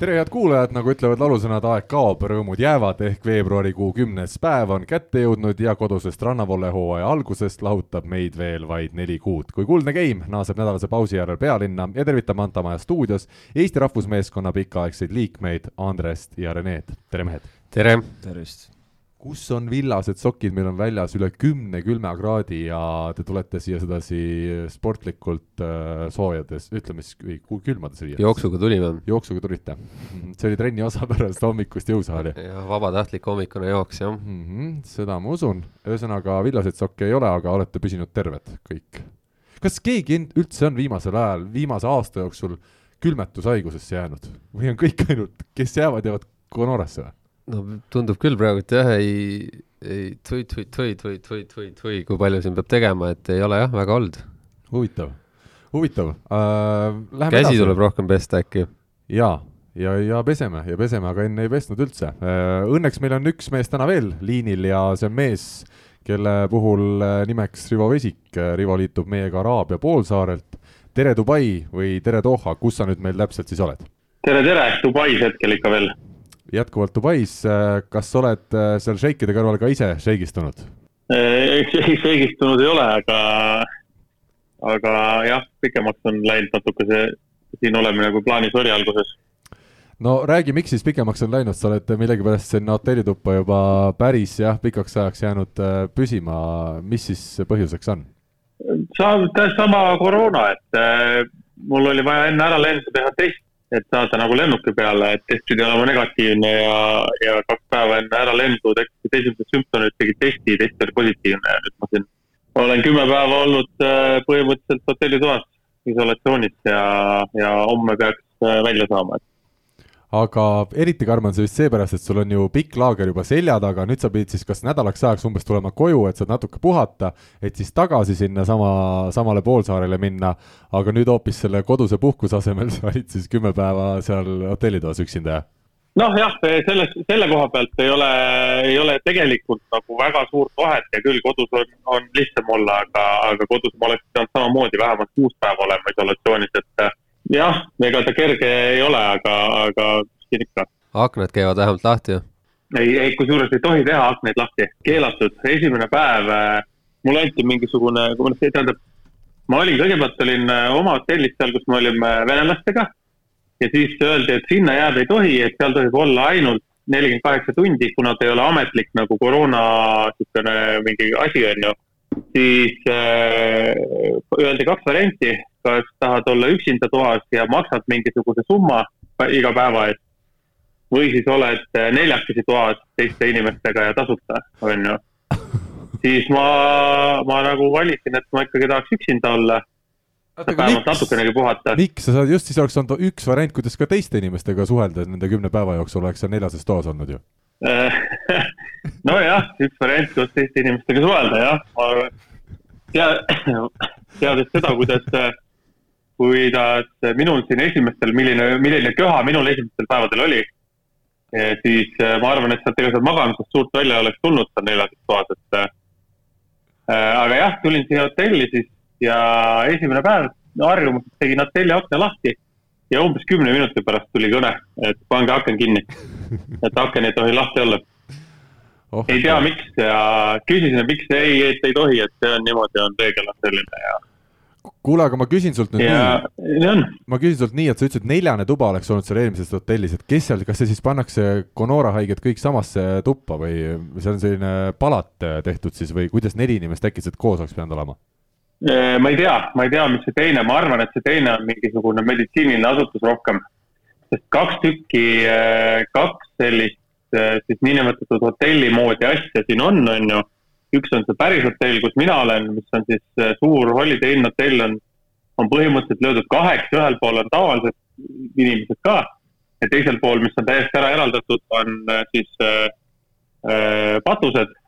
tere, head kuulajad, nagu ütlevad lalusõnad, aeg kaob, rõõmud jäävad ehk veebruarikuu kümnes päev on kätte jõudnud ja kodusest rannavolle hooaja algusest lahutab meid veel vaid neli kuud. kui Kuldne Game naaseb nädalase pausi järel pealinna ja tervitab Manta Maja stuudios Eesti rahvusmeeskonna pikaaegseid liikmeid Andrest ja Renet, tere mehed! tere! tervist! Kus on villased sokid, meil on väljas üle kümne külmakraadi ja te tulete siia sedasi sportlikult äh, soojades, ütleme siis külmades riietes. jooksuga tulime. jooksuga tulite? see oli trenni osa pärast hommikust jõusaali? jah, vabatahtlik hommikune jooks, jah mm. -hmm, seda ma usun, ühesõnaga villaseid sokke ei ole, aga olete püsinud terved kõik. kas keegi üldse on viimasel ajal, viimase aasta jooksul külmetushaigusesse jäänud või on kõik ainult, kes jäävad, jäävad Conorasse või? No tundub küll praegu, et jah, ei, ei tui, tui, tui, tui, tui, tui, tui, kui palju siin peab tegema, et ei ole jah, väga olnud. huvitav, huvitav uh,. käsi edasi. tuleb rohkem pesta äkki? jaa, ja, ja peseme ja peseme, aga enne ei pesnud üldse uh,. Õnneks meil on üks mees täna veel liinil ja see on mees, kelle puhul uh, nimeks Rivo Vesik. Rivo liitub meiega Araabia poolsaarelt. tere, Dubai või tere, Doha, kus sa nüüd meil täpselt siis oled? tere, tere, Dubais hetkel ikka veel jätkuvalt Dubais, äh, kas oled äh, seal šeikide kõrval ka ise šeigistunud? šeigistunud ei ole, aga, aga jah, pikemaks on läinud natuke see siin olemine, kui plaanis oli alguses. no räägi, miks siis pikemaks on läinud, sa oled millegipärast sinna hotellituppa juba päris jah, pikaks ajaks jäänud äh, püsima, mis siis põhjuseks on? täpselt sama koroona, et mul oli vaja enne ära lenda teha test et saada nagu lennuki peale, et test pidi olema negatiivne ja, ja kaks päeva enne äralendu tekkisid esimesed sümptomid, tegid testi, test oli positiivne. Ja nüüd ma siin olen kümme päeva olnud äh, põhimõtteliselt hotellitoas isolatsioonis ja, ja homme peaks äh, välja saama, et aga eriti karm on see just seepärast, et sul on ju pikk laager juba selja taga, nüüd sa pidid siis kas nädalaks ajaks umbes tulema koju, et saad natuke puhata, et siis tagasi sinna sama, samale poolsaarele minna, aga nüüd hoopis selle koduse puhkuse asemel sa olid siis kümme päeva seal hotellitoas üksinda, jah? noh jah, selles, selle koha pealt ei ole, ei ole tegelikult nagu väga suurt vahet. Ja küll kodus on, on lihtsam olla, aga, aga kodus ma oleks pidanud samamoodi vähemalt kuus päeva olema isolatsioonis, et jah, ega ta kerge ei ole, aga, aga kuskil ikka. aknad käivad vähemalt lahti ju? ei, ei, kusjuures ei tohi teha aknaid lahti, keelatud, esimene päev äh, mulle anti mingisugune, tähendab, ma olin, kõigepealt olin äh, oma hotellis seal, kus me olime venelastega ja siis öeldi, et sinna jääda ei tohi, et seal tohib olla ainult nelikümmend kaheksa tundi, kuna ta ei ole ametlik nagu koroona niisugune mingi asi, on ju. Siis äh, öeldi kaks varianti, kas tahad olla üksinda toas ja maksad mingisuguse summa iga päeva eest või siis oled neljakesi toas teiste inimestega ja tasuta, on ju. siis ma, ma nagu valisin, et ma ikkagi tahaks üksinda olla. vähemalt natukenegi puhata. miks, sa saad, just siis oleks olnud üks variant, kuidas ka teiste inimestega suhelda nende kümne päeva jooksul, oleks sa neljases toas olnud ju nojah, üks variant, kuidas teiste inimestega suhelda, jah. ma tea, teades seda, kuidas kuidas minul siin esimestel, milline, milline köha minul esimestel päevadel oli, siis äh, ma arvan, et sealt ega sealt magamisest suurt välja ei oleks tulnud seal neljases toas, et äh, aga jah, tulin siia hotelli siis ja esimene päev no, harjumusest tegin hotelli akna lahti ja umbes kümne minuti pärast tuli kõne, et pange aken kinni. et aken ei tohi lahti olla oh,. ei tea, miks ja küsisin, et miks ei, et ei tohi, et see on niimoodi, on reegel on selline ja kuule, aga ma küsin sult nüüd ja, nii, ma küsin sult nii, et sa ütlesid, neljane tuba oleks olnud seal eelmises hotellis, et kes seal, kas see siis pannakse Conora haiged kõik samasse tuppa või see on selline palat tehtud siis või kuidas neli inimest äkitselt koos oleks pidanud olema? ma ei tea, ma ei tea, mis see teine, ma arvan, et see teine on mingisugune meditsiiniline asutus rohkem. sest kaks tükki, kaks sellist siis niinimetatud hotelli moodi asja siin on, on ju. Üks on see päris hotell, kus mina olen, mis on siis äh, suur Holiday Inn hotell on, on põhimõtteliselt löödud kaheks, ühel pool on tavalised inimesed ka ja teisel pool, mis on täiesti ära eraldatud, on äh, siis äh, äh, patused.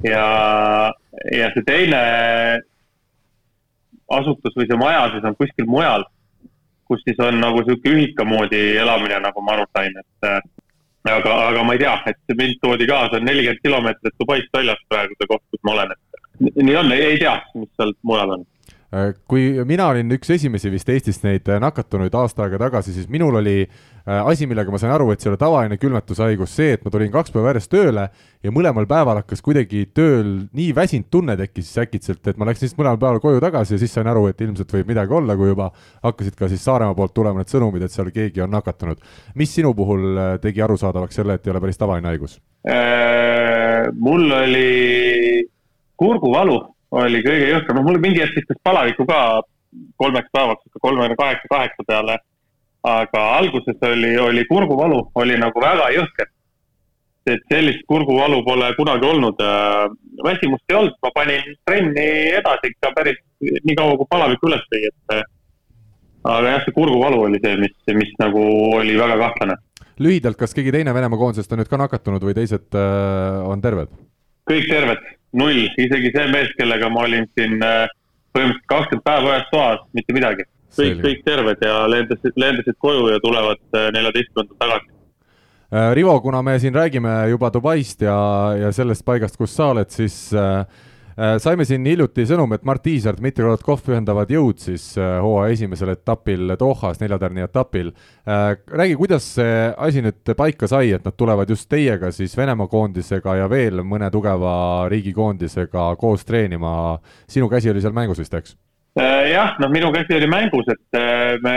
Ja, ja see teine asutus või see maja siis on kuskil mujal, kus siis on nagu sihuke ühika moodi elamine, nagu ma aru sain, et aga, aga ma ei tea, et mind toodi kaasa nelikümmend kilomeetrit Dubaist väljas praegu see koht, kus ma olen, et nii on, ei tea, mis seal mujal on kui mina olin üks esimesi vist Eestist neid äh, nakatunuid aasta aega tagasi, siis minul oli äh, asi, millega ma sain aru, et see ei ole tavaline külmetushaigus, see, et ma tulin kaks päeva järjest tööle ja mõlemal päeval hakkas kuidagi tööl nii väsinud tunne tekkis äkitselt, et ma läksin siis mõlemal päeval koju tagasi ja siis sain aru, et ilmselt võib midagi olla, kui juba hakkasid ka siis Saaremaa poolt tulema need sõnumid, et seal keegi on nakatunud. mis sinu puhul tegi arusaadavaks selle, et ei ole päris tavaline haigus äh,? mul oli kurguvalu oli kõige jõhkram, noh mul mingi hetk viskas palavikku ka kolmeks päevaks, kolmekümne kaheksa, kaheksa peale. aga alguses oli, oli kurguvalu, oli nagu väga jõhker. et sellist kurguvalu pole kunagi olnud. väsimust ei olnud, ma panin trenni edasi ikka päris nii kaua, kui palavik üles tõi, et aga jah, see kurguvalu oli see, mis, mis nagu oli väga kahtlane. lühidalt, kas keegi teine Venemaa koondisest on nüüd ka nakatunud või teised äh, on terved? kõik terved null, isegi see mees, kellega ma olin siin äh, põhimõtteliselt kakskümmend päeva ühes toas, mitte midagi. kõik, kõik terved ja lendasid, lendasid koju ja tulevad äh, neljateistkümnendal tagasi. Äh, Rivo, kuna me siin räägime juba Dubaist ja, ja sellest paigast, kus sa oled, siis äh, Äh, saime siin hiljuti sõnumi, et Mart Tiisar, Dmitri Kolotkov ühendavad jõud siis äh, hooaja esimesel etapil Dohas, neljatärni etapil. Äh, räägi, kuidas see asi nüüd paika sai, et nad tulevad just teiega siis Venemaa koondisega ja veel mõne tugeva riigikoondisega koos treenima. sinu käsi oli seal mängus vist, eks? jah, noh, minu käsi oli mängus, et me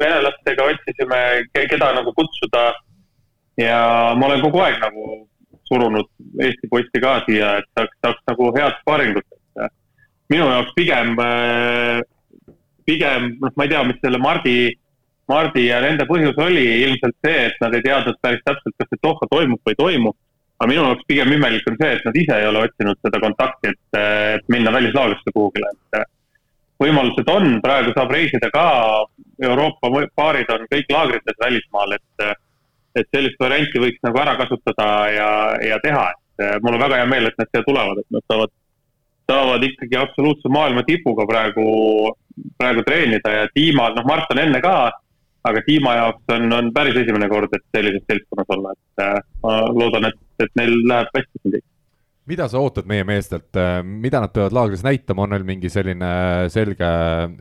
venelastega otsisime, keda nagu kutsuda ja ma olen kogu aeg nagu surunud Eesti poiste ka siia, et saaks, saaks nagu head spaaringut, et minu jaoks pigem, pigem noh, ma ei tea, mis selle Mardi, Mardi ja nende põhjus oli, ilmselt see, et nad ei teadnud päris täpselt, kas see Doha toimub või ei toimu. aga minu jaoks pigem imelik on see, et nad ise ei ole otsinud seda kontakti, et, minna välislaagrisse kuhugile, et võimalused on, praegu saab reisida ka, Euroopa paarid on kõik laagrites välismaal, et et sellist varianti võiks nagu ära kasutada ja, ja teha, et äh, mul on väga hea meel, et nad siia tulevad, et nad saavad, saavad ikkagi absoluutse maailma tipuga praegu, praegu treenida ja Dima, noh, Mart on enne ka, aga Dima jaoks on, on päris esimene kord, et sellises seltskonnas olla, et äh, ma loodan, et, et neil läheb hästi siin kõik. Mida sa ootad meie meestelt, äh, mida nad peavad laagris näitama, on neil mingi selline selge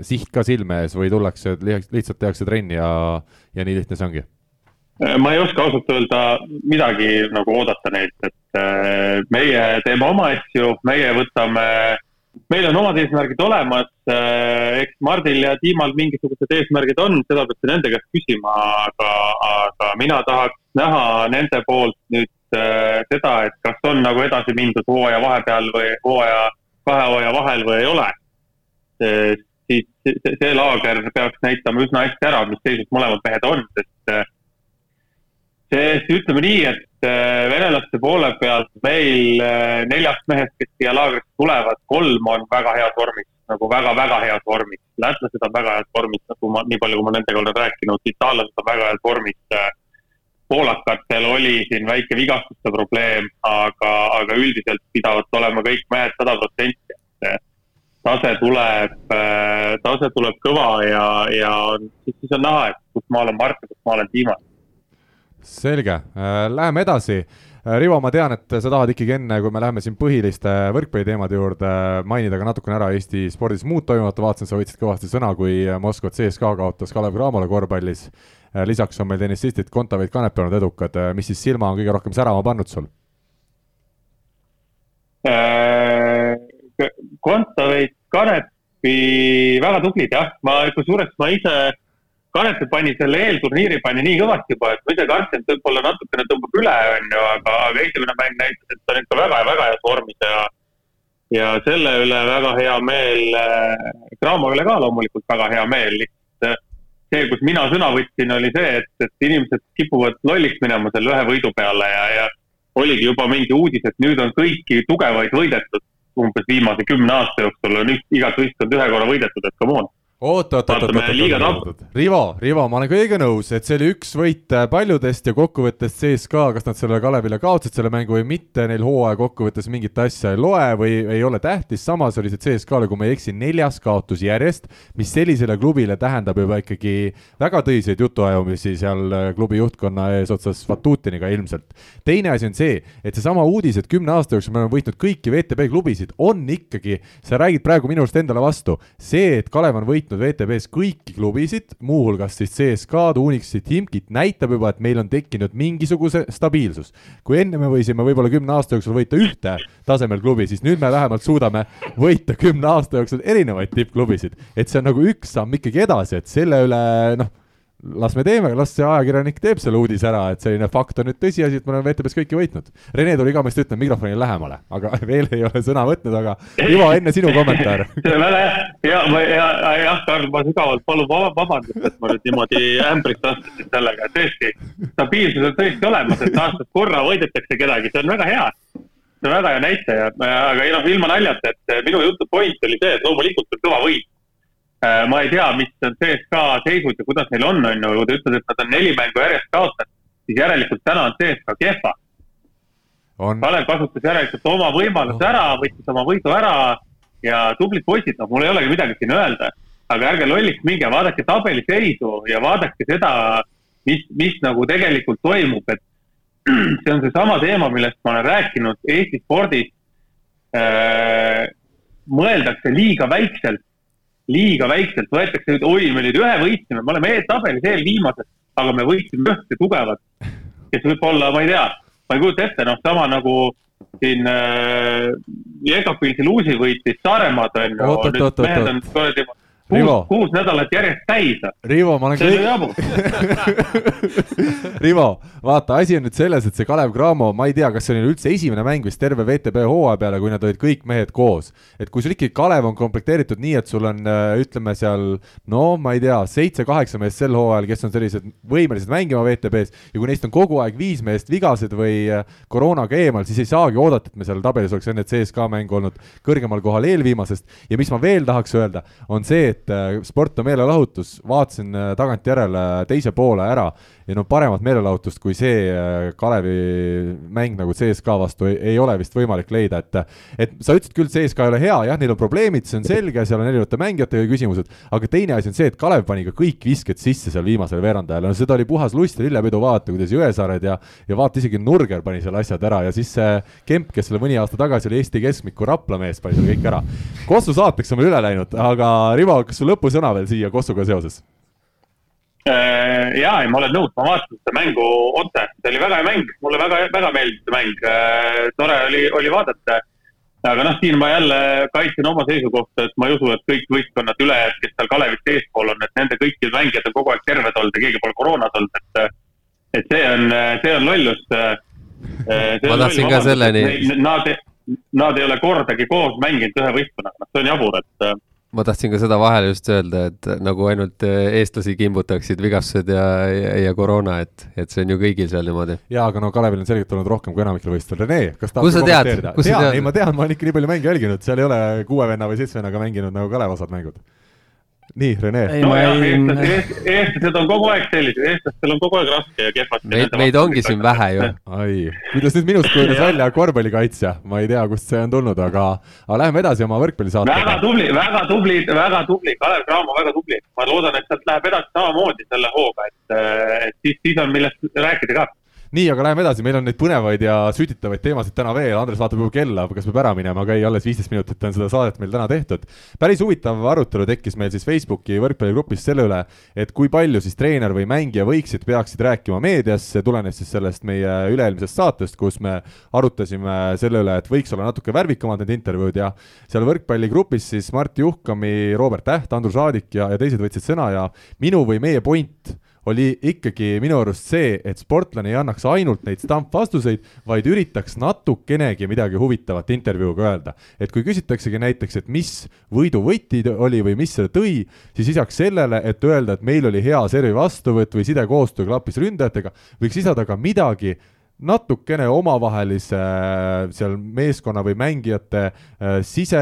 siht ka silme ees või tullakse, lihtsalt tehakse trenni ja, ja nii lihtne see ongi? Äh, ma ei oska ausalt öelda midagi nagu oodata neilt, et äh, meie teeme oma asju, meie võtame, meil on omad eesmärgid olemas, äh, eks Mardil ja Tiimal mingisugused eesmärgid on, seda peate nende käest küsima, aga, aga mina tahaks näha nende poolt nüüd seda, et kas on nagu edasi mindud hooaja vahepeal või hooaja, kahe hooaja vahel või ei ole. siis see, see laager peaks näitama üsna hästi ära, mis seisus mõlemad mehed on, sest sest ütleme nii, et äh, venelaste poole pealt meil äh, neljast mehest, kes siia laagrisse tulevad, kolm on väga heas vormis, nagu väga-väga heas vormis. lätlased on väga heas vormis, nagu ma, nii palju, kui ma nendega olen rääkinud, itaallased on väga heas vormis. Äh, poolakatel oli siin väike vigastuste probleem, aga, aga üldiselt pidavad olema kõik mehed sada protsenti, et tase tuleb, tase tuleb kõva ja, ja siis, siis on näha, et kus maal on Mart ja kus maal on Dima selge, äh, läheme edasi. Äh, Rivo, ma tean, et sa tahad ikkagi enne, kui me läheme siin põhiliste võrkpalliteemade juurde, mainida ka natukene ära Eesti spordis muud toimuvat, vaatasin, sa võtsid kõvasti sõna, kui Moskva CSKA kaotas Kalev Cramole korvpallis. Äh, lisaks on meil tennisistid Kontaveit, Kanep olnud edukad, mis siis silma on kõige rohkem särama pannud sul? Kontaveit, Kanepi väga tublid jah, ma kusjuures ma ise Kanepi pani selle eelturniiri pani nii kõvasti juba, et kartsin, et võib-olla natukene tõmbab üle, on ju, aga, aga esimene mäng näitas, et ta on ikka väga, väga heas vormis ja ja selle üle väga hea meel, Cramo üle ka loomulikult väga hea meel, lihtsalt see, kus mina sõna võtsin, oli see, et, et inimesed kipuvad lolliks minema selle ühe võidu peale ja, ja oligi juba mingi uudis, et nüüd on kõiki tugevaid võidetud. Umbes viimase kümne aasta jooksul on igat võistkond ühe korra võidetud, et come on oot, oot, oot, oot, oot, Rivo, Rivo, ma olen kõigega nõus, et see oli üks võit äh, paljudest ja kokkuvõttes CSKA, kas nad selle Kalevile kaotasid selle mängu või mitte, neil hooaja kokkuvõttes mingit asja ei loe või ei ole tähtis, samas oli see CSKA-le, kui ma ei eksi, neljas kaotus järjest, mis sellisele klubile tähendab juba ikkagi väga tõsiseid jutuajamisi seal äh, klubi juhtkonna eesotsas Vatutiniga ilmselt. teine asi on see, et seesama uudis, et kümne aasta jooksul me oleme võitnud kõiki VTB klubisid, on ikkagi, sa räägid praegu minu arust endale vastu, see, et Kalev on võitnud võitnud WTB-s kõiki klubisid, muuhulgas siis CSKA-d, Unixit, Himkit, näitab juba, et meil on tekkinud mingisuguse stabiilsus. kui enne me võisime võib-olla kümne aasta jooksul võita ühte tasemel klubi, siis nüüd me vähemalt suudame võita kümne aasta jooksul erinevaid tippklubisid. et see on nagu üks samm ikkagi edasi, et selle üle noh las me teeme, las see ajakirjanik teeb selle uudise ära, et selline fakt on nüüd tõsiasi, et me oleme VTB-s kõiki võitnud. Rene tuli meist ütlema mikrofoni lähemale, aga veel ei ole sõna võtnud, aga Ivo, enne sinu kommentaar. väga hea, ja ma ja, jah, Karl, ma sügavalt palun vabandust, et ma nüüd niimoodi ämbrist astusin sellega, tõesti, stabiilsus on tõesti olemas, et aastas korra võidetakse kedagi, see on väga hea see on väga hea näitaja, aga ei noh, ilma naljata, et minu jutu point oli see, et loomulikult on kõva võit ma ei tea, mis on CSKA seisud ja kuidas neil on, on ju, kui ta ütles, et nad on neli mängu järjest kaotanud, siis järelikult täna on CSKA kehva. Kalev kasutas järelikult oma võimaluse ära, võttis oma võidu ära ja tublid poisid, noh, mul ei olegi midagi siin öelda. aga ärge lolliks minge, vaadake tabeliseisu ja vaadake seda, mis, mis nagu tegelikult toimub, et see on seesama teema, millest ma olen rääkinud Eesti spordis äh,. mõeldakse liiga väikselt liiga väikselt, võetakse nüüd, oi, me nüüd ühe võitsime, me oleme tabelis eelviimased, aga me võitsime ühte tugevat, kes võib-olla, ma ei tea, ma ei kujuta ette, noh, sama nagu siin äh, Jekapilsi Luusi võitis Saaremaad, on ju, mehed on kuradi kuus, kuus nädalat järjest täis. Rivo, ma olen kõik. Rivo, vaata, asi on nüüd selles, et see Kalev Cramo, ma ei tea, kas see oli üldse esimene mäng vist terve VTB hooaja peale, kui nad olid kõik mehed koos. et kui sul ikkagi Kalev on komplekteeritud nii, et sul on, äh, ütleme seal, no ma ei tea, seitse-kaheksa meest sel hooajal, kes on sellised võimelised mängima VTB-s ja kui neist on kogu aeg viis meest vigased või äh, koroonaga eemal, siis ei saagi oodata, et me seal tabelis oleks enne CSKA mängu olnud kõrgemal kohal eelviimasest ja mis ma veel tahaks öelda, on see, et äh, sport on meelelahutus, vaatasin äh, tagantjärele teise poole ära ja no paremat meelelahutust kui see äh, Kalevi mäng nagu CSKA vastu ei, ei ole vist võimalik leida, et et sa ütlesid küll, CSKA ei ole hea, jah, neil on probleemid, see on selge, seal on erinevate mängijatega küsimused, aga teine asi on see, et Kalev pani ka kõik visked sisse seal viimasel veerandajal, no seda oli puhas lust ja lillepidu vaadata, kuidas Jõesaared ja ja vaata, isegi Nurger pani seal asjad ära ja siis see Kemp, kes selle mõni aasta tagasi oli Eesti keskmiku Rapla mees, pani selle kõik ära. Kossu saateks on meil üle läinud, aga Rivo, kas sul lõpusõna veel siia Kossuga seoses? Äh, ja, ei, ma olen nõus, ma vaatasin seda mängu otse, see oli väga hea mäng, mulle väga, väga meeldis see mäng, äh, tore oli, oli vaadata. aga noh, siin ma jälle kaitsen oma seisukohta, et ma ei usu, et kõik võistkonnad ülejäänud, kes seal Kalevist eespool on, et nende kõikide mängijad on kogu aeg terved olnud ja keegi pole koroonas olnud, et, et see on, see on lollus. ma tahtsin ka selleni. Nad, nad ei ole kordagi koos mänginud ühe võistkonnaga, noh, see on jabur, et ma tahtsin ka seda vahele just öelda, et nagu ainult äh, eestlasi kimbutaksid vigastused ja, ja, ja koroona, et, et see on ju kõigil seal niimoodi. jaa, aga no Kalevil on selgelt olnud rohkem kui enamikel võistlustel. Rene, kas tahad kommenteerida? tean, ei ma tean, ma olen ikka nii palju mänge jälginud, seal ei ole kuue venna või seitsme vennaga mänginud nagu Kalev osad mängud nii, Rene. eestlased on kogu aeg sellised, eestlastel on kogu aeg raske ja kehvasti. meid, meid ongi siin vähe ju. ai, kuidas nüüd minust kujunes välja korvpallikaitsja, ma ei tea, kust see on tulnud, aga, aga läheme edasi oma võrkpallisaatega. väga tubli, väga tubli, väga tubli, Kalev Cramo väga tubli. ma loodan, et sealt läheb edasi samamoodi selle hooga, et, et siis, siis on millest rääkida ka nii, aga läheme edasi, meil on neid põnevaid ja sütitavaid teemasid täna veel, Andres vaatab juba kella, kas peab ära minema, aga ei, alles viisteist minutit on seda saadet meil täna tehtud. päris huvitav arutelu tekkis meil siis Facebooki võrkpalligrupis selle üle, et kui palju siis treener või mängija võiksid, peaksid rääkima meedias, see tulenes siis sellest meie üle-eelmisest saatest, kus me arutasime selle üle, et võiks olla natuke värvikamad need intervjuud. Ja seal võrkpalligrupis siis Mart Juhkami, Robert Täht, Andrus Raadik ja, ja teised võtsid sõna. Ja minu või meie point oli ikkagi minu arust see, et sportlane ei annaks ainult neid stampvastuseid, vaid üritaks natukenegi midagi huvitavat intervjuuga öelda. et kui küsitaksegi näiteks, et mis võidu võti oli või mis selle tõi, siis lisaks sellele, et öelda, et meil oli hea servi vastuvõtt või sidekoostöö klappis ründajatega, võiks lisada ka midagi natukene omavahelise seal meeskonna või mängijate äh, sise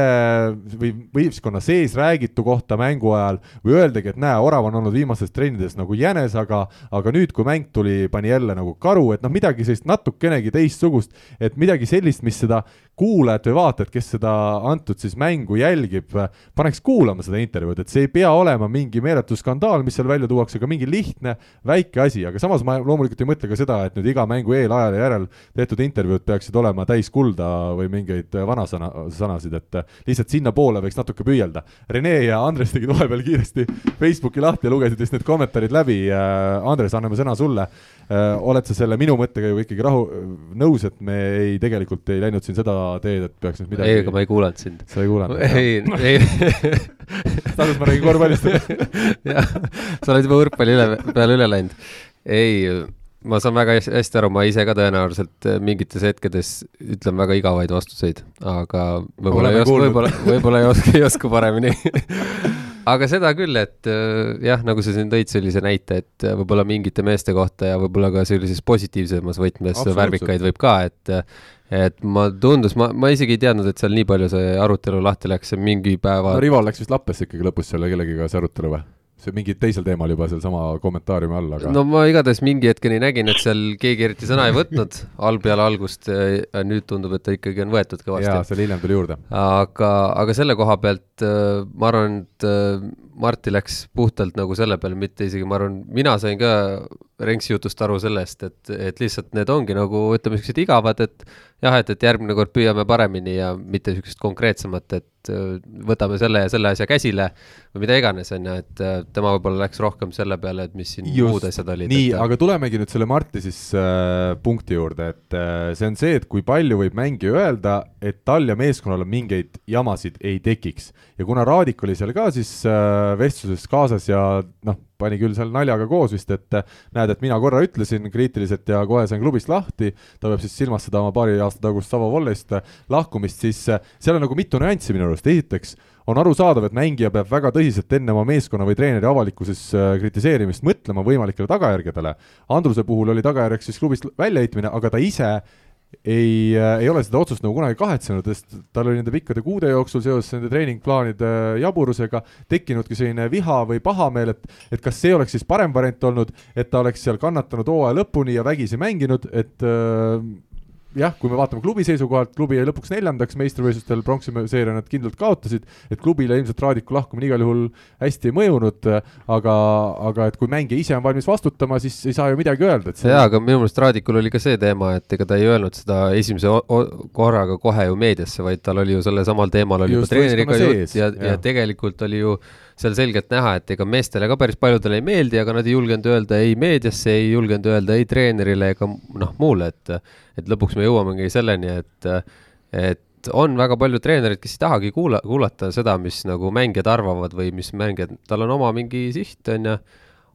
või võistkonna sees räägitu kohta mängu ajal või öeldagi, et näe, Orav on olnud viimastes trennides nagu jänes, aga aga nüüd, kui mäng tuli, pani jälle nagu karu, et noh, midagi sellist natukenegi teistsugust, et midagi sellist, mis seda kuulajat või vaatajat, kes seda antud siis mängu jälgib, paneks kuulama seda intervjuud, et see ei pea olema mingi meeletu skandaal, mis seal välja tuuakse, aga mingi lihtne väike asi, aga samas ma loomulikult ei mõtle ka seda, et nüüd iga mängu eel, ajal ja järel tehtud intervjuud peaksid olema täis kulda või mingeid vanasõna, sõnasid, et lihtsalt sinnapoole võiks natuke püüelda. Rene ja Andres tegid vahepeal kiiresti Facebooki lahti ja lugesid vist need kommentaarid läbi. Andres, anname sõna sulle Äh, oled sa selle minu mõttekäiguga ikkagi rahu, nõus, et me ei, tegelikult ei läinud siin seda teed, et peaks nüüd midagi ei, aga ma ei kuulanud sind. sa ei kuulanud? ei, ei tahtsid, ma räägin korvpallist jah, sa oled juba võrkpalli üle, peale üle läinud. ei, ma saan väga hästi aru, ma ise ka tõenäoliselt mingites hetkedes ütlen väga igavaid vastuseid, aga võib-olla ei oska, võib-olla, võib-olla ei oska, ei oska paremini. Aga seda küll, et äh, jah, nagu sa siin tõid sellise näite, et äh, võib-olla mingite meeste kohta ja võib-olla ka sellises positiivsemas võtmes värvikaid võib ka, et et ma tundus, ma, ma isegi ei teadnud, et seal nii palju see arutelu lahti läks, mingi päeva no Rival läks vist lappesse ikkagi lõpus selle kellegiga see arutelu või? See mingi teisel teemal juba sealsama kommentaariumi all, aga no ma igatahes mingi hetkeni nägin, et seal keegi eriti sõna ei võtnud all peale algust ja nüüd tundub, et ta ikkagi on võetud kõvasti. jaa, seal hiljem tuli juurde. aga, aga selle koha pealt äh, ma arvan, et äh, Marti läks puhtalt nagu selle peale, mitte isegi, ma arvan, mina sain ka Renksi jutust aru sellest, et, et lihtsalt need ongi nagu ütleme, niisugused igavad, et jah, et, et järgmine kord püüame paremini ja mitte niisugust konkreetsemat, et äh, võtame selle ja selle asja käsile või mida iganes, on ju, et tema võib-olla läks rohkem selle peale, et mis siin Just, muud asjad olid. nii, äh, aga tulemegi nüüd selle Marti siis äh, punkti juurde, et äh, see on see, et kui palju võib mängija öelda, et tal ja meeskonnal mingeid jamasid ei tekiks. Ja kuna Raadik oli seal ka siis äh, vestluses kaasas ja noh, pani küll seal naljaga koos vist, et näed, et mina korra ütlesin kriitiliselt ja kohe sain klubist lahti, ta peab siis silmas seda oma paari aasta tagust Savo Vollest lahkumist, siis seal on nagu mitu nüanssi minu arust, esiteks on arusaadav, et mängija peab väga tõsiselt enne oma meeskonna või treeneri avalikkuses kritiseerimist mõtlema võimalikele tagajärgedele. Andruse puhul oli tagajärjeks siis klubist väljaheitmine, aga ta ise ei, äh, ei ole seda otsust nagu kunagi kahetsenud, sest tal oli nende pikkade kuude jooksul seoses nende treeningplaanide jaburusega tekkinudki selline viha või pahameel, et et kas see oleks siis parem variant olnud, et ta oleks seal kannatanud hooaja lõpuni ja vägisi mänginud, et äh, jah, kui me vaatame klubi seisukohalt, klubi jäi lõpuks neljandaks meistrivõistlustel, pronksi seeria nad kindlalt kaotasid, et klubile ilmselt Raadiku lahkumine igal juhul hästi ei mõjunud, aga, aga et kui mängija ise on valmis vastutama, siis ei saa ju midagi öelda, et see jaa, aga minu meelest Raadikul oli ka see teema, et ega ta ei öelnud seda esimese korraga kohe ju meediasse, vaid tal oli ju sellel samal teemal oli juba treeneriga jutt ja, ja, ja tegelikult oli ju seal selgelt näha, et ega meestele ka päris paljudele ei meeldi, aga nad ei julgenud öelda ei meediasse, ei julgenud öelda ei treenerile ega noh, muule, et et lõpuks me jõuamegi selleni, et, et on väga palju treenereid, kes ei tahagi kuula, kuulata seda, mis nagu mängijad arvavad või mis mängijad, tal on oma mingi siht, on ju,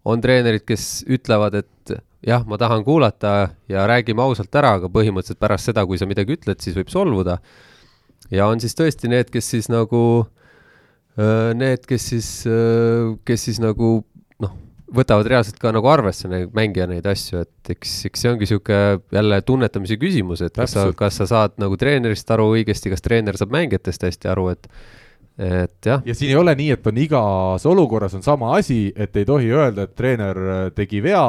on treenerid, kes ütlevad, et jah, ma tahan kuulata ja räägime ausalt ära, aga põhimõtteliselt pärast seda, kui sa midagi ütled, siis võib solvuda. ja on siis tõesti need, kes siis nagu, need, kes siis, kes siis nagu võtavad reaalselt ka nagu arvesse neid mängija neid asju, et eks, eks see ongi niisugune jälle tunnetamise küsimus, et kas sa, kas sa saad nagu treenerist aru õigesti, kas treener saab mängijatest hästi aru, et et jah. ja siin ei ole nii, et on igas olukorras on sama asi, et ei tohi öelda, et treener tegi vea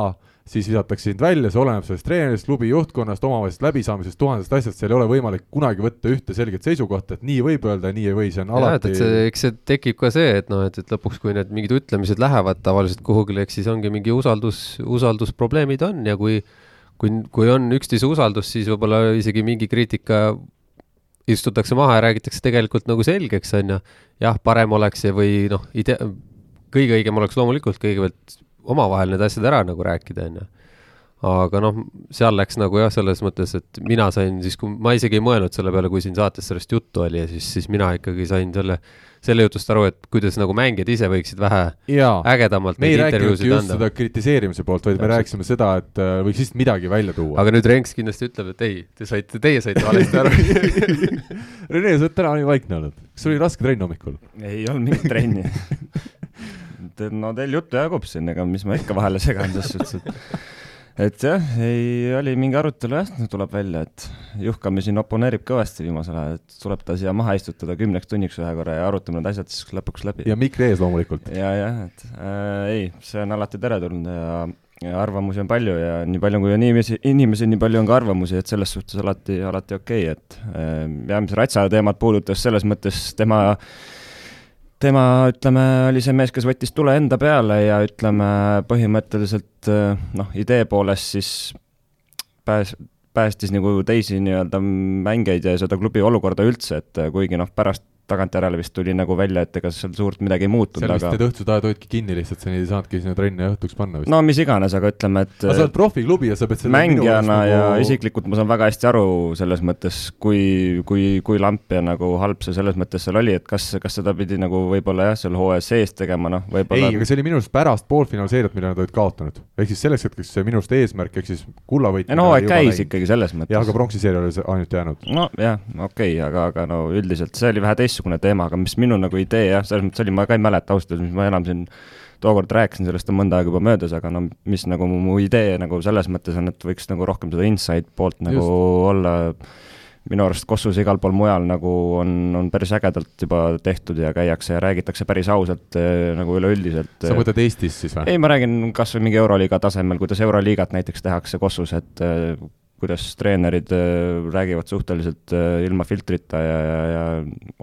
siis visatakse sind välja, see oleneb sellest treenerist, klubi juhtkonnast, omavahelisest läbisaamisest, tuhandest asjast, seal ei ole võimalik kunagi võtta ühte selget seisukohta, et nii võib öelda ja nii ei või, see on alati. eks see tekib ka see, et noh, et, et lõpuks, kui need mingid ütlemised lähevad tavaliselt kuhugile, eks siis ongi mingi usaldus, usaldusprobleemid on ja kui kui, kui on üksteise usaldus, siis võib-olla isegi mingi kriitika istutakse maha ja räägitakse tegelikult nagu selgeks, on ju. jah, parem oleks või noh, idee, kõige õigem oleks loomulikult kõigepealt omavahel need asjad ära nagu rääkida, on ju. aga noh, seal läks nagu jah, selles mõttes, et mina sain siis, kui ma isegi ei mõelnud selle peale, kui siin saates sellest juttu oli ja siis, siis mina ikkagi sain selle, selle jutust aru, et kuidas nagu mängijad ise võiksid vähe Jaa, ägedamalt neid intervjuusid anda. seda kritiseerimise poolt, vaid me rääkisime seda, et äh, võiks lihtsalt midagi välja tuua. aga nüüd Renks kindlasti ütleb, et ei, te saite, teie saite valesti aru Rene, sa oled täna nii vaikne olnud, kas sul oli raske trenn hommikul? ei olnud mingit trenni et no teil juttu jagub siin, ega mis ma ikka vahele segan, selles suhtes, et et jah, ei, oli mingi arutelu jah, tuleb välja, et Juhkami siin oponeerib kõvasti viimasel ajal, et tuleb ta siia maha istutada kümneks tunniks ühe korra ja arutame need asjad siis lõpuks läbi. ja mikri ees loomulikult. ja, jah, et äh, ei, see on alati teretulnud ja, ja arvamusi on palju ja nii palju, kui on inimesi, inimesi, nii palju on ka arvamusi, et selles suhtes alati, alati okei okay,, et äh, jah, mis Ratsa teemat puudutas, selles mõttes tema äh, tema, ütleme, oli see mees, kes võttis tule enda peale ja ütleme, põhimõtteliselt noh, idee poolest siis pääs-, päästis nagu teisi nii-öelda mängijaid ja seda klubi olukorda üldse, et kuigi noh, pärast tagantjärele vist tuli nagu välja, et ega seal suurt midagi ei muutunud, aga seal vist need õhtused ajad hoidki kinni lihtsalt, sa ei saanudki sinna trenni õhtuks panna vist. no mis iganes, aga ütleme, et aga sa oled profiklubi ja sa pead mängijana ja nagu... isiklikult ma saan väga hästi aru selles mõttes, kui, kui, kui lamp ja nagu halb see selles mõttes seal oli, et kas, kas seda pidi nagu võib-olla jah, seal hooajas sees tegema, noh, võib-olla ei, aga see oli minu arust pärast poolfinaalseeriat, mille nad olid kaotanud. ehk siis selleks hetkeks see minu arust eesmärk, ehk siis kulla võitmine no hooaeg käis läinud. ikkagi selles mõttes. jah, aga pronksiseeria oli ainult jäänud. nojah, okei okay,, aga, aga no üldiselt see oli vähe teistsugune teema, aga mis minu nagu idee jah, selles mõttes oli, ma ka ei mäleta ausalt öeldes, mis ma enam siin tookord rääkisin, sellest on mõnda aega juba möödas, aga no mis nagu mu, idee nagu selles mõttes on, et võiks nagu rohkem seda inside poolt nagu Just. olla minu arust Kossus igal pool mujal nagu on, on päris ägedalt juba tehtud ja käiakse ja räägitakse päris ausalt eh, nagu üleüldiselt. sa mõtled Eestis siis või? ei, ma räägin kas või mingi Euroliiga tasemel, kuidas Euroliigat näiteks tehakse Kossus, et eh, kuidas treenerid äh, räägivad suhteliselt äh, ilma filtrita ja, ja, ja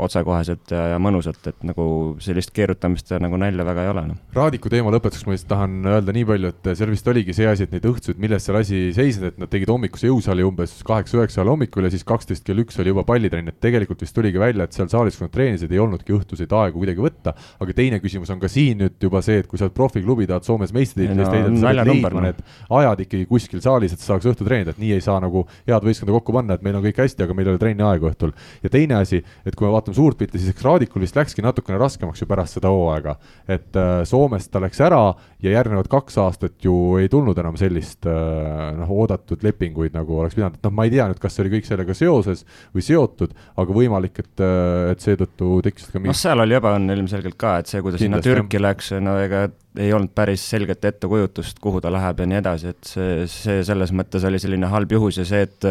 otsekoheselt ja, ja mõnusalt, et nagu sellist keerutamist ja nagu nalja väga ei ole, noh. Raadiku teema lõpetuseks ma lihtsalt tahan öelda nii palju, et seal vist oligi see asi, et neid õhtuid, milles seal asi seisnes, et nad tegid hommikuse jõusaali umbes kaheksa-üheksa ajal hommikul ja siis kaksteist kell üks oli juba pallitrenn, et tegelikult vist tuligi välja, et seal saalis, kui nad treenisid, ei olnudki õhtuseid aegu kuidagi võtta, aga teine küsimus on ka siin nüüd juba see, et kui sa oled profiklubi, tahad Soomes meistritiitlist leida, et sa pead leidma need ajad ikkagi kuskil saalis, et sa saaks õhtu treenida, et nii ei saa nagu head võistkonda kokku panna, et meil on kõik hästi, aga meil ei ole trenni aega õhtul. ja teine asi, et kui me vaatame suurt pilti, siis eks Raadikul vist läkski natukene raskemaks ju pärast seda hooaega. et äh, Soomest ta läks ära ja järgnevad kaks aastat ju ei tulnud enam sellist äh, noh, oodatud lepinguid, nagu oleks pidanud, et noh, ma ei tea nüüd, kas see oli kõik sellega seoses või seotud, aga võimalik, et, äh, et seetõttu tekkisid ka noh, seal oli ebaõnne ilmselgelt ka, et see, kuidas sinna Türki läks, no ega ei olnud päris selget ettekujutust, kuhu ta läheb ja nii edasi, et see, see selles mõttes oli selline halb juhus ja see, et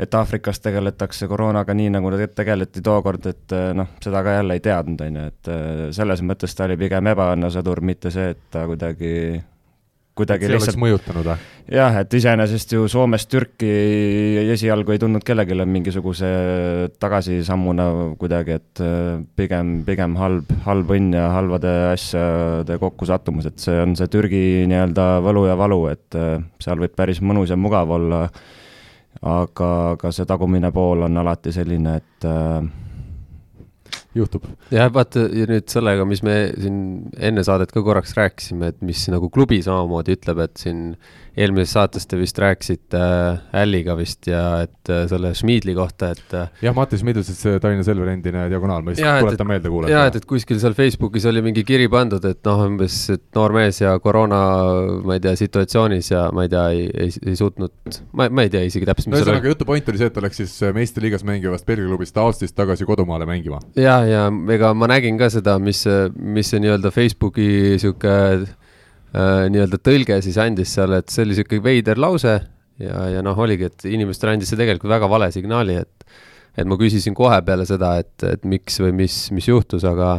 et Aafrikas tegeletakse koroonaga nii, nagu tegeleti tookord, et noh, seda ka jälle ei teadnud, on ju, et selles mõttes ta oli pigem ebaõnnesõdur, mitte see, et ta kuidagi kuidagi see lihtsalt. mõjutanud või? jah, et iseenesest ju Soomest Türki esialgu ei tundnud kellelegi mingisuguse tagasisammuna kuidagi, et äh, pigem, pigem halb, halb õnn ja halvade asjade kokkusattumus, et see on see Türgi nii-öelda võlu ja valu, et äh, seal võib päris mõnus ja mugav olla, aga, aga see tagumine pool on alati selline, et äh, juhtub. jah, vaata ja nüüd sellega, mis me siin enne saadet ka korraks rääkisime, et mis nagu klubi samamoodi ütleb, et siin eelmises saates te vist rääkisite äh, Alliga vist ja et äh, selle Schmidli kohta, et äh, jah, Mattis Middelsets, Tallinna Selveri endine diagonaal, ma lihtsalt tuletan meelde kuulajatele. jah, et, et kuskil seal Facebookis oli mingi kiri pandud, et noh, umbes, et noor mees ja koroona, ma ei tea, situatsioonis ja ma ei tea, ei, ei, ei suutnud, ma, ma ei tea isegi täpselt, mis no ühesõnaga jutu point oli see, et ta läks siis meistriliigas mängivast Belgia klubist Aastist tagasi kodumaale mängima. ja, ja ega ma nägin ka seda, mis, mis see nii-öelda Facebooki sihuke nii-öelda tõlge siis andis seal, et see oli sihuke veider lause ja, ja noh, oligi, et inimestele andis see tegelikult väga vale signaali, et et ma küsisin kohe peale seda, et, et miks või mis, mis juhtus, aga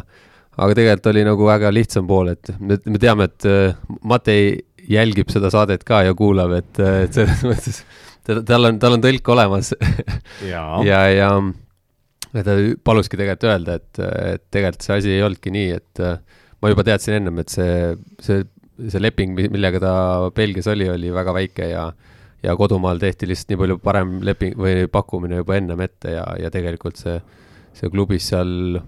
aga tegelikult oli nagu väga lihtsam pool, et me, me teame, et äh, Matei jälgib seda saadet ka ja kuulab, et, et selles mõttes tal on, tal on tõlk olemas ja, ja, ja ja ta paluski tegelikult öelda, et, et tegelikult see asi ei olnudki nii, et ma juba teadsin ennem, et see, see see leping, millega ta Belgias oli, oli väga väike ja ja kodumaal tehti lihtsalt nii palju parem leping või pakkumine juba ennem ette ja, ja tegelikult see, see klubis seal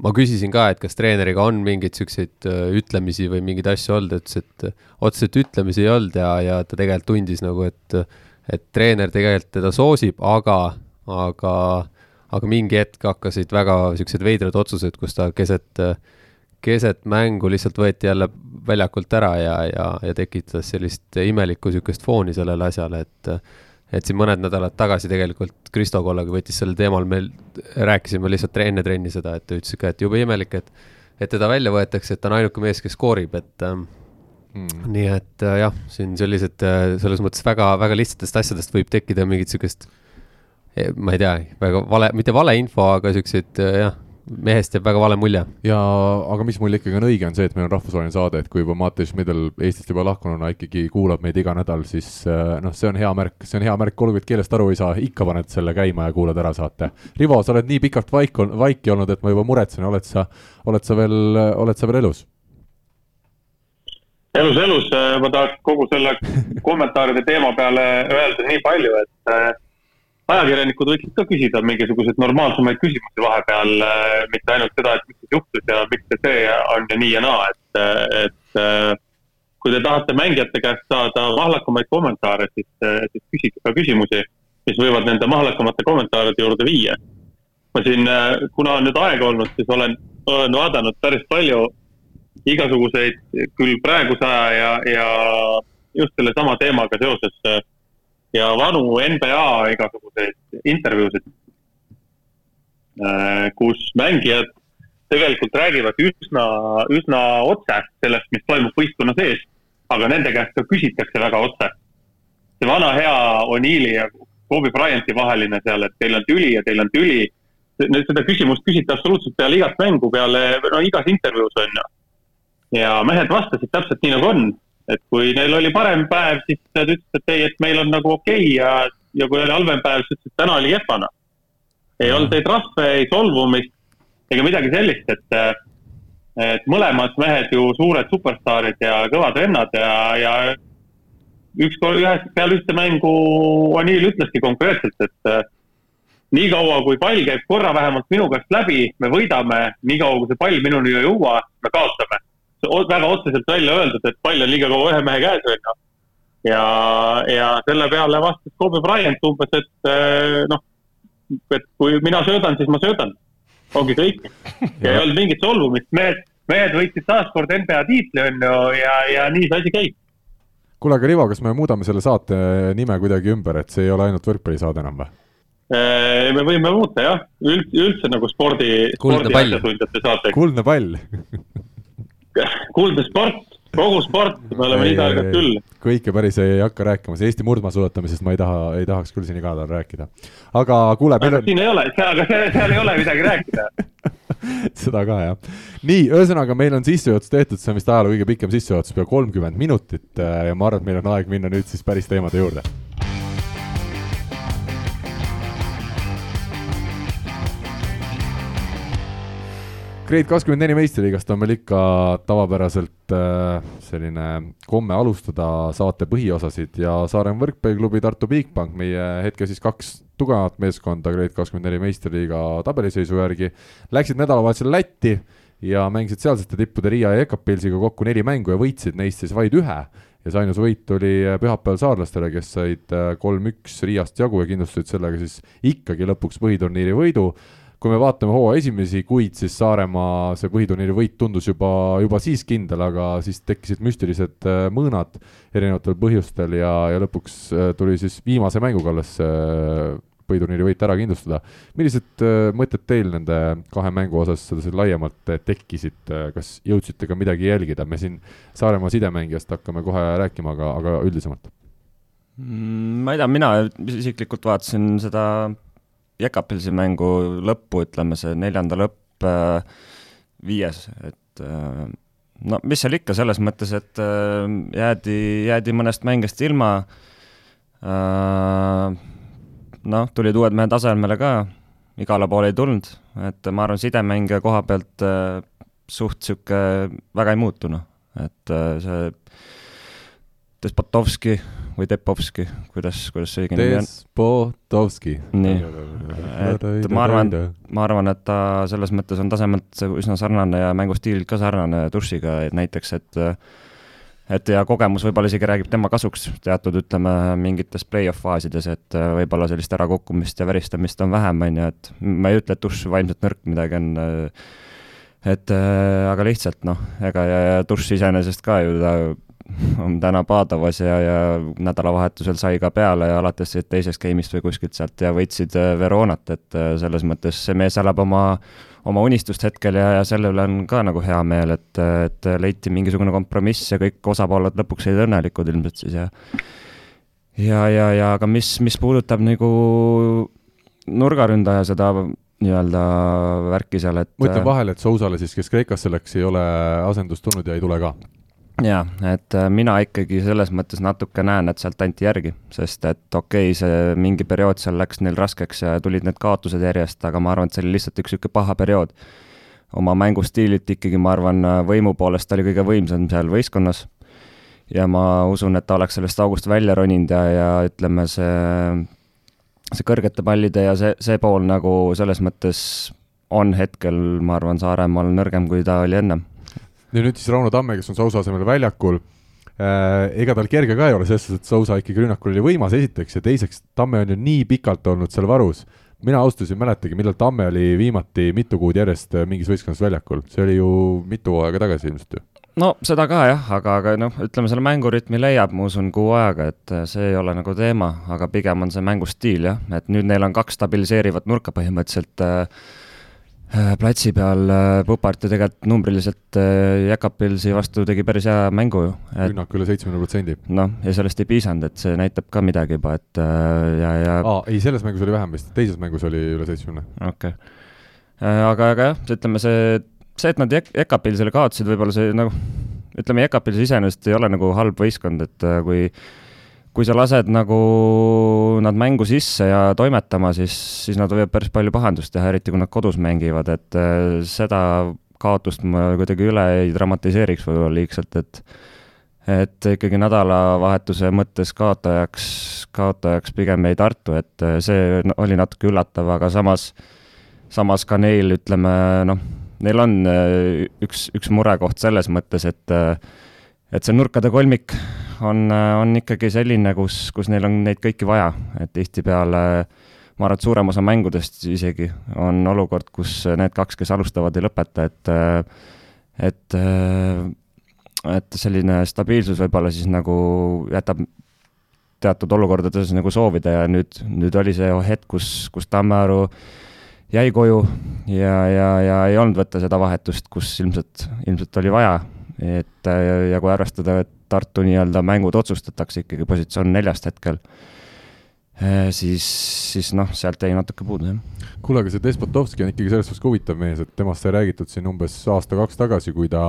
ma küsisin ka, et kas treeneriga on mingeid siukseid äh, ütlemisi või mingeid asju olnud, ütles, et otseselt ütlemisi ei olnud ja, ja ta tegelikult tundis nagu, et, et treener tegelikult teda soosib, aga, aga, aga mingi hetk hakkasid väga siuksed veidrad otsused, kus ta keset äh, keset mängu lihtsalt võeti jälle väljakult ära ja, ja, ja tekitas sellist imelikku niisugust fooni sellele asjale, et et siin mõned nädalad tagasi tegelikult Kristo Kollaga võttis sellel teemal, me rääkisime lihtsalt enne trenni seda, et ta ütles ikka, et jube imelik, et et teda välja võetakse, et ta on ainuke mees, kes skoorib, et mm.. nii et äh, jah, siin sellised äh, selles mõttes väga-väga lihtsatest asjadest võib tekkida mingit sihukest, eh, ma ei tea, väga vale, mitte valeinfo, aga siukseid äh, jah mehest jääb väga vale mulje. ja, aga mis mul ikkagi on õige, on see, et meil on rahvusvaheline saade, et kui juba Mattias Schmidl Eestist juba lahkununa ikkagi kuulab meid iga nädal, siis noh, see on hea märk, see on hea märk, olgugi et keelest aru ei saa, ikka paned selle käima ja kuulad ära saate. Rivo, sa oled nii pikalt vaik, vaiki olnud, et ma juba muretsen, oled sa, oled sa veel, oled sa veel elus? elus, elus äh, ma tahaks kogu selle kommentaaride teema peale öelda nii palju, et äh, ajakirjanikud võiksid ka küsida mingisuguseid normaalsemaid küsimusi vahepeal, äh, mitte ainult seda, et mis siis juhtus ja miks see see on ja nii ja naa, et, et kui te tahate mängijate käest saada mahlakamaid kommentaare, siis, siis küsige ka küsimusi, mis võivad nende mahlakamate kommentaaride juurde viia. ma siin, kuna on nüüd aega olnud, siis olen, olen vaadanud päris palju igasuguseid küll praeguse aja ja, ja just sellesama teemaga seoses ja vanu NBA igasuguseid intervjuusid, äh, kus mängijad tegelikult räägivad üsna, üsna otse sellest, mis toimub võistkonna sees, aga nende käest ka küsitakse väga otse. see vana hea O'Neill'i ja Kobe Bryanti vaheline seal, et teil on tüli ja teil on tüli. seda küsimust küsiti absoluutselt peale igat mängu, peale, no igas intervjuus on ju ja mehed vastasid täpselt nii, nagu on. Et kui neil oli parem päev, siis nad ütlesid, et ei, et meil on nagu okei okay ja, ja kui oli halvem päev, siis ütlesid, et täna oli kehvana. ei olnud ei trahve, ei solvumist ega midagi sellist, et, et mõlemad mehed ju suured superstaarid ja kõvad vennad ja, ja ükskord, ühes, peale ühte mängu O'Neill ütleski konkreetselt, et niikaua kui pall käib korra vähemalt minu käest läbi, me võidame, niikaua kui see pall minuni ei jõua, me kaotame väga otseselt välja öeldud, et pall on liiga kaua ühe mehe käes, on ju. ja, ja selle peale vastas Kobe Bryant umbes, et eh, noh, et kui mina söödan, siis ma söödan. ongi kõik. ja ei olnud mingit solvumist, mehed, mehed võitsid taaskord NBA tiitli, on ju, ja, ja nii see asi käib. kuule, aga Rivo, kas me muudame selle saate nime kuidagi ümber, et see ei ole ainult võrkpallisaade enam või? Eh, me võime muuta jah, üldse, üldse nagu spordi, spordi asjatundjate saateks. kuldne pall kuldne sport, kogu sport, me oleme nii targad küll. kõike päris ei hakka rääkima, see Eesti murdmaasuusatamisest ma ei taha, ei tahaks küll siin iga nädal rääkida. aga kuule. on... siin ei ole, seal, seal ei ole midagi rääkida seda ka jah. nii, ühesõnaga meil on sissejuhatus tehtud, see on vist ajaloo kõige pikem sissejuhatus, pea kolmkümmend minutit ja ma arvan, et meil on aeg minna nüüd siis päris teemade juurde Grade kakskümmend neli meistriliigast on meil ikka tavapäraselt äh, selline komme alustada saate põhiosasid ja Saaremaa võrkpalliklubi Tartu Bigbank, meie hetkel siis kaks tugevat meeskonda Grade kakskümmend neli meistriliiga tabeliseisu järgi, läksid nädalavahetusel Lätti ja mängisid sealsete tippude Riia ja Ekapilsiga kokku neli mängu ja võitsid neist siis vaid ühe. Ja see ainus võit oli pühapäeval saarlastele, kes said äh, kolm-üks Riiast jagu ja kindlustasid sellega siis ikkagi lõpuks põhiturniiri võidu kui me vaatame hooaja esimesi kuid, siis Saaremaa see põhiturniiri võit tundus juba, juba siis kindel, aga siis tekkisid müstilised äh, mõõnad erinevatel põhjustel ja, ja lõpuks äh, tuli siis viimase mänguga alles äh, põhiturniiri võit ära kindlustada. millised mõtted teil nende kahe mängu osas sedasi laiemalt tekkisid, kas jõudsite ka midagi jälgida, me siin Saaremaa sidemängijast hakkame kohe rääkima, aga, aga üldisemalt? Mm, ma ei tea, mina isiklikult vaatasin seda Jekapilsi mängu lõppu, ütleme see neljanda lõpp, äh, viies, et äh, no mis seal ikka, selles mõttes, et äh, jäädi, jäädi mõnest mängijast ilma, noh, tulid uued mehed asemele ka, igale poole ei tulnud, et ma arvan, sidemängija koha pealt suht niisugune väga ei muutu, noh, et see Despotovski või Depovski, kuidas, kuidas see õige nimi on? Despotovski. nii, et ma arvan, ma arvan, et ta selles mõttes on tasemelt üsna sarnane ja mängustiililt ka sarnane Dušiga, et näiteks, et et ja kogemus võib-olla isegi räägib tema kasuks teatud, ütleme, mingites play-off faasides, et võib-olla sellist ärakukkumist ja väristamist on vähem, on ju, et ma ei ütle, et Duš vaimselt nõrk midagi on, et aga lihtsalt noh, ega ja, ja Duš iseenesest ka ju ta on täna Padovas ja, ja nädalavahetusel sai ka peale ja alates teisest game'ist või kuskilt sealt ja võitsid äh, Veronat, et äh, selles mõttes see mees elab oma, oma unistust hetkel ja, ja selle üle on ka nagu hea meel, et, et leiti mingisugune kompromiss ja kõik osapooled lõpuks jäid õnnelikud ilmselt siis ja ja, ja, ja aga mis, mis puudutab nagu nurgaründaja seda nii-öelda värki seal, et. ma ütlen vahele, et Sousale siis, kes Kreekasse läks, ei ole asendust tulnud ja ei tule ka jaa, et äh, mina ikkagi selles mõttes natuke näen, et sealt anti järgi, sest et okei okay,, see mingi periood seal läks neil raskeks ja tulid need kaotused järjest, aga ma arvan, et see oli lihtsalt üks niisugune paha periood. oma mängustiililt ikkagi, ma arvan, võimu poolest oli kõige võimsam seal võistkonnas ja ma usun, et ta oleks sellest august välja roninud ja, ja ütleme, see, see kõrgete pallide ja see, see pool nagu selles mõttes on hetkel, ma arvan, Saaremaal nõrgem, kui ta oli ennem ja nüüd siis Rauno Tamme, kes on Sousa asemel väljakul äh,, ega tal kerge ka ei ole, selles suhtes, et Sousa ikkagi rünnakul oli võimas esiteks ja teiseks, Tamme on ju nii pikalt olnud seal varus. mina ausalt öeldes ei mäletagi, millal Tamme oli viimati mitu kuud järjest äh, mingis võistkonnas väljakul, see oli ju mitu aega tagasi ilmselt ju. No seda ka jah, aga, aga noh, ütleme selle mängurütmi leiab, ma usun, kuu ajaga, et äh, see ei ole nagu teema, aga pigem on see mängustiil jah, et nüüd neil on kaks stabiliseerivat nurka põhimõtteliselt Äh, platsi peal äh, Pupart ju tegelikult numbriliselt äh, Jakapilsi vastu tegi päris hea mängu ju. rünnak üle seitsmekümne protsendi. noh, ja sellest ei piisanud, et see näitab ka midagi juba, et ja, ja aa, ei, selles mängus oli vähem vist, teises mängus oli üle seitsmekümne. okei okay.. aga, aga jah, ütleme see, see, et nad Jakapilsile kaotasid, võib-olla see nagu, ütleme, Jakapils iseenesest ei ole nagu halb võistkond, et kui kui sa lased nagu nad mängu sisse ja toimetama, siis, siis nad võivad päris palju pahandust teha, eriti kui nad kodus mängivad, et äh, seda kaotust ma kuidagi üle ei dramatiseeriks võib-olla liigselt, et et ikkagi nädalavahetuse mõttes kaotajaks, kaotajaks pigem jäi Tartu, et äh, see oli natuke üllatav, aga samas, samas ka neil, ütleme noh, neil on äh, üks, üks murekoht selles mõttes, et et see nurkade kolmik on, on ikkagi selline, kus, kus neil on neid kõiki vaja, et tihtipeale ma arvan, et suurem osa mängudest isegi on olukord, kus need kaks, kes alustavad, ei lõpeta, et et, et selline stabiilsus võib-olla siis nagu jätab teatud olukordades nagu soovida. Ja nüüd, nüüd oli see hetk, kus, kus Tammearu jäi koju ja, ja, ja ei olnud võtta seda vahetust, kus ilmselt, ilmselt oli vaja. Et ja kui arvestada, et Tartu nii-öelda mängud otsustatakse ikkagi positsioon neljast hetkel, eh, siis, siis noh, sealt jäi natuke puudu, jah. kuule, aga see Despotovski on ikkagi selles suhtes huvitav mees, et temast sai räägitud siin umbes aasta-kaks tagasi, kui ta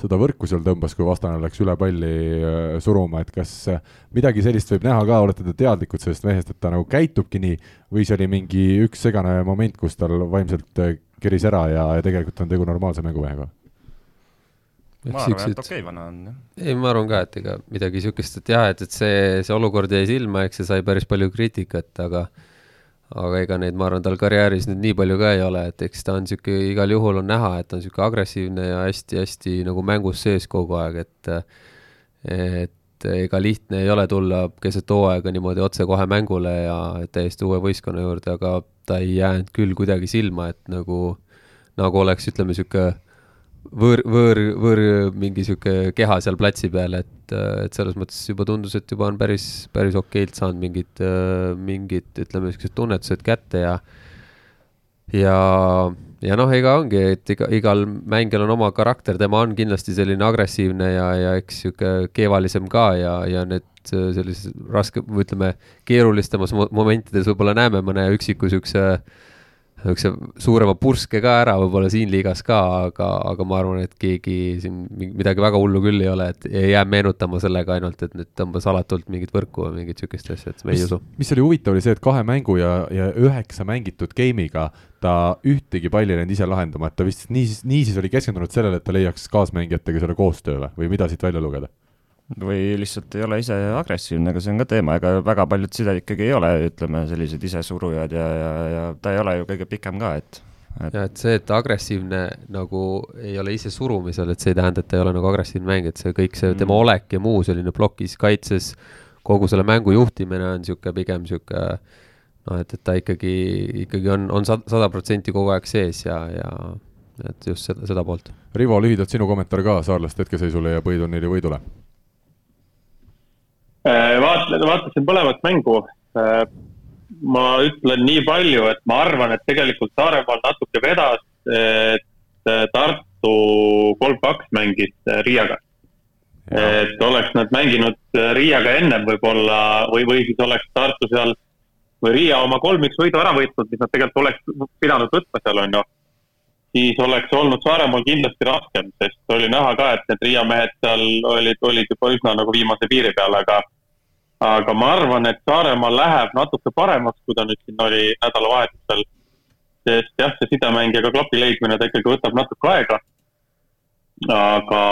seda võrku seal tõmbas, kui vastane läks üle palli äh, suruma, et kas midagi sellist võib näha ka, olete te teadlikud sellest mehest, et ta nagu käitubki nii või see oli mingi üks segane moment, kus tal vaimselt äh, keris ära ja, ja tegelikult on tegu normaalse mängumehega? Ma arvan, et okei okay, vana on, jah. ei, ma arvan ka, et ega midagi niisugust, et jah, et, et see, see olukord jäi silma, eks see sai päris palju kriitikat, aga aga ega neid, ma arvan, tal karjääris nüüd nii palju ka ei ole, et eks ta on niisugune, igal juhul on näha, et ta on niisugune agressiivne ja hästi-hästi nagu mängus sees kogu aeg, et et ega lihtne ei ole tulla keset hooaega niimoodi otsekohe mängule ja täiesti uue võistkonna juurde, aga ta ei jäänud küll kuidagi silma, et nagu, nagu oleks, ütleme, niisugune võõr, võõr, võõr mingi sihuke keha seal platsi peal, et, et selles mõttes juba tundus, et juba on päris, päris okeilt saanud mingid, mingid, ütleme, siuksed tunnetused kätte ja ja, ja noh, ega ongi, et iga, igal mängijal on oma karakter, tema on kindlasti selline agressiivne ja, ja eks sihuke keevalisem ka ja, ja need sellises raske, ütleme, keerulistemas momentides võib-olla näeme mõne üksiku siukse äh, niisuguse suurema purske ka ära võib-olla siin liigas ka, aga, aga ma arvan, et keegi siin midagi väga hullu küll ei ole, et ei jää meenutama sellega ainult, et nüüd tõmbas alatult mingit võrku või mingit niisugust asja, et me ei usu. mis oli huvitav, oli see, et kahe mängu ja, ja üheksa mängitud game'iga ta ühtegi palli ei läinud ise lahendama, et ta vist nii, niisiis oli keskendunud sellele, et ta leiaks kaasmängijatega selle koostöö või, või mida siit välja lugeda? Või lihtsalt ei ole ise agressiivne, aga see on ka teema, ega väga paljud sided ikkagi ei ole, ütleme, sellised isesurujad ja, ja, ja ta ei ole ju kõige pikem ka, et, et.... ja et see, et agressiivne nagu ei ole ise surumisel, et see ei tähenda, et ta ei ole nagu agressiivne mäng, et see kõik see mm. tema olek ja muu selline plokis, kaitses, kogu selle mängu juhtimine on niisugune pigem niisugune noh, et, et ta ikkagi, ikkagi on, on sada protsenti kogu aeg sees ja, ja et just seda, seda poolt. Rivo, lühidalt sinu kommentaar ka saarlaste hetkeseisule ja põhiturniiri võidule vaat-, vaatasin põlevat mängu. Äh, ma ütlen nii palju, et ma arvan, et tegelikult Saaremaal natuke vedas et Tartu kolm-kaks mängis Riiaga. et oleks nad mänginud Riiaga ennem võib-olla või, või siis oleks Tartu seal või Riia oma kolm-üks võidu ära võitnud, mis nad tegelikult oleks pidanud võtma seal, on ju siis oleks olnud Saaremaal kindlasti raskem, sest oli näha ka, et need Riia mehed seal olid, olid juba üsna nagu viimase piiri peal, aga aga ma arvan, et Saaremaal läheb natuke paremaks, kui ta nüüd siin oli nädalavahetusel. sest jah, see sidemängija klapi leidmine, ta ikkagi võtab natuke aega. aga,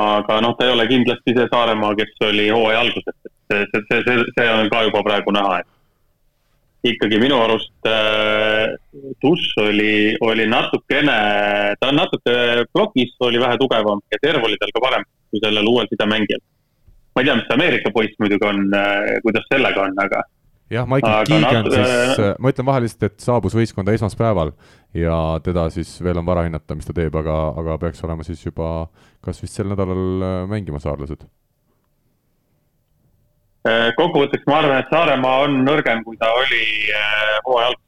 aga noh, ta ei ole kindlasti see Saaremaa, kes oli hooaja alguses, et see, see, see, see on ka juba praegu näha, et ikkagi minu arust äh, Tuss oli, oli natukene, ta on natuke plokis oli vähe tugevam ja serv oli tal ka parem kui sellel uuel sidemängijal. ma ei tea, mis Ameerika poiss muidugi on äh,, kuidas sellega on, aga. jah, Michael Keegan siis äh,, ma ütlen vahele lihtsalt, et saabus võistkonda esmaspäeval ja teda siis veel on vara hinnata, mis ta teeb, aga, aga peaks olema siis juba kas vist sel nädalal äh, mängimas saarlased kokkuvõtteks ma arvan, et Saaremaa on nõrgem, kui ta oli äh, hooaja alguses.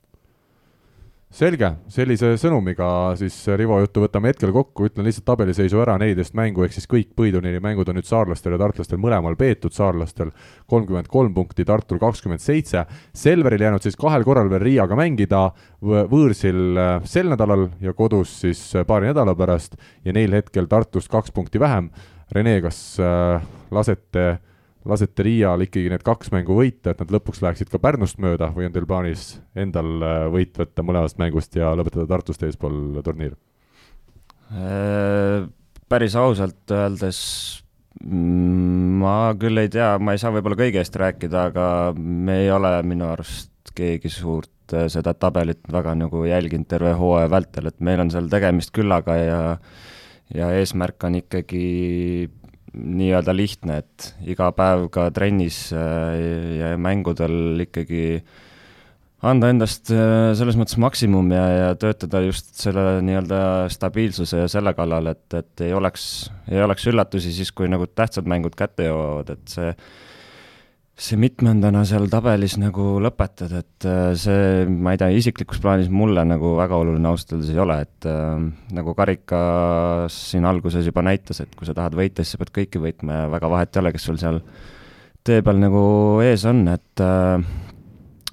Selge, sellise sõnumiga siis Rivo juttu võtame hetkel kokku, ütlen lihtsalt tabeliseisu ära, neliteist mängu, ehk siis kõik põhiturniiri mängud on nüüd saarlastel ja tartlastel mõlemal peetud, saarlastel kolmkümmend kolm punkti, Tartul kakskümmend seitse. Selveril jäänud siis kahel korral veel Riiaga mängida, võõrsil äh, sel nädalal ja kodus siis paari nädala pärast. Ja neil hetkel Tartust kaks punkti vähem. Rene, kas äh, lasete Riial ikkagi need kaks mängu võita, et nad lõpuks läheksid ka Pärnust mööda või on teil plaanis endal äh, võit võtta mõlemast mängust ja lõpetada Tartust eespool turniir? Äh, päris ausalt öeldes mm, ma küll ei tea, ma ei saa võib-olla kõige eest rääkida, aga me ei ole minu arust keegi suurt äh, seda tabelit väga nagu jälginud terve hooaja vältel, et meil on seal tegemist küllaga ja ja eesmärk on ikkagi nii-öelda lihtne, et iga päev ka trennis äh, ja mängudel ikkagi anda endast äh, selles mõttes maksimum ja, ja töötada just selle nii-öelda stabiilsuse ja selle kallal, et, et ei oleks, ei oleks üllatusi siis, kui nagu tähtsad mängud kätte jõuavad, et see see mitmendana seal tabelis nagu lõpetad, et äh, see, ma ei tea, isiklikus plaanis mulle nagu väga oluline ausalt öeldes ei ole, et äh, nagu Karikas siin alguses juba näitas, et kui sa tahad võita, siis sa pead kõiki võitma ja väga vahet ei ole, kes sul seal tee peal nagu ees on, et äh,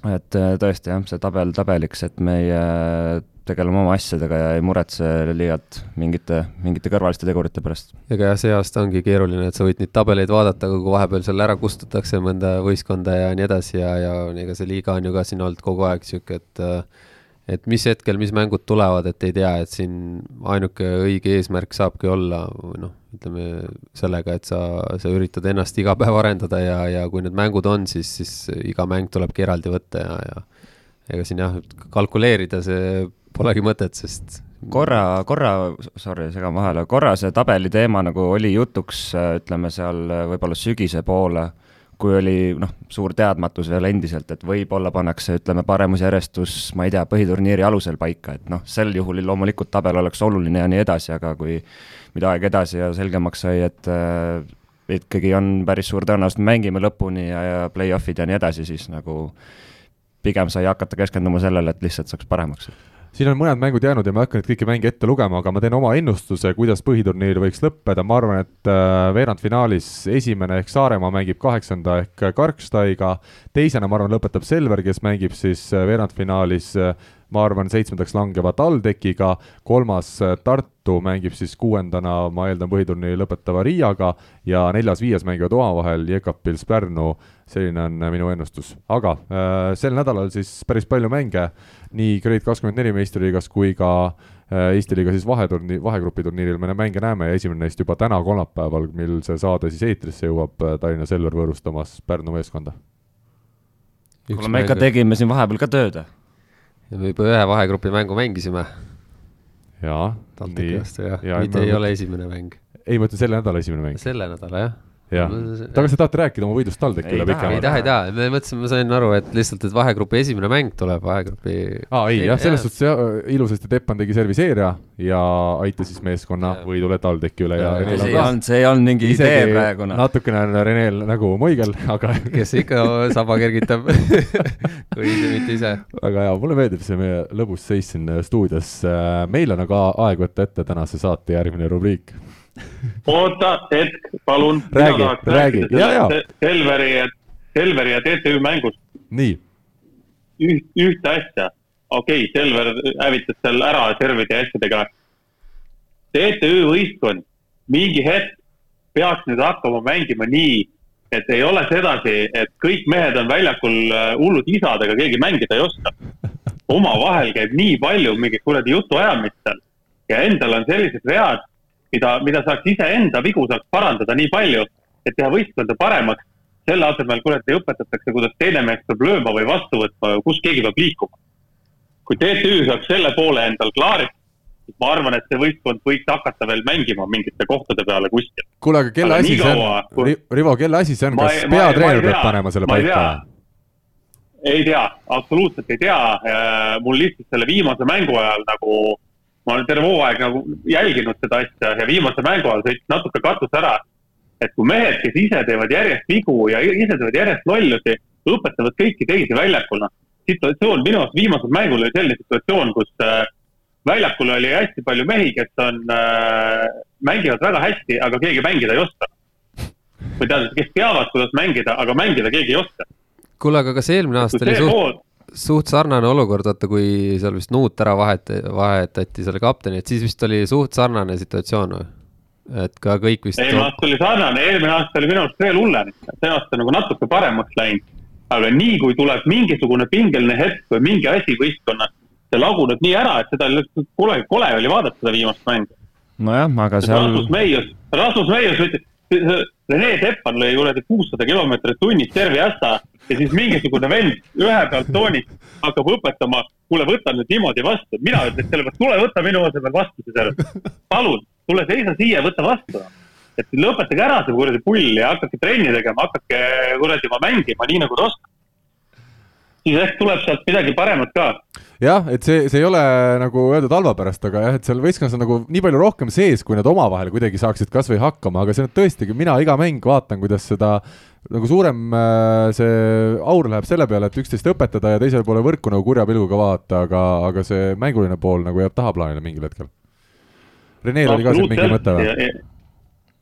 et äh, tõesti jah, see tabel tabeliks, et meie tegeleme oma asjadega ja ei muretse liialt mingite, mingite kõrvaliste tegurite pärast. ega jah, see aasta ongi keeruline, et sa võid neid tabeleid vaadata, aga kui vahepeal seal ära kustutatakse mõnda võistkonda ja nii edasi ja, ja ega see liiga on ju ka siin olnud kogu aeg niisugune, et et mis hetkel, mis mängud tulevad, et ei tea, et siin ainuke õige eesmärk saabki olla noh, ütleme sellega, et sa, sa üritad ennast iga päev arendada ja, ja kui need mängud on, siis, siis iga mäng tulebki eraldi võtta ja, ja ega siin jah, kalkuleerida see polegi mõtet, sest korra, korra, sorry, segan vahele, korra see tabeli teema nagu oli jutuks, ütleme seal võib-olla sügise poole, kui oli noh, suur teadmatus veel endiselt, et võib-olla pannakse, ütleme, paremusjärjestus, ma ei tea, põhiturniiri alusel paika, et noh, sel juhul loomulikult tabel oleks oluline ja nii edasi, aga kui mida aeg edasi ja selgemaks sai, et äh, ikkagi on päris suur tõenäosus, et mängime lõpuni ja, ja play-off'id ja nii edasi, siis nagu pigem sai hakata keskenduma sellele, et lihtsalt saaks paremaks siin on mõned mängud jäänud ja ma ei hakka neid kõiki mänge ette lugema, aga ma teen oma ennustuse, kuidas põhiturniir võiks lõppeda, ma arvan, et äh, veerandfinaalis esimene ehk Saaremaa mängib kaheksanda ehk Karkstaiga, teisena ma arvan, lõpetab Selver, kes mängib siis äh, veerandfinaalis äh, ma arvan, seitsmendaks langeva TalTechiga, kolmas Tartu mängib siis kuuendana, ma eeldan, põhiturniiri lõpetava Riiaga ja neljas-viies mängivad omavahel Jekapils Pärnu, selline on minu ennustus. aga äh, sel nädalal siis päris palju mänge nii Grade kakskümmend neli meistriliigas kui ka äh, Eesti liiga siis vaheturni-, vahegrupi turniiril me mänge näeme ja esimene neist juba täna, kolmapäeval, mil see saade siis eetrisse jõuab, äh, Tallinna Selver võõrustamas Pärnu meeskonda. kuule, me ikka tegime siin vahepeal ka tööd. Ja me juba ühe vahegrupi mängu mängisime. jaa. TalTechi vastu jah ja, mitte ei ole esimene mäng. ei, ma ütlen selle nädala esimene mäng. selle nädala jah jah, aga sa tahate rääkida oma võidust TalTechi üle pikemalt? ei taha, ei taha, me mõtlesime, ma sain aru, et lihtsalt, et vahegrupi esimene mäng tuleb, vahegrupi. aa ei, jah, selles suhtes jah, ilusasti Teppan tegi serviseeria ja aitas siis meeskonna ja. võidule TalTechi üle ja, ja. see ei olnud, see ei olnud mingi idee praegu. Noh. natukene on Renel nägu moigel, aga kes ikka saba kergitab kui mitte ise. väga hea, mulle meeldib see meie lõbus seis siin stuudios. meil on aga aeg võtta ette tänase saate järgmine rubriik oota hetk, palun. räägi, räägi, ja, ja. Selveri, Selveri ja TTÜ mängust. nii. üht, ühte asja, okei okay,, Selver hävitas seal ära servide ja asjadega. TTÜ võistkond mingi hetk peaks nüüd hakkama mängima nii, et ei ole sedasi, et kõik mehed on väljakul äh, hullud isad, aga keegi mängida ei oska. omavahel käib nii palju mingit kuradi jutuajamist seal ja endal on sellised read mida, mida saaks iseenda vigu saaks parandada nii palju, et teha võistkonda paremaks. selle asemel, kuradi, õpetatakse, kuidas teine mees peab lööma või vastu võtma, kus keegi peab liikuma. kui TTÜ saaks selle poole endal klaariks, siis ma arvan, et see võistkond võiks hakata veel mängima mingite kohtade peale kuskil. kuule, aga kelle asi see on kui..., Rivo, kelle asi see on, kas peatreener peab panema selle paika? ei tea, absoluutselt ei tea. mul lihtsalt selle viimase mängu ajal nagu ma olen terve hooaeg nagu jälginud seda asja ja viimase mängu ajal sõitis natuke katus ära. et kui mehed, kes ise teevad järjest vigu ja ise teevad järjest lollusi, õpetavad kõiki teisi väljakul, noh. situatsioon minu arust viimasel mängul oli selline situatsioon, kus äh, väljakul oli hästi palju mehi, kes on äh,, mängivad väga hästi, aga keegi mängida ei oska. või tähendab, kes teavad, kuidas mängida, aga mängida keegi ei oska. kuule, aga kas eelmine aasta oli suht, suht sarnane olukord, vaata kui seal vist Nuut ära vahet-, vahetati selle kapteni, et siis vist oli suht sarnane situatsioon või? et ka kõik vist. eelmine aasta oli sarnane, eelmine aasta oli minu arust veel hullem, see aasta nagu natuke paremaks läinud. aga nii kui tuleb mingisugune pingeline hetk või mingi asi võistkonnas, see laguneb nii ära, et seda kole, kole oli vaadata seda viimast mängu. nojah, aga seal. Rasmus Meius, Rasmus Meius ütles, Rene Teppan lõi kuradi kuussada kilomeetrit tunnis terve ässa ja siis mingisugune vend ühe pealt toonist hakkab õpetama, kuule, võta nüüd niimoodi vastu. mina ütleks selle peale, tule võta minu asemel vastu see serv. palun, tule seisa siia, võta vastu. et lõpetage ära see kuradi pull ja hakake trenni tegema, hakake kuradi mängima nii, nagu te oskate siis ehk tuleb sealt midagi paremat ka. jah, et see, see ei ole nagu öeldud halva pärast, aga jah, et seal võistkonnas on nagu nii palju rohkem sees, kui nad omavahel kuidagi saaksid kasvõi hakkama, aga see on tõesti, mina iga mäng vaatan, kuidas seda nagu suurem äh, see aur läheb selle peale, et üksteist õpetada ja teisele poole võrku nagu kurja pilguga vaadata, aga, aga see mänguline pool nagu jääb tahaplaanile mingil hetkel. Reneel oli ka siin mingi mõte või?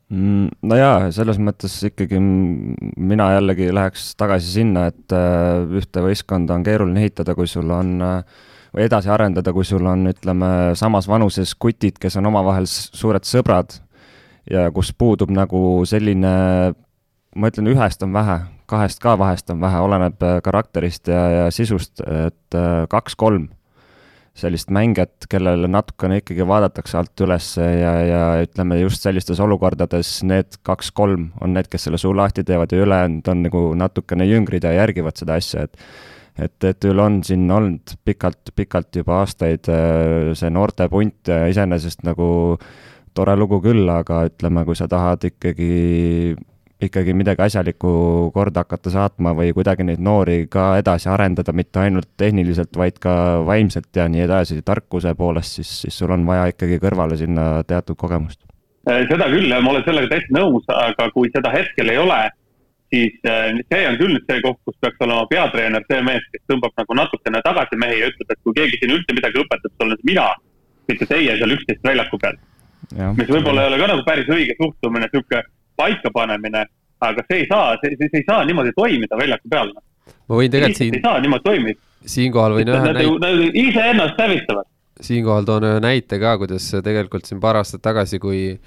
Mm, no jaa, selles mõttes ikkagi mina jällegi läheks tagasi sinna, et äh, ühte võistkonda on keeruline ehitada, kui sul on äh, või edasi arendada, kui sul on, ütleme, samas vanuses kutid, kes on omavahel suured sõbrad ja kus puudub nagu selline, ma ütlen, ühest on vähe, kahest ka vahest on vähe, oleneb äh, karakterist ja, ja sisust, et kaks-kolm sellist mängijat, kellele natukene ikkagi vaadatakse alt üles ja, ja ütleme just sellistes olukordades need kaks-kolm on need, kes selle suu lahti teevad ja ülejäänud on nagu natukene jüngrid ja järgivad seda asja, et et, et üle on siin olnud pikalt, pikalt juba aastaid äh, see noortepunt iseenesest nagu tore lugu küll, aga ütleme, kui sa tahad ikkagi ikkagi midagi asjalikku korda hakata saatma või kuidagi neid noori ka edasi arendada, mitte ainult tehniliselt, vaid ka vaimselt ja nii edasi, tarkuse poolest, siis, siis sul on vaja ikkagi kõrvale sinna teatud kogemust. Äh, seda küll ma olen sellega täiesti nõus, aga kui seda hetkel ei ole, siis äh, see on küll nüüd see koht, kus peaks olema peatreener, see mees, kes tõmbab nagu natukene tagasi mehi ja ütleb, et kui keegi siin üldse midagi õpetab, siis olen see mina, mitte teie seal üksteist väljaku peal. mis võib-olla ei ole ka nagu päris õige suhtumine, sihuke paikapanemine, aga see ei saa, see, see ei saa niimoodi toimida väljaku peal. ma võin tegelikult siin. ei saa niimoodi toimida. siinkohal võin ühe näite. Nad iseennast hävitavad. siinkohal toon ühe näite ka, kuidas tegelikult siin paar aastat tagasi, kui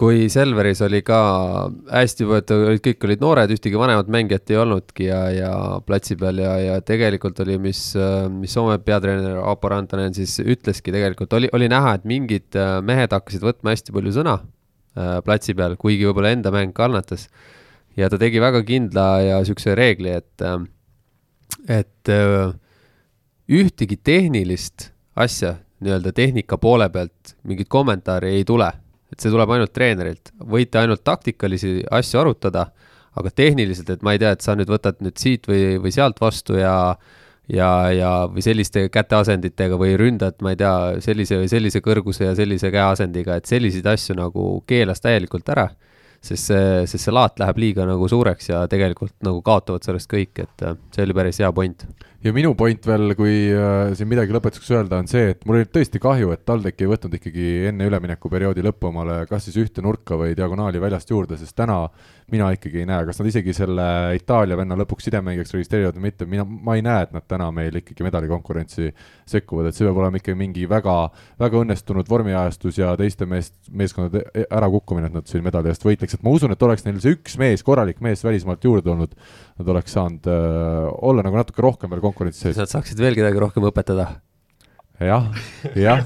kui Selveris oli ka hästi võetud, kõik olid noored, ühtegi vanemat mängijat ei olnudki ja, ja platsi peal ja, ja tegelikult oli, mis, mis Soome peatreener Aapo Rantanen siis ütleski tegelikult, oli, oli näha, et mingid mehed hakkasid võtma hästi palju sõna platsi peal, kuigi võib-olla enda mäng kannatas. ja ta tegi väga kindla ja niisuguse reegli, et, äh, et äh, ühtegi tehnilist asja nii-öelda tehnika poole pealt mingit kommentaari ei tule. et see tuleb ainult treenerilt, võite ainult taktikalisi asju arutada, aga tehniliselt, et ma ei tea, et sa nüüd võtad nüüd siit või, või sealt vastu ja ja, ja või selliste käteasenditega või ründad, ma ei tea, sellise või sellise kõrguse ja sellise käeasendiga, et selliseid asju nagu keelas täielikult ära sest see, sest see laat läheb liiga nagu suureks ja tegelikult nagu kaotavad sellest kõik, et äh, see oli päris hea point ja minu point veel, kui äh, siin midagi lõpetuseks öelda, on see, et mul oli tõesti kahju, et TalTech ei võtnud ikkagi enne üleminekuperioodi lõppu omale kas siis ühte nurka või diagonaali väljast juurde, sest täna mina ikkagi ei näe, kas nad isegi selle Itaalia venna lõpuks sidemängijaks registreerivad või mitte, mina, ma ei näe, et nad täna meil ikkagi medalikonkurentsi sekkuvad, et see peab olema ikkagi mingi väga, väga õnnestunud vormiajastus ja teiste meest, meeskondade ärakukkumine, et nad siin medali eest võitleks, et ma usun, et oleks neil see üks mees, korralik mees välismaalt juurde tulnud, nad oleks saanud äh, olla nagu natuke rohkem veel konkurentsis sees. Nad saaksid veel kedagi rohkem õpetada. jah, jah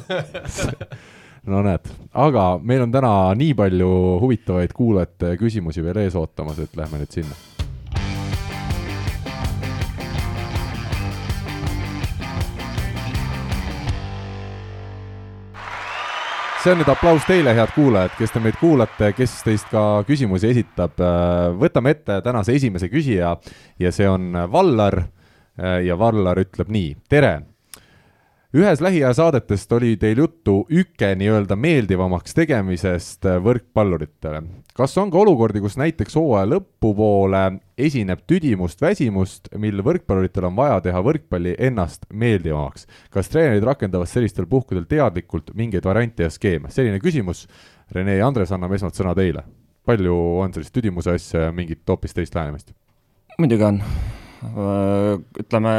no näed, aga meil on täna nii palju huvitavaid kuulajate küsimusi veel ees ootamas, et lähme nüüd sinna see on nüüd aplaus teile, head kuulajad, kes te meid kuulate, kes teist ka küsimusi esitab. võtame ette tänase esimese küsija ja see on Vallar ja Vallar ütleb nii, tere ühes lähiaja saadetest oli teil juttu üke nii-öelda meeldivamaks tegemisest võrkpalluritele. kas on ka olukordi, kus näiteks hooaja lõpupoole esineb tüdimust, väsimust, mil võrkpalluritel on vaja teha võrkpalli ennast meeldivamaks? kas treenerid rakendavad sellistel puhkudel teadlikult mingeid variante ja skeeme? selline küsimus. Rene ja Andres, anname esmalt sõna teile. palju on sellist tüdimuse asja ja mingit hoopis teist lähenemist? muidugi on ütleme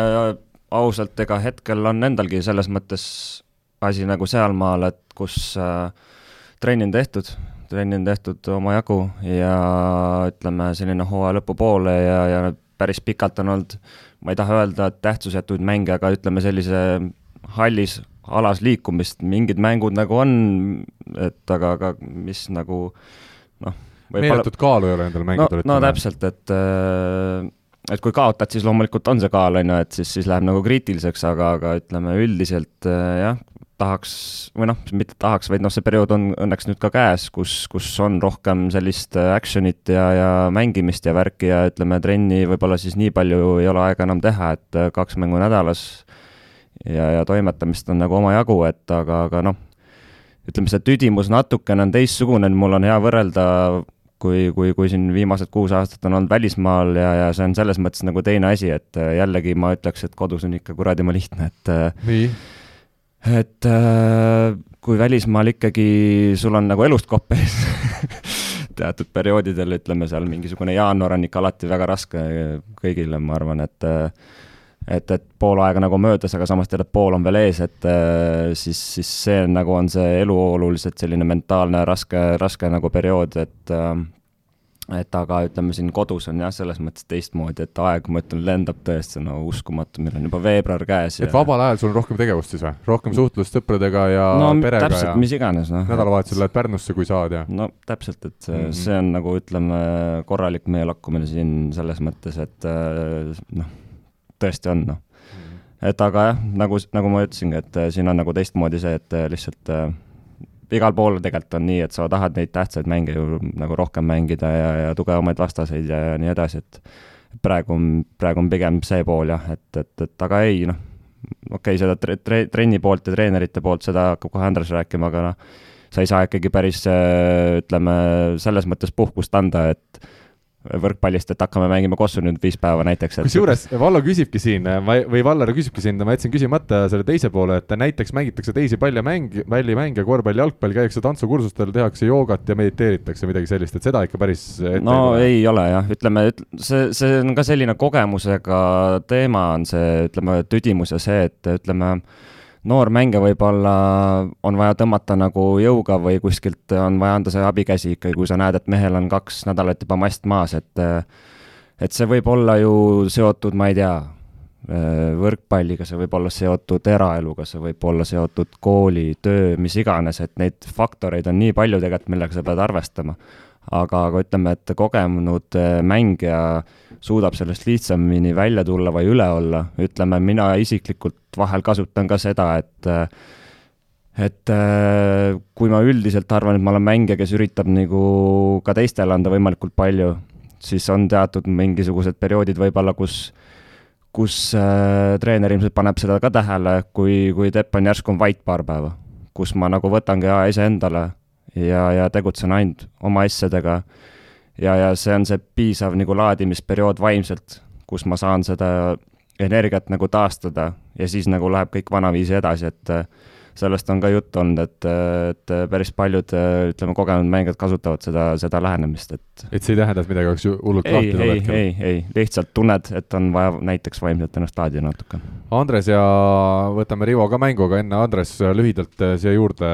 ausalt, ega hetkel on endalgi selles mõttes asi nagu sealmaal, et kus äh, trenni on tehtud, trenni on tehtud omajagu ja ütleme, selline hooaja lõpupoole ja, ja päris pikalt on olnud, ma ei taha öelda, et tähtsusetuid mänge, aga ütleme sellise hallis alas liikumist, mingid mängud nagu on, et aga, aga mis nagu noh. meeletut kaalu ei ole endal mängida no, no täpselt, et äh, et kui kaotad, siis loomulikult on see kaal, on ju, et siis, siis läheb nagu kriitiliseks, aga, aga ütleme üldiselt äh, jah, tahaks, või noh, mitte tahaks, vaid noh, see periood on õnneks nüüd ka käes, kus, kus on rohkem sellist äh, action'it ja, ja mängimist ja värki ja ütleme, trenni võib-olla siis nii palju ei ole aega enam teha, et äh, kaks mängu nädalas ja, ja toimetamist on nagu omajagu, et aga, aga noh, ütleme, see tüdimus natukene on teistsugune, mul on hea võrrelda kui, kui, kui siin viimased kuus aastat on olnud välismaal ja, ja see on selles mõttes nagu teine asi, et äh, jällegi ma ütleks, et kodus on ikka kuradi ma lihtne, et nii? Et äh, kui välismaal ikkagi sul on nagu elust kopp ees teatud perioodidel, ütleme seal mingisugune jaanuar on ikka alati väga raske kõigile, ma arvan, et et, et pool aega nagu möödas, aga samas tead, et pool on veel ees, et siis, siis see nagu on see elu oluliselt selline mentaalne raske, raske nagu periood, et et aga ütleme siin kodus on jah, selles mõttes teistmoodi, et aeg, ma ütlen, lendab tõesti no uskumatu, meil on juba veebruar käes. et ja... vabal ajal sul on rohkem tegevust siis või? rohkem suhtlust sõpradega ja no, perega täpselt, ja mis iganes, noh. nädalavahetusel lähed Pärnusse, kui saad ja. no täpselt, et see, mm -hmm. see on nagu ütleme, korralik meelakkumine siin selles mõttes, et noh, tõesti on, noh. -hmm. et aga jah, nagu, nagu ma ütlesingi, et siin on nagu teistmoodi see, et lihtsalt äh, igal pool tegelikult on nii, et sa tahad neid tähtsaid mänge ju nagu rohkem mängida ja, ja tugevamaid vastaseid ja, ja nii edasi, et praegu on, praegu on pigem see pool jah, et, et, et aga ei noh, okei okay,, seda tre, tre, trenni poolt ja treenerite poolt, seda hakkab kohe Andres rääkima, aga noh, sa ei saa ikkagi päris ütleme, selles mõttes puhkust anda, et võrkpallist, et hakkame mängima kossu nüüd viis päeva näiteks. kusjuures Vallo küsibki siin, või Vallar küsibki siin, ma jätsin küsimata selle teise poole, et näiteks mängitakse teisi pallimänge, pallimänge, korvpalli, jalgpalli, käiakse tantsukursustel, tehakse joogat ja mediteeritakse, midagi sellist, et seda ikka päris no ei, ei ole jah, ütleme, see, see on ka selline kogemusega teema, on see, ütleme, tüdimus ja see, et ütleme, noor mängija võib-olla on vaja tõmmata nagu jõuga või kuskilt on vaja anda see abikäsi ikkagi, kui sa näed, et mehel on kaks nädalat juba mast maas, et et see võib olla ju seotud, ma ei tea, võrkpalliga, see võib olla seotud eraeluga, see võib olla seotud kooli, töö, mis iganes, et neid faktoreid on nii palju tegelikult, millega sa pead arvestama. aga, aga ütleme, et kogenud mängija suudab sellest lihtsamini välja tulla või üle olla, ütleme, mina isiklikult vahel kasutan ka seda, et et kui ma üldiselt arvan, et ma olen mängija, kes üritab nagu ka teistele anda võimalikult palju, siis on teatud mingisugused perioodid võib-olla, kus kus äh, treener ilmselt paneb seda ka tähele, kui, kui Tepp on järsku on vait paar päeva, kus ma nagu võtangi aja iseendale ja, ja tegutsen ainult oma asjadega. Ja, ja see on see piisav nagu laadimisperiood vaimselt, kus ma saan seda energiat nagu taastada ja siis nagu läheb kõik vanaviisi edasi, et sellest on ka juttu olnud, et, et päris paljud, ütleme, kogenud mängijad kasutavad seda, seda lähenemist, et. et see ei tähenda, et midagi oleks hullult lahti tol hetkel? ei, ei, lihtsalt tunned, et on vaja näiteks vaimselt ennast laadida natuke. Andres ja võtame Rivo ka mängu, aga enne Andres lühidalt äh, siia juurde,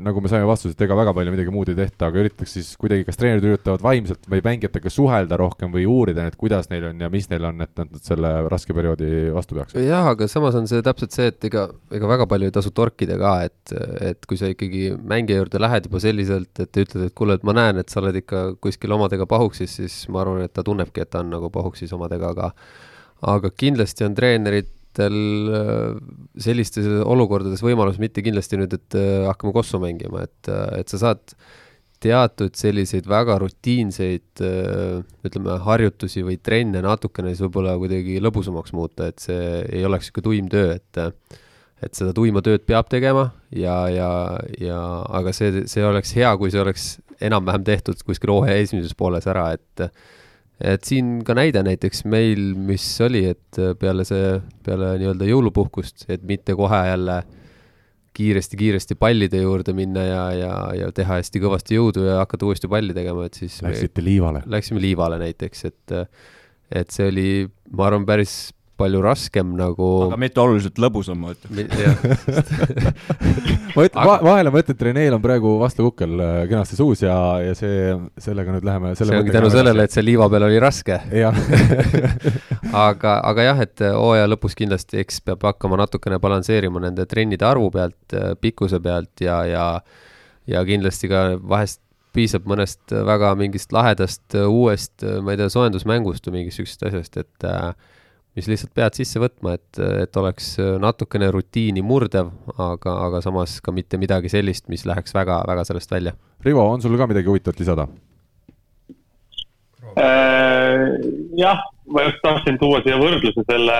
nagu me saime vastuse, et ega väga palju midagi muud ei tehta, aga üritaks siis kuidagi, kas treenerid üritavad vaimselt või mängijatega suhelda rohkem või uurida, et kuidas neil on ja mis neil on, et nad selle raske perioodi vastu peaksid? jah, aga samas on see täpselt see, et ega, ega väga palju ei tasu torkida rääkida ka, et, et kui sa ikkagi mängija juurde lähed juba selliselt, et ütled, et kuule, et ma näen, et sa oled ikka kuskil omadega pahuksis, siis ma arvan, et ta tunnebki, et ta on nagu pahuksis omadega, aga aga kindlasti on treeneritel äh, sellistes olukordades võimalus mitte kindlasti nüüd, et äh, hakkame kossu mängima, et, äh, et sa saad teatud selliseid väga rutiinseid ütleme, harjutusi või trenne natukene siis võib-olla kuidagi lõbusamaks muuta, et see ei oleks niisugune tuim töö, et et seda tuima tööd peab tegema ja, ja, ja aga see, see oleks hea, kui see oleks enam-vähem tehtud kuskil hooaja esimeses pooles ära, et et siin ka näide näiteks meil, mis oli, et peale see, peale nii-öelda jõulupuhkust, et mitte kohe jälle kiiresti-kiiresti pallide juurde minna ja, ja, ja teha hästi kõvasti jõudu ja hakata uuesti palli tegema, et siis Läksite liivale? Läksime liivale näiteks, et et see oli, ma arvan, päris palju raskem nagu. aga mitte oluliselt lõbusam, ma ütlen. ma ütlen va, vahele ma ütlen, et Reneel on praegu vastu kukkel äh, kenasti suus ja, ja see, sellega nüüd läheme. see ongi tänu sellele, et see liiva peal oli raske. aga, aga jah, et hooaja lõpus kindlasti eks peab hakkama natukene balansseerima nende trennide arvu pealt, äh, pikkuse pealt ja, ja, ja kindlasti ka vahest piisab mõnest väga mingist lahedast uuest, ma ei tea, soojendusmängust või mingist sihukesest asjast, et äh, mis lihtsalt pead sisse võtma, et, et oleks natukene rutiini murdev, aga, aga samas ka mitte midagi sellist, mis läheks väga, väga sellest välja. Rivo, on sul ka midagi huvitavat lisada äh,? jah, ma just tahtsin tuua siia võrdluse selle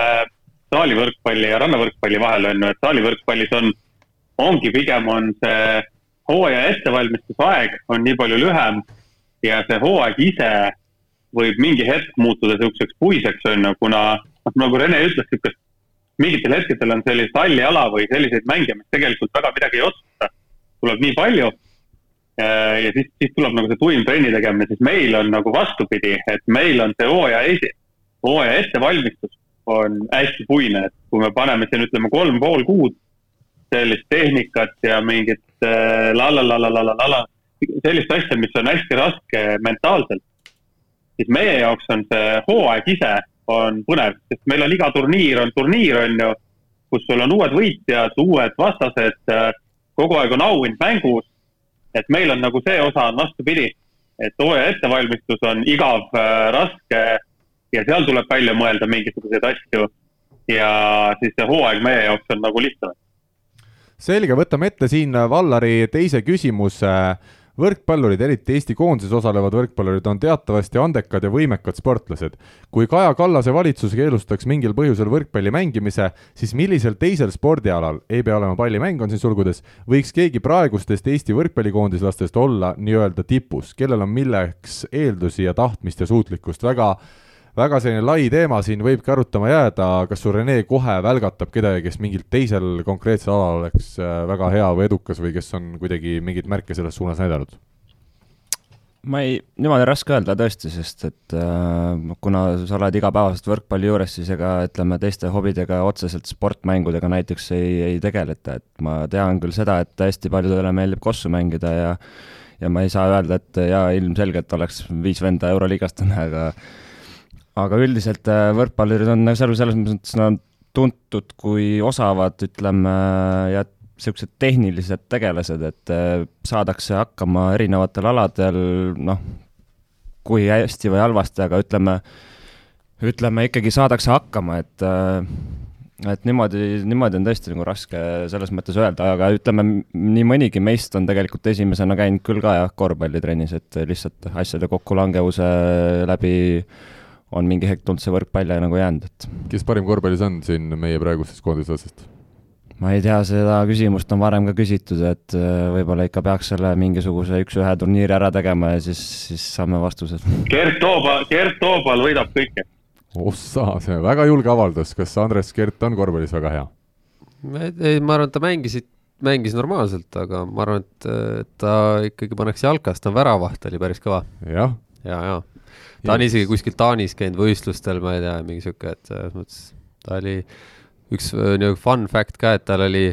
saalivõrkpalli ja rannavõrkpalli vahel on ju, et saalivõrkpallis on, ongi pigem on see hooaja ettevalmistusaeg on nii palju lühem ja see hooaeg ise võib mingi hetk muutuda niisuguseks puiseks, on ju, kuna noh, nagu Rene ütles, niisugust mingitel hetkedel on sellist halli ala või selliseid mänge, mis tegelikult väga midagi ei otsusta. tuleb nii palju. ja siis, siis tuleb nagu see tuim trenni tegemine, siis meil on nagu vastupidi, et meil on see hooaja esi, hooaja ettevalmistus on hästi puine, et kui me paneme siin ütleme kolm pool kuud sellist tehnikat ja mingit äh, la la la la la la la sellist asja, mis on hästi raske mentaalselt, siis meie jaoks on see hooaeg ise on põnev, sest meil on iga turniir on turniir, on ju, kus sul on uued võitjad, uued vastased, äh, kogu aeg on auhind mängus. et meil on nagu see osa on vastupidi, et hooaja ettevalmistus on igav äh,, raske ja seal tuleb välja mõelda mingisuguseid asju. ja siis see hooaeg meie jaoks on nagu lihtsam. selge, võtame ette siin Vallari teise küsimuse äh, võrkpallurid, eriti Eesti koondises osalevad võrkpallurid, on teatavasti andekad ja võimekad sportlased. kui Kaja Kallase valitsus keelustaks mingil põhjusel võrkpalli mängimise, siis millisel teisel spordialal, ei pea olema pallimäng, on siin sulgudes, võiks keegi praegustest Eesti võrkpallikoondislastest olla nii-öelda tipus, kellel on milleks eeldusi ja tahtmist ja suutlikkust, väga väga selline lai teema, siin võibki arutama jääda, kas sul Rene kohe välgatab kedagi, kes mingil teisel konkreetsel alal oleks äh, väga hea või edukas või kes on kuidagi mingeid märke selles suunas näidanud? ma ei, niimoodi raske öelda tõesti, sest et äh, kuna sa oled igapäevaselt võrkpalli juures, siis ega ütleme, teiste hobidega otseselt sportmängudega näiteks ei, ei tegeleta, et ma tean küll seda, et hästi paljudele meeldib kossu mängida ja ja ma ei saa öelda, et jaa, ilmselgelt oleks viis venda Euroliigast on, aga aga üldiselt äh, võrkpallurid on nagu seal selles mõttes nad tuntud kui osavad, ütleme, ja niisugused tehnilised tegelased, et äh, saadakse hakkama erinevatel aladel, noh, kui hästi või halvasti, aga ütleme, ütleme ikkagi saadakse hakkama, et äh, et niimoodi, niimoodi on tõesti nagu raske selles mõttes öelda, aga ütleme, nii mõnigi meist on tegelikult esimesena käinud küll ka jah, korvpallitrennis, et lihtsalt asjade kokkulangevuse läbi on mingi hetk tulnud see võrkpall nagu jäänud, et. kes parim korvpallis on siin meie praegusest koondislasest? ma ei tea, seda küsimust on varem ka küsitud, et äh, võib-olla ikka peaks selle mingisuguse üks-ühe turniiri ära tegema ja siis, siis saame vastused. Gert Toobal, Gert Toobal võidab kõike ossa, see on väga julge avaldus, kas Andres Kert on korvpallis väga hea? ei, ma arvan, et ta mängis, mängis normaalselt, aga ma arvan, et ta ikkagi pannakse jalkast, ta on väravaht, oli päris kõva. jah. ja, ja, ja. Ta on isegi kuskil Taanis käinud võistlustel, ma ei tea, mingi sihuke, et selles mõttes ta oli üks äh, niisugune fun fact ka, et tal oli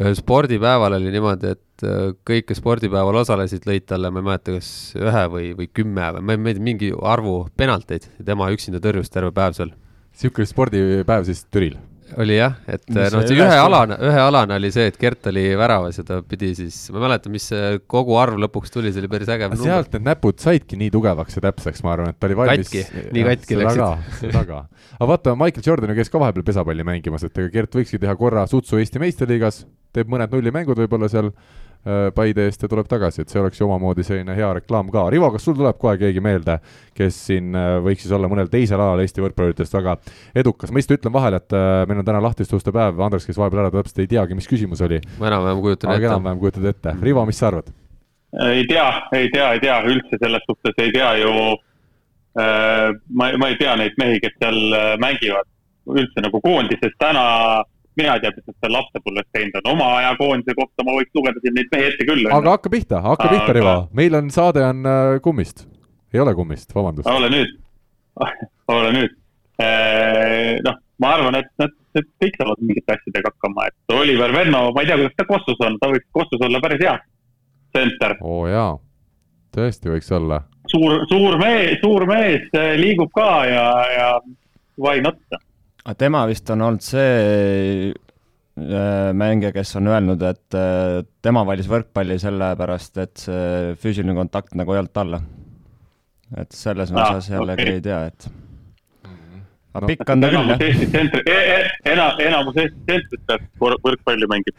ühel spordipäeval oli niimoodi, et äh, kõik, kes spordipäeval osalesid, lõid talle, ma ei mäleta, kas ühe või, või kümme või ma ei tea, mingi arvu penalteid ja tema üksinda tõrjus terve päev seal. niisugune spordipäev siis Türil? Oli jah, et noh, see ühe alana, ühe alana oli see, et Gert oli väravas ja ta pidi siis, ma ei mäleta, mis see kogu arv lõpuks tuli, see oli päris äge. sealt need näpud saidki nii tugevaks ja täpseks, ma arvan, et ta oli valmis. katki, nii katki läksid. seda ka, aga vaata, Michael Jordan ju käis ka vahepeal pesapalli mängimas, et ega Gert võikski teha korra sutsu Eesti meistriliigas, teeb mõned nullimängud võib-olla seal Paide eest ja tuleb tagasi, et see oleks ju omamoodi selline hea reklaam ka. Rivo, kas sul tuleb kohe keegi meelde, kes siin äh, võiks siis olla mõnel teisel alal Eesti võrkpalluritest väga edukas? ma lihtsalt ütlen vahele, et äh, meil on täna lahtiste uste päev, Andres, kes vahepeal ära, ta täpselt ei teagi, mis küsimus oli. ma enam-vähem kujutan ette. enam-vähem kujutad ette. Rivo, mis sa arvad? ei tea, ei tea, ei tea üldse selles suhtes, ei tea ju äh,. ma, ma ei tea neid mehi, kes seal mängivad üldse nagu koondises täna mina ei tea, mis nad seal lapsepõlves teinud on, oma aja koondise kohta ma võiks lugeda siin neid mehi ette küll. aga hakka pihta, hakka aga... pihta, Rivo, meil on saade on äh, kummist, ei ole kummist, vabandust. ole nüüd, ole nüüd. Äh, noh, ma arvan, et nad kõik saavad mingite asjadega hakkama, et Oliver Venno, ma ei tea, kuidas ta Kossus on, ta võiks Kossus olla päris hea tsenter. oo oh, jaa, tõesti võiks olla. suur, suur mees, suur mees liigub ka ja, ja why not tema vist on olnud see äh, mängija, kes on öelnud, et äh, tema valis võrkpalli sellepärast, et see füüsiline kontakt nagu ei olnud talle. et selles osas ah, jällegi okay. ei tea, et aga no, pikk on ta küll, jah. E, e, ena-, enamus Eesti tsentritest võrkpalli mängib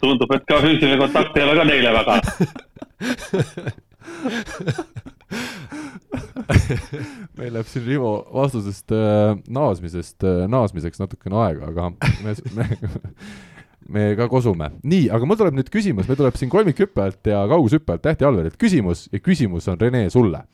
tundub, et ka füüsiline kontakt ei ole ka neile väga meil läheb siin Rivo vastusest äh, naasmisest äh, naasmiseks natukene aega, aga me, me, me ka kosume. nii, aga mul tuleb nüüd küsimus, meil tuleb siin kolmikhüppelt ja kaugushüppelt Tähti Alverilt küsimus ja küsimus on Rene sulle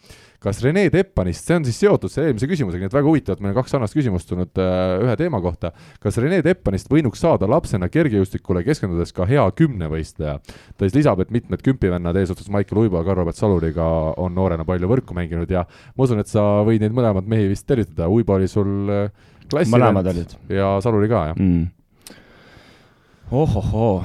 kas Rene Teppanist, see on siis seotud selle eelmise küsimusega, nii et väga huvitav, et meil on kaks sarnast küsimust tulnud äh, ühe teema kohta. kas Rene Teppanist võinuks saada lapsena kergejõustikule keskendudes ka hea kümnevõistleja? ta siis lisab, et mitmed kümpivennad eesotsas Maicel Uibo ja Karl-Robert Saluriga on noorena palju võrku mänginud ja ma usun, et sa võid neid mõlemat mehi vist tervitada, Uibo oli sul äh, klassivend ja Saluri ka, jah mm.? Ohohoo.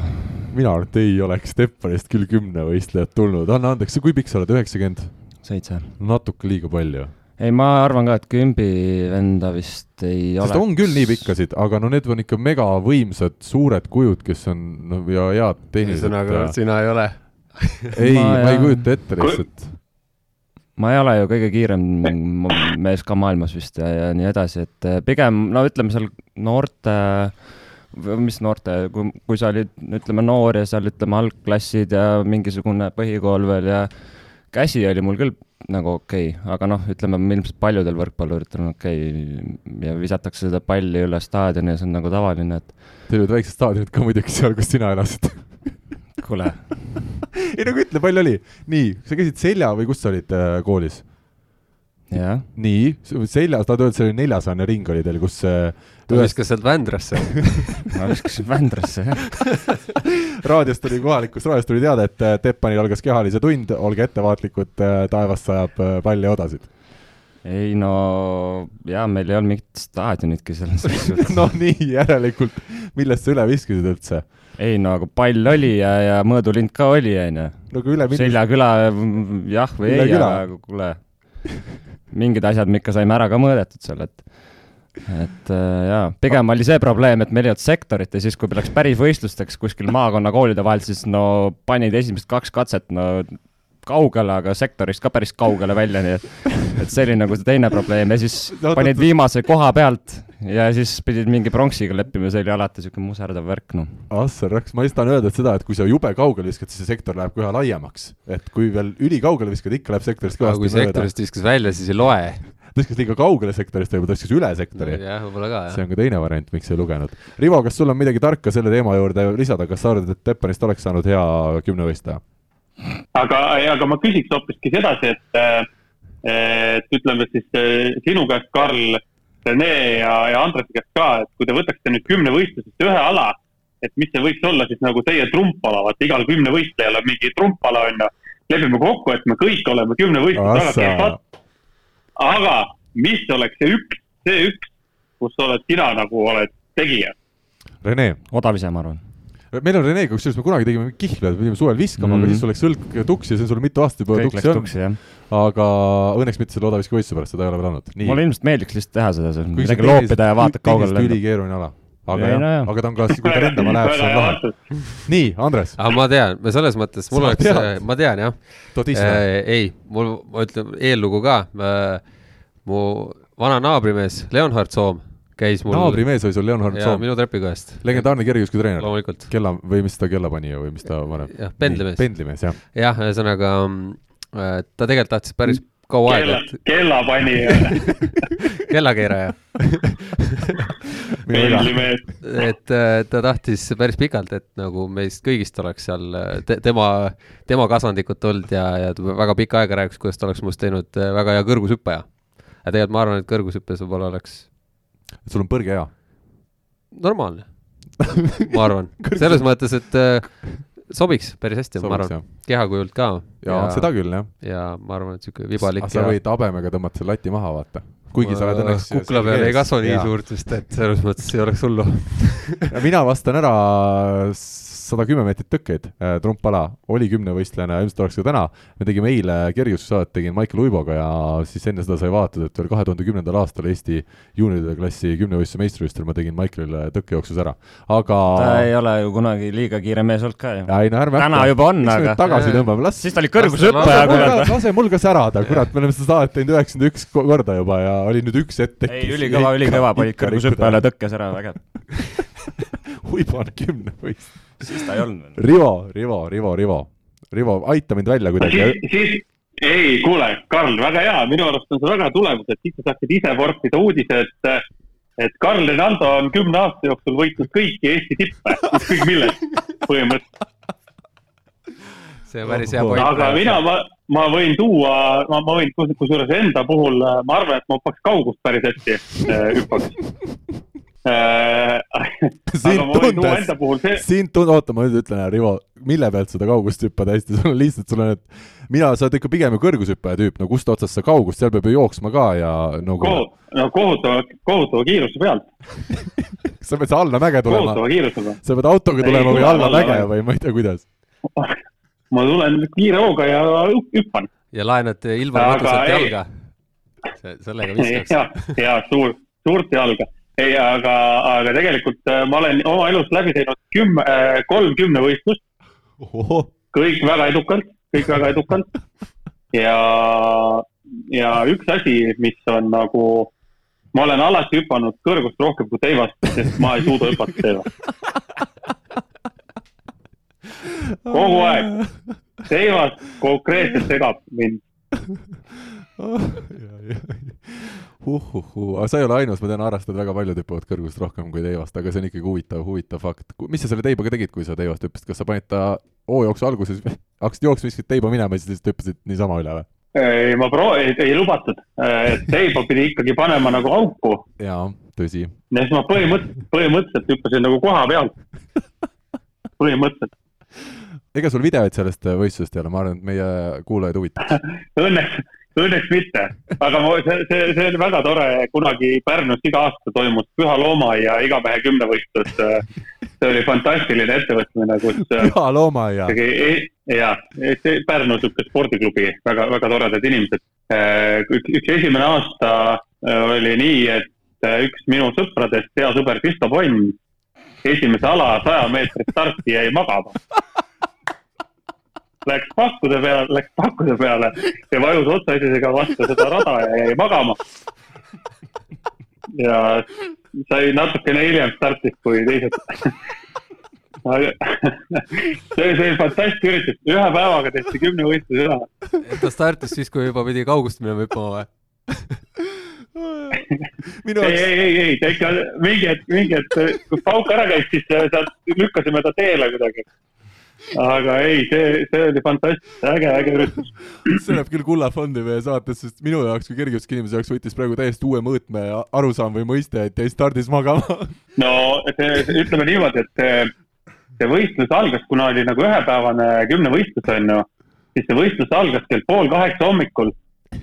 mina arvan, et ei oleks Teppanist küll kümnevõistlejat tulnud, anna andeks, kui pikk sa oled, üheksakümmend? seitse. natuke liiga palju. ei, ma arvan ka, et kümbi venda vist ei ole. sest on küll nii pikkasid, aga no need on ikka megavõimsad suured kujud, kes on no ja head tehnilised. ühesõnaga, sina ei ole ei ma, ma ei kujuta ette lihtsalt. ma ei ole ju kõige kiirem mees ka maailmas vist ja, ja nii edasi, et eh, pigem no ütleme seal noorte mis noorte, kui, kui sa olid, ütleme, noor ja seal ütleme algklassid ja mingisugune põhikool veel ja käsi oli mul küll nagu okei okay,, aga noh, ütleme ilmselt paljudel võrkpalluritel on okei okay. ja visatakse seda palli üle staadioni ja see on nagu tavaline, et. Teil olid väiksed staadionid ka muidugi seal, kus sina elasid kuule ei no ütle, palju oli? nii, sa käisid Selja või kus sa olid äh, koolis? Nii, seljas, tahad öelda, see oli neljasaane ring oli teil, kus ta ühes... viskas sealt Vändrasse ma viskasin Vändrasse, jah. Raadiost tuli, kohalikust raadiost tuli teade, et äh, Teppanil algas kehalise tund, olge ettevaatlikud, äh, taevast sajab äh, palli odasid. ei no jaa, meil ei olnud mingit staadionitki selles suhtes no nii, järelikult, millest sa üle viskasid üldse? ei no aga pall oli ja, ja mõõdulind ka oli, onju. no kui üle minnes... Selja küla jah või üle ei, aga kuule mingid asjad me ikka saime ära ka mõõdetud seal, et et äh, jaa, pigem oli see probleem, et meil ei olnud sektorit ja siis, kui läks päris võistlusteks kuskil maakonnakoolide vahel, siis no panid esimesed kaks katset, no kaugele, aga sektorist ka päris kaugele välja, nii et, et see oli nagu see teine probleem ja siis no, panid viimase koha pealt ja siis pidid mingi pronksiga leppima, see oli alati niisugune muserdav värk, noh. Assar raks, ma just tahan öelda, et seda, et kui sa jube kaugele viskad, siis see sektor läheb kohe laiemaks. et kui veel ülikaugele viskad, ikka läheb sektorist kõvasti mööda. kui sektorist viskas välja, siis ei loe tõstis liiga kaugele sektorist, võib-olla tõstis üle sektori. jah, võib-olla ka, jah. see on ka teine variant, miks ei lugenud. Rivo, kas sul on midagi tarka selle teema juurde lisada, kas sa arvad, et Teppanist oleks saanud hea kümnevõistleja? aga, aga ma küsiks hoopiski sedasi, et, et ütleme siis eh, sinu käest, Karl, Rene ja, ja Andrese käest ka, et kui te võtaksite nüüd kümnevõistlusest ühe ala, et mis see võiks olla siis nagu teie trumpala, vaata igal kümnevõistlejal on mingi trumpala, on ju. lepime kokku, et me kõik oleme kümnevõistlused väga kehvad aga mis oleks see üks, see üks, kus oled sina nagu oled tegija? Rene. odav ise, ma arvan meil on Renega, kusjuures me kunagi tegime kihla, pidime suvel viskama mm, -hmm. aga siis sul läks õlg tuksi ja see on sul mitu aastat juba tuksi on. aga õnneks mitte selle odaviske võistluse pärast, seda ei ole veel olnud. mulle ilmselt meeldiks lihtsalt teha seda, midagi loopida ja vaatad kaugele ülikeeruline ala aga ei, jah no, aga ta on ka, kui ta lendama läheb, siis on lahe. nii, Andres. aga ma tean, selles mõttes, mul oleks, ma tean jah. äh,? ei, mul, ma ütlen eellugu ka äh, mu vana naabrimees Leonhard Soom käis mul. naabrimees oli sul Leonhard Soom? minu trepikojast. legendaarne kergejõustikutreener. loomulikult. kella või mis ta kellapanija või mis ta varem? jah, pendlimees. pendlimees, jah. jah, ühesõnaga äh, ta tegelikult tahtis päris kaua aega et.... kellapanija kellakeeraja pendlimees. et äh, ta tahtis päris pikalt, et nagu meist kõigist oleks seal te, tema, tema kasvandikud tulnud ja, ja ta väga pikka aega rääkis, kuidas ta oleks minust teinud äh, väga hea kõrgushüppaja. ja tegelikult ma arvan, et kõrgushüppes võib-olla oleks. Et sul on põrge hea? normaalne. Ma arvan. Selles mõttes, et äh, sobiks päris hästi, ma arvan, kehakujult ka. ja seda küll, jah. ja ma arvan, et sihuke vibalik. sa võid habemega tõmmata selle lati maha, vaata. Kuigi sa oled õnneks kukla peal ei kasva nii suurt vist, et selles mõttes ei oleks hullu. Mina vastan ära sada kümme meetrit tõkkeid, äh, trumpala, oli kümnevõistlejana, ilmselt oleks ka täna. me tegime eile kergejõustikusaadet, tegin Maicel Uiboga ja siis enne seda sai vaadatud, et veel kahe tuhande kümnendal aastal Eesti juunioride klassi kümnevõistluse meistrivõistlustel ma tegin Maiclile tõkkejooksus ära, aga. ta ei ole ju kunagi liiga kiire mees olnud ka ju. ei no ärme täna juba on, aga. tagasi tõmbame, las. siis ta oli kõrgushüppaja, kurat. lase mul ka särada, kurat, me oleme seda saadet teinud üheksakümmend üks korda juba ja oli nüüd üks hetk tekkis. ei, ülikõva, ülikõva, panid kõrgushüppajale tõkkes ära, vägev Uibo on kümnevõistleja siis ta ei olnud veel. Rivo, Rivo, Rivo, Rivo, Rivo, aita mind välja kuidagi. siis, siis, ei, kuule, Karl, väga hea, minu arust on see väga tulemus, et siis sa saaksid ise vorstida uudise, et et Karl Renaldo on kümne aasta jooksul võitnud kõiki Eesti tippe, ükskõik millest, põhimõtteliselt. see on päris hea point. aga mina, ma, ma võin tuua, ma, ma võin kusjuures enda puhul, ma arvan, et ma hüppaks kaugust päris hästi, hüppaks Äh, sind tundes, see... sind tund-, oota, ma nüüd ütlen, Rivo, mille pealt seda kaugust hüppad hästi, sul on lihtsalt, sul on, et mina, sa oled ikka pigem ju kõrgushüppaja tüüp, no kust otsast sa kaugust, seal peab ju jooksma ka ja no Kohut, no kohutava, kohutava kiiruse pealt sa pead alla mäge tulema. kohutava kiirusega. sa pead autoga tulema või alla mäge või ma ei tea, kuidas ma tulen kiire hooga ja hüppan. ja laenad Ilvar Võduselt jalga. sellega viskaks. ja, ja suur, suurt jalga ei, aga, aga tegelikult äh, ma olen oma elus läbi teinud kümme, äh, kolm kümnevõistlust. kõik väga edukalt, kõik väga edukalt. ja, ja üks asi, mis on nagu, ma olen alati hüpanud kõrgust rohkem kui teivast, sest ma ei suuda hüpata teivast. kogu aeg. teivas konkreetselt segab mind uhuhuu, aga sa ei ole ainus, ma tean, harrastajad väga paljud hüppavad kõrgust rohkem kui teivast, aga see on ikkagi huvitav, huvitav fakt. mis sa selle teibaga tegid, kui sa teivast hüppasid, kas sa panid ta hoojooksu alguses, hakkasid jooksma, viskasid teiba minema ja siis lihtsalt hüppasid niisama üle või? ei, ma pro-, ei, ei lubatud, teiba pidi ikkagi panema nagu auku. jaa, tõsi. ja siis ma põhimõtteliselt, põhimõtteliselt hüppasin nagu koha pealt. põhimõtteliselt. ega sul videoid sellest võistlusest ei ole, ma arvan, et meie kuulajaid huvitaks Õnneks Õnneks mitte, aga ma, see, see, see on väga tore, kunagi Pärnus iga aasta toimus Püha Loomaaia igamehe kümnevõistlus. see oli fantastiline ettevõtmine, kus. Püha Loomaaia. E-, ja, Pärnu sihuke spordiklubi, väga, väga toredad inimesed. üks, üks esimene aasta oli nii, et üks minu sõpradest, hea sõber Kristo Ponn, esimese ala saja meetrit starti jäi magama läks pakkude peale, läks pakkude peale ja vajus otsaisesega vastu seda rada ja jäi magama. ja sai natukene hiljem startis kui teised see, see oli fantastiline üritus, ühe päevaga tehti kümnevõistlus ära. ta startis siis, kui juba pidi kaugust minema hüppama või? Minu ei, ei, ei, ei, ta ikka mingi hetk, mingi hetk, kui pauk ära käis, siis sealt lükkasime ta teele kuidagi. Aga ei, see, see oli fantastiline, äge, äge üritus. see läheb küll kullafondi meie saates, sest minu jaoks kui kergejõustikuinimese jaoks võttis praegu täiesti uue mõõtme arusaam või mõiste, et jäi stardis magama. no see, ütleme niimoodi, et see, see võistlus algas, kuna oli nagu ühepäevane kümnevõistlus on ju, siis see võistlus algas kell pool kaheksa hommikul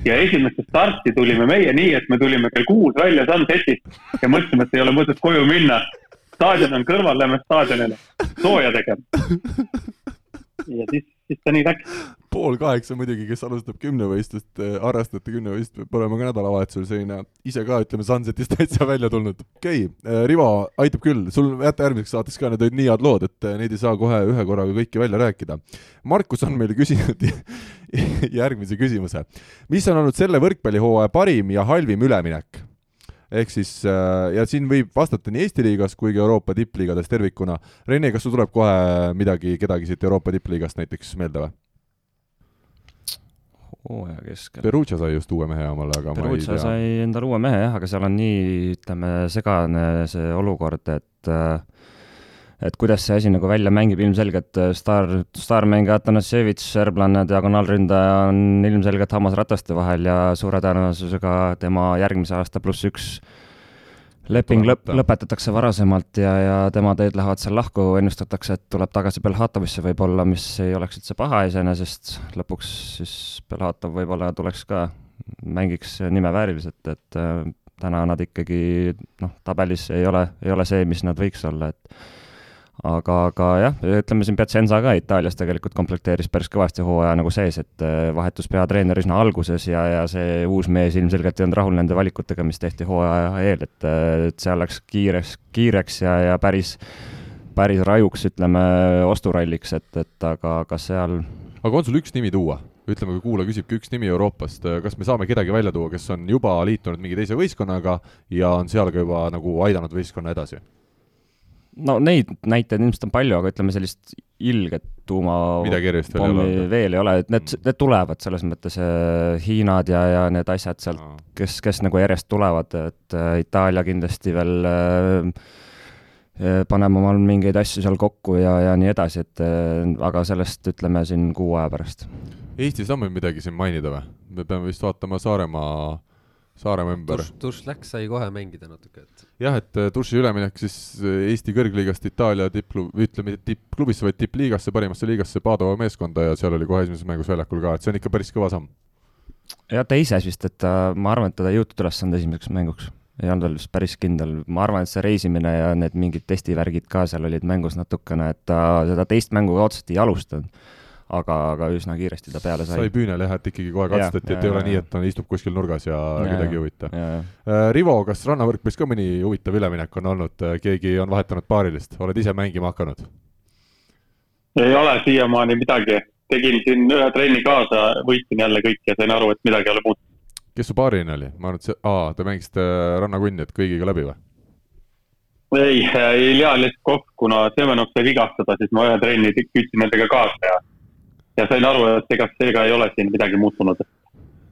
ja esimesse starti tulime meie nii, et me tulime kell kuus välja Sunsetist ja mõtlesime, et ei ole mõtet koju minna. Staadion on kõrval, lähme staadionile sooja tegema. ja siis, siis ta nii läks. pool kaheksa muidugi, kes alustab kümnevõistlust, eh, harrastajate kümnevõistlust, peab olema ka nädalavahetusel selline ise ka, ütleme, Sunsetist täitsa välja tulnud. okei okay,, eh, Rivo, aitab küll, sul jätta järgmiseks saateks ka, need olid nii head lood, et eh, neid ei saa kohe ühe korraga kõiki välja rääkida. Markus on meile küsinud järgmise küsimuse. mis on olnud selle võrkpallihooaja parim ja halvim üleminek? Ehk siis äh, ja siin võib vastata nii Eesti liigas kui ka Euroopa tippliigades tervikuna. Rene, kas sul tuleb kohe midagi, kedagi siit Euroopa tippliigast näiteks meelde või? hooaja keskel. Perugia sai just uue mehe omale, aga Perugia ma ei tea. sai endale uue mehe jah, aga seal on nii, ütleme, segane see olukord, et äh, et kuidas see asi nagu välja mängib, ilmselgelt äh, staar, staarmängija Atanasjevitš, serblane diagonaalründaja on ilmselgelt hammasrataste vahel ja suure tõenäosusega tema järgmise aasta pluss üks leping lõp-, lõpetatakse varasemalt ja, ja tema teed lähevad seal lahku, ennustatakse, et tuleb tagasi Belhatovisse võib-olla, mis ei oleks üldse paha iseenesest, lõpuks siis Belhatov võib-olla tuleks ka, mängiks nime vääriliselt, et äh, täna nad ikkagi noh, tabelis ei ole, ei ole see, mis nad võiks olla, et aga, aga jah, ütleme siin Piacenza ka Itaalias tegelikult komplekteeris päris kõvasti hooaja nagu sees, et äh, vahetus peatreener üsna alguses ja, ja see uus mees ilmselgelt ei olnud rahul nende valikutega, mis tehti hooaja eel, et, äh, et seal läks kiireks, kiireks ja, ja päris, päris rajuks, ütleme, osturalliks, et, et aga kas seal aga on sul üks nimi tuua? ütleme, kui kuulaja küsibki üks nimi Euroopast, kas me saame kedagi välja tuua, kes on juba liitunud mingi teise võistkonnaga ja on seal ka juba nagu aidanud võistkonna edasi? No neid näiteid ilmselt on palju, aga ütleme, sellist ilget tuuma midagi erilist veel ei ole? et need, mm. need tulevad selles mõttes äh,, Hiinad ja, ja need asjad sealt no., kes, kes nagu järjest tulevad, et äh, Itaalia kindlasti veel äh, paneme omal mingeid asju seal kokku ja, ja nii edasi, et aga sellest ütleme siin kuu aja pärast. Eestis on meil midagi siin mainida või? me peame vist vaatama Saaremaa Saaremaa ümber. Tuš läks, sai kohe mängida natuke, et. jah, et äh, Tuši üleminek siis äh, Eesti kõrgliigast Itaalia tippklub, ütleme tippklubisse, vaid tippliigasse, parimasse liigasse Padova meeskonda ja seal oli kohe esimeses mängus väljakul ka, et see on ikka päris kõva samm. jah, teises vist, et ta, ma arvan, et teda ei jõutud üles anda esimeseks mänguks. ei olnud veel vist päris kindel, ma arvan, et see reisimine ja need mingid testivärgid ka seal olid mängus natukene, et ta seda teist mängu ka otseselt ei alustanud aga, aga üsna kiiresti ta peale sai. sai püünelehet ikkagi kohe katsetati, et ei ole nii, et ta istub kuskil nurgas ja, ja kedagi ei huvita. Äh, Rivo, kas rannavõrkpallis ka mõni huvitav üleminek on olnud, keegi on vahetanud paarilist, oled ise mängima hakanud? ei ole siiamaani midagi, tegin siin ühe trenni kaasa, võitsin jälle kõik ja sain aru, et midagi ei ole muutunud. kes su paariline oli? ma arvan, et see, aa, te mängisite rannakunni, et kõigiga läbi või? ei, Ilja Leskov, kuna Semenov sai vigastada, siis ma ühe trenni püüdsin nendega kaasa ja ja sain aru, et ega seega ei ole siin midagi muutunud.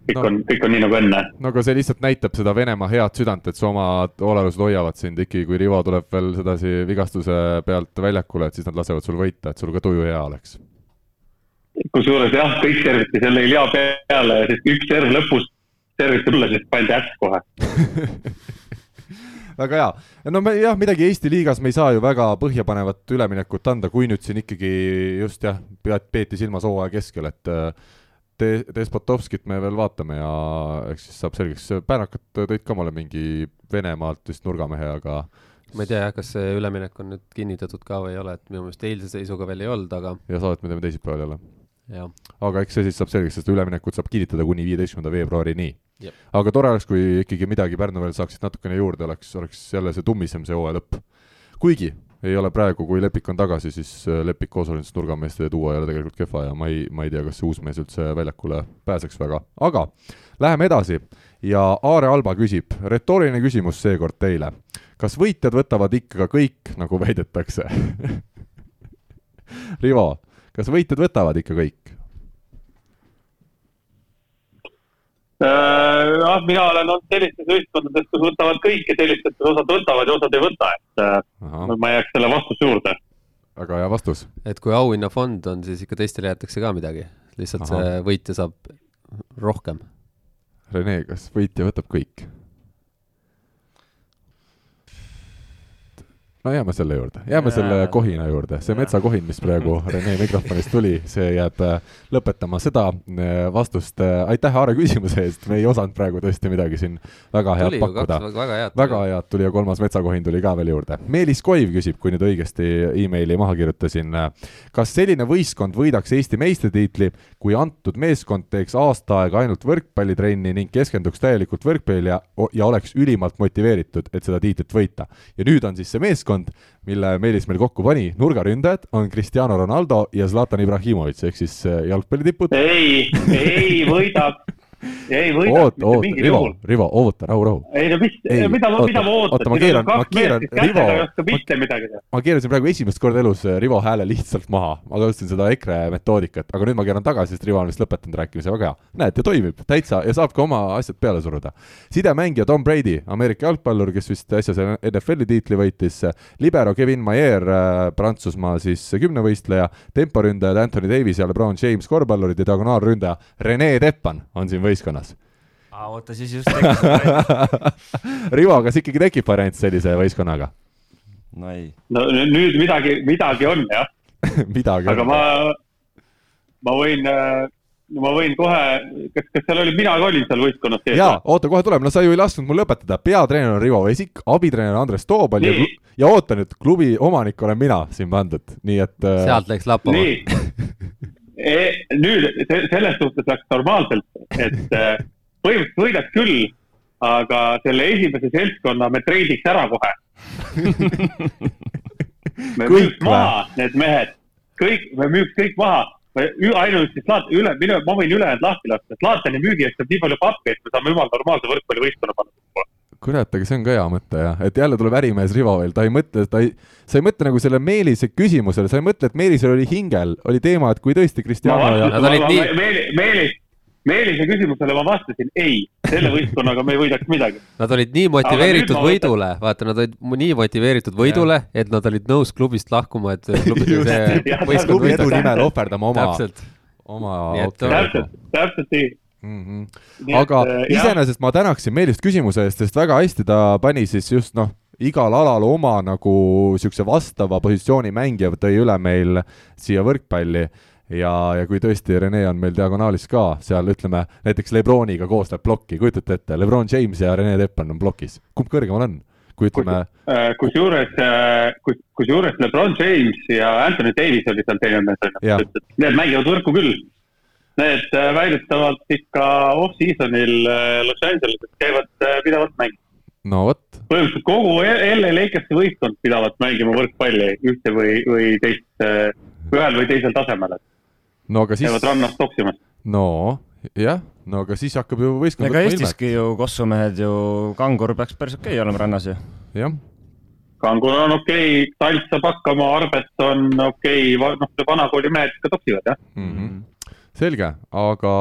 kõik no, on, kõik on nii nagu enne. no aga see lihtsalt näitab seda Venemaa head südant, et su omad olelused hoiavad sind ikkagi, kui Rivo tuleb veel sedasi vigastuse pealt väljakule, et siis nad lasevad sul võita, et sul ka tuju hea oleks. kusjuures jah, kõik serviti selle Ilja peale, sest üks serv lõpus serviti mulle, siis pandi äss kohe väga hea. no me jah, midagi Eesti liigas me ei saa ju väga põhjapanevat üleminekut anda, kui nüüd siin ikkagi just jah, peeti silmas hooaja keskel, et Te-, Despotovskit me veel vaatame ja eks siis saab selgeks, Pärnakad tõid ka mulle mingi Venemaalt vist nurgamehe, aga ma ei tea jah, kas see üleminek on nüüd kinnitatud ka või ei ole, et minu meelest eilse seisuga veel ei olnud, aga ja saadet me teeme teisipäeval jälle. aga eks see siis saab selgeks, sest üleminekut saab kinnitada kuni viieteistkümnenda veebruarini aga tore oleks, kui ikkagi midagi Pärnu veel saaksid natukene juurde, oleks, oleks jälle see tummisem see hooaja lõpp. kuigi ei ole praegu, kui Lepik on tagasi, siis äh, Lepik Koosolins nurgameeste duo ei ole tegelikult kehva ja ma ei, ma ei tea, kas see uus mees üldse väljakule pääseks väga, aga läheme edasi ja Aare Alba küsib, retooriline küsimus seekord teile. kas võitjad võtavad ikka kõik, nagu väidetakse Rivo, kas võitjad võtavad ikka kõik? Jah, mina olen olnud sellistes ühiskondades, kus võtavad kõik ja sellistes, kus osad võtavad ja osad ei võta, et äh, Aha. ma jääks selle vastuse juurde. väga hea vastus. et kui auhinnafond on, siis ikka teistele jäetakse ka midagi, lihtsalt Aha. see võitja saab rohkem. Rene, kas võitja võtab kõik? No jääme selle juurde, jääme selle kohina juurde, see metsakohin, mis praegu Rene mikrofonist tuli, see jääb äh, lõpetama seda äh, vastust. Äh, aitäh, Aare, küsimuse eest, me ei osanud praegu tõesti midagi siin väga head tuli pakkuda. väga head. väga head tuli ja kolmas metsakohin tuli ka veel juurde. Meelis Koiv küsib, kui nüüd õigesti emaili maha kirjutasin. kas selline võistkond võidaks Eesti meistritiitli, kui antud meeskond teeks aasta aega ainult võrkpallitrenni ning keskenduks täielikult võrkpallile ja, ja oleks ülimalt motiveeritud, et seda tiitlit võita? ja nüüd on siis see meeskond meeskond, mille Meelis meil kokku pani, nurgaründajad on Cristiano Ronaldo ja Zlatan Ibrahimovic ehk siis äh, jalgpallitipud. ei, ei võidab ei võida oot, oot, Rivo, Rivo, oota, rahu, rahu. ei no mis, mida, mida ma ootan? oota, ma keeran, ma keeran, Rivo, ma, ma keerasin praegu esimest korda elus äh, Rivo hääle lihtsalt maha. ma kasutasin seda EKRE metoodikat, aga nüüd ma keeran tagasi, sest Rivo on vist lõpetanud rääkimise, väga hea. näed, ja toimib täitsa ja saab ka oma asjad peale suruda. sidemängija Tom Brady, Ameerika jalgpallur, kes vist äsja selle NFL-i tiitli võitis, libero Kevin Maier, äh, Prantsusmaa siis kümnevõistleja, temporündajad Anthony Davis ja LeBron James, korvpallurid ja diagonaalründaja Rene Teppan on siin võistkonnas aa, oota, siis just tekkis variant Rivo, kas ikkagi tekib variant sellise võistkonnaga? no ei. no nüüd midagi, midagi on jah midagi aga on. ma, ma võin, ma võin kohe, kas, kas seal oli, mina ka olin seal võistkonnas sees? jaa, oota, kohe tuleb, no sa ju ei lasknud mul lõpetada, peatreener on Rivo Vesik, abitreener Andres Toobal ja, ja oota nüüd, klubi omanik olen mina siin pandud, nii et. Äh, sealt läks lappama. E, nüüd selles suhtes läks normaalselt, et äh, põhimõtteliselt võidaks küll, aga selle esimese seltskonna me treidiks ära kohe me müüks maha need mehed, kõik, me müüks kõik maha. ainuüksi Slaat-, üle, minu, ma võin ülejäänud lahti lasta, Slaatani müügi eest saab nii palju pappi, et me saame jumala normaalse võrkpallivõistkonna panna kurat, aga see on ka hea mõte jah, et jälle tuleb ärimees Rivo veel, ta ei mõtle, ta ei, sa ei mõtle nagu selle Meelise küsimusele, sa ei mõtle, et Meelisel oli hingel, oli teema, et kui tõesti Cristiano ja. Meelis, Meelis, Meelise küsimusele ma vastasin ei, selle võistkonnaga me ei võidaks midagi. Nad olid nii motiveeritud võidule, vaata, nad olid nii motiveeritud võidule, et nad olid nõus klubist lahkuma, et klubi see võistkond võidaks. nimel ohverdama oma, oma. täpselt, täpselt nii mm. -hmm. aga et, iseenesest ma tänaksin Meelist küsimuse eest, sest väga hästi ta pani siis just noh, igal alal oma nagu niisuguse vastava positsiooni mängija tõi üle meil siia võrkpalli ja, ja kui tõesti Rene on meil diagonaalis ka seal, ütleme näiteks Lebroniga koos läheb plokki, kujutate ette, Lebron James ja Rene Teppan on plokis, kumb kõrgemal on? kui ütleme äh, kusjuures, äh, kus, kusjuures Lebron James ja Anthony Davis oli seal teine mees, need mängivad võrku küll. Need äh, väidetavalt ikka off-season'il Los Angeleses käivad pidevalt mängimas. no vot. põhimõtteliselt kogu LA Lakersi võistkond pidavat mängima võrkpalli ühte või, või teist, ühel või teisel tasemel, et no aga siis. käivad rannas toksimas. no jah, no aga siis hakkab ju võistkond. ega Eestiski ju kossumehed ju, Kangur peaks päris okei okay olema rannas ju. jah. Kangur on okei okay,, Talt saab hakkama, Arbet on okei okay,, noh, vanakooli mehed ikka toksivad jah mm. -hmm selge, aga